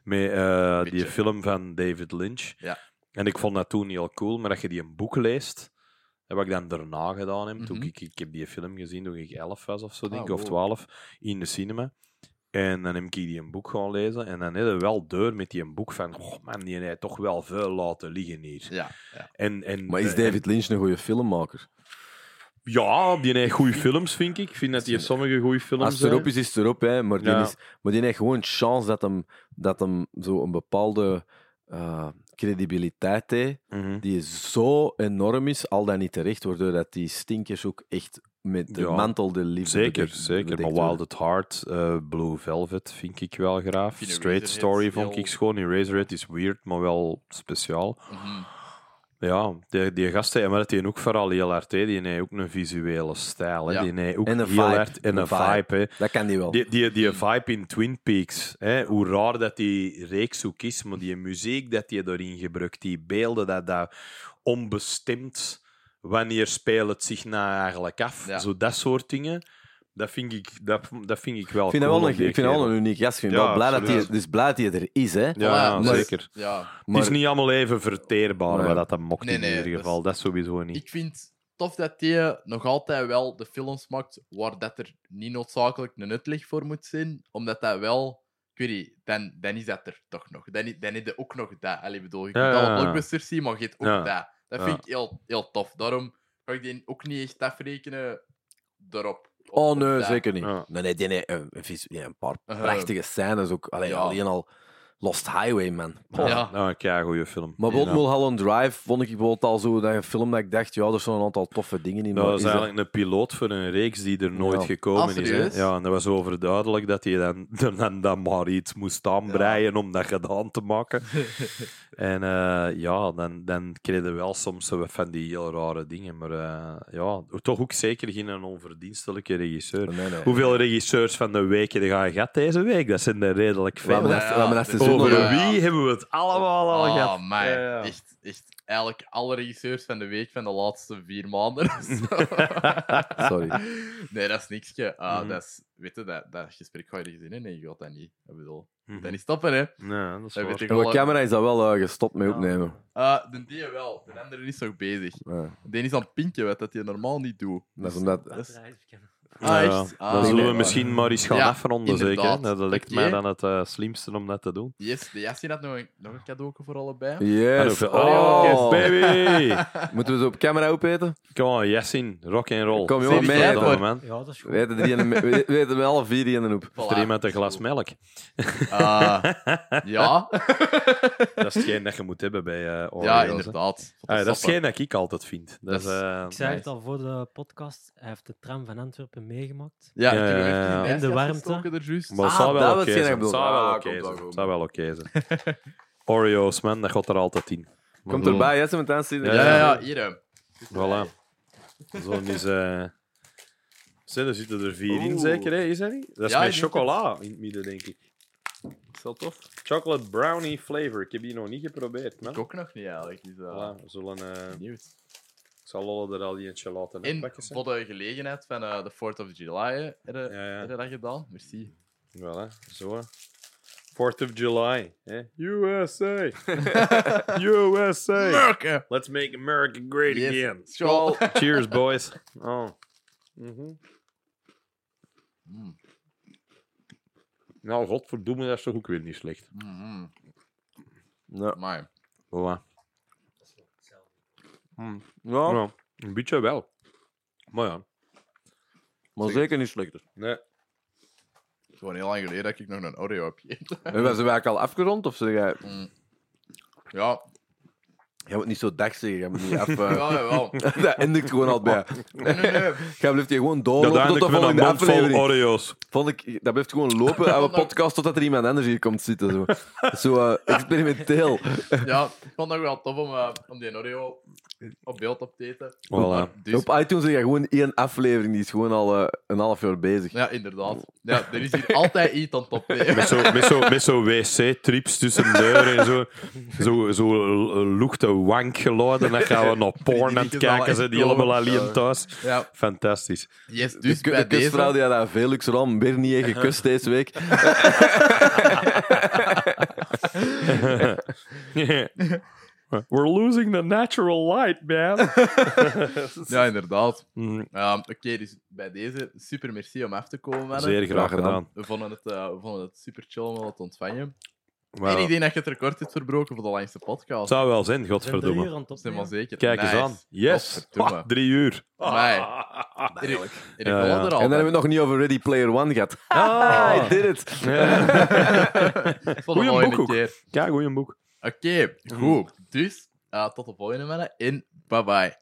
met eh, die film van David Lynch. Ja. En ik vond dat toen heel cool, maar dat je die een boek leest, wat ik dan daarna gedaan heb, toen Mhm. ik, ik heb die film gezien toen ik elf was of zo, Ah, denk ik, of wow. twaalf, in de cinema. En dan heb ik die een boek gaan lezen. En dan heb je wel deur met die een boek van... Oh man, die heeft toch wel veel laten liggen hier. Ja, ja. En, en, Maar is en- David Lynch een goede filmmaker? ja, die heeft goede films, vind ik. Ik vind dat die sommige goede films Als het erop is, is het erop. Hè. Maar, die Ja. is, maar die heeft gewoon chance dat hem, dat hem zo een bepaalde eh, credibiliteit heeft. Mhm. Die zo enorm is, al dan niet terecht, waardoor dat die stinkers ook echt met de Ja, mantel de liefde Zeker, bedekt- zeker. Maar Wild at Heart, eh, Blue Velvet vind ik wel graaf. Straight Story vond ik schoon. Eraserhead is weird, maar wel speciaal. Mhm. Ja, die, die gasten, en maar dat die ook vooral heel hard, die heeft ook een visuele stijl. Hè. Ja. Die heeft ook En een heel vibe. hard en een vibe. Dat kan die wel. Die, die, die vibe in Twin Peaks, hè, hoe raar dat die reeks ook is, maar die muziek dat je daarin gebruikt, die beelden, dat dat onbestemd, wanneer speelt het zich nou eigenlijk af, Ja. zo dat soort dingen, Dat vind ik, dat, dat vind ik wel Ik vind dat cool wel op een, die ik vind dat wel een uniek. Ik vind Ja, wel blij dat hij, dus blij dat hij er is, hè. Ja, Voilà, ja, maar- zeker. Ja, Het is niet allemaal even verteerbaar, Nee. maar dat dat mocht Nee, in nee, ieder dat geval. is- Dat sowieso niet. ik vind tof dat hij nog altijd wel de films maakt waar dat er niet noodzakelijk een uitleg voor moet zijn, omdat dat wel... Ik weet niet, dan, dan is dat er toch nog. Dan, i- dan is er ook nog dat. Allee, bedoel, je kunt Ja, ja, alle ja. blockbusters zien, maar je hebt ook Ja. dat. Dat Ja. vind ik heel, heel tof. Daarom ga ik die ook niet echt afrekenen daarop. Oh nee, zeker niet. Ja. Nee, nee, nee, een, een, paar Uh-huh. prachtige scènes ook. Alleen, Ja. alleen al Lost Highway, man. Oh. Ja. Nou, een kei goede film. Maar bijvoorbeeld Mulholland Drive vond ik bijvoorbeeld al zo dat een film dat ik dacht, ja, er staan een aantal toffe dingen in. Dat maar was is dat- eigenlijk een piloot voor een reeks die er nooit Ja. gekomen Ah, is. Hè? Ja, en dat was overduidelijk dat hij dan, dan, dan maar iets moest aanbreien om dat gedaan te maken. en eh, ja, dan, dan kreeg je wel soms van die heel rare dingen. Maar eh, ja, toch ook zeker geen een onverdienstelijke regisseur. Nee, nee. Hoeveel regisseurs van de weken ga je gehad deze week? Dat zijn er redelijk veel. Ja, Over Ja. wie hebben we het allemaal al Oh, gehad? man. Ja, ja. Echt, echt. Eigenlijk alle regisseurs van de week van de laatste vier maanden. Sorry. Nee, dat is niksje. Ah, Mhm. dat is, weet je, dat, dat gesprek ga je gezien in? Nee, je gaat dat niet. Ik bedoel, dat niet stoppen, hè. Ja, dat is Dat En wel. mijn camera is dat wel eh, gestopt met Ja. opnemen. Ah, de die wel. De andere is nog bezig. De is aan het pinkje, wat dat hij normaal niet doet. dat is omdat... Dat is- Batterij verkennen. Ah, Ja, echt? ja. Ah, dan zullen we misschien maar eens gaan Ja, afronden, zeker. inderdaad. Dat lijkt mij dan het eh, slimste om dat te doen. Yes, de Jassie had nog een, nog een cadeau voor allebei. Yes. Oh, Oh. baby! Moeten we ze op camera opeten? Come on, Jessin, rock and roll. Kom, jongen, mee. voor- man. Ja, dat is goed. We weten, drie en, we we weten met alle vier die in een hoep. Voilà. Is er iemand een glas melk? Ah, ja, Dat is hetgeen dat je moet hebben bij eh Oreo's. ja, inderdaad. Ah, dat is hetgeen dat ik altijd vind. Dat is, Dat is- eh, Ik zei het al voor de podcast, hij heeft de tram van Antwerpen meegemaakt. Ja, Ja, in de warmte. er juist. Maar het Ah, zou dat wel was oké hetgeen zijn. dat Het bedoelde. zou wel Ah, oké komt wel zijn. goed. Het zou wel oké zijn. Oreo's, man, dat gaat er altijd in. Komt zo- erbij, hè, met aanzien. Ja, Ja, ja, ja, hier. hè. Voilà. Zo is... eh er zitten er vier in, Oeh. zeker, hè? is dat niet? Dat is Ja, met ik denk chocola in het midden, denk ik. Is dat tof? Chocolate brownie flavor. Ik heb die nog niet geprobeerd, man. Ik ook nog niet eigenlijk. Dus, Voilà, we zullen... eh, benieuwd. Ik zal Lolle er al eentje laten En inpakken. voor de gelegenheid van eh, de 4th of July hè, heb je Ja, ja. dat gedaan. Merci. Voilà, zo. 4th of July. Hè? USA! USA! America! Let's make America great Yes. again. School. Cheers, boys. Oh. Mhm. Mm, Nou, godverdomme, dat is toch ook weer niet slecht. mm, mm. Ja. Maar, Voilà. Ja, Ja, een beetje wel. Maar ja. maar zeker niet slechter. Nee. het is gewoon heel lang geleden dat ik nog een Oreo heb gegeten. En zijn we eigenlijk al afgerond? Of zeg jij... Mm. Ja, Jij moet niet zo dag zeggen. Jij moet niet even... ja, wel. dat eindigt gewoon al bij. Nee, nee, nee. Jij blijft hier gewoon Dat doorlopen tot de volgende vol aflevering. Oreo's. Vond ik, dat blijft gewoon lopen aan een podcast totdat er iemand anders hier komt zitten. Zo, zo eh, experimenteel. Ja, ik vond het ook wel tof om, eh, om die Oreo op beeld op te eten. Voilà. Dus, Op iTunes zeg je gewoon één aflevering, die is gewoon al eh, een half jaar bezig. ja, inderdaad. Ja, er is hier altijd iets aan het opnemen. Met zo'n met zo, met zo wc-trips tussen deuren en zo. Zo, zo eh, luchte wank geladen. Dan gaan we naar porn aan het kijken. Ze echt die helemaal alleen thuis. Ja, Fantastisch. yes, Dus de, bij de kustvrouw deze... die had dat Velux Ram weer niet gekust deze week. We're losing the natural light, man. Ja, inderdaad. Ehm, Oké, dus bij deze super merci om af te komen. mannen. Zeer graag gedaan. We vonden het, eh, we vonden het super chill om het te ontvangen. Maar En ik denk dat je het record hebt verbroken voor de langste podcast. het zou wel zijn, We zijn drie uur godverdomme. aan het zeker. Kijk eens aan. Yes. Godverdomme. Ah, drie uur. Ah. Erik, Erik Ja, ja. er En dan hebben we het nog niet over Ready Player One gehad. Ah. I did it. Goeie boek keer. Kijk, goeie boek. Oké, goed. Dus, eh, tot de volgende mannen en bye bye.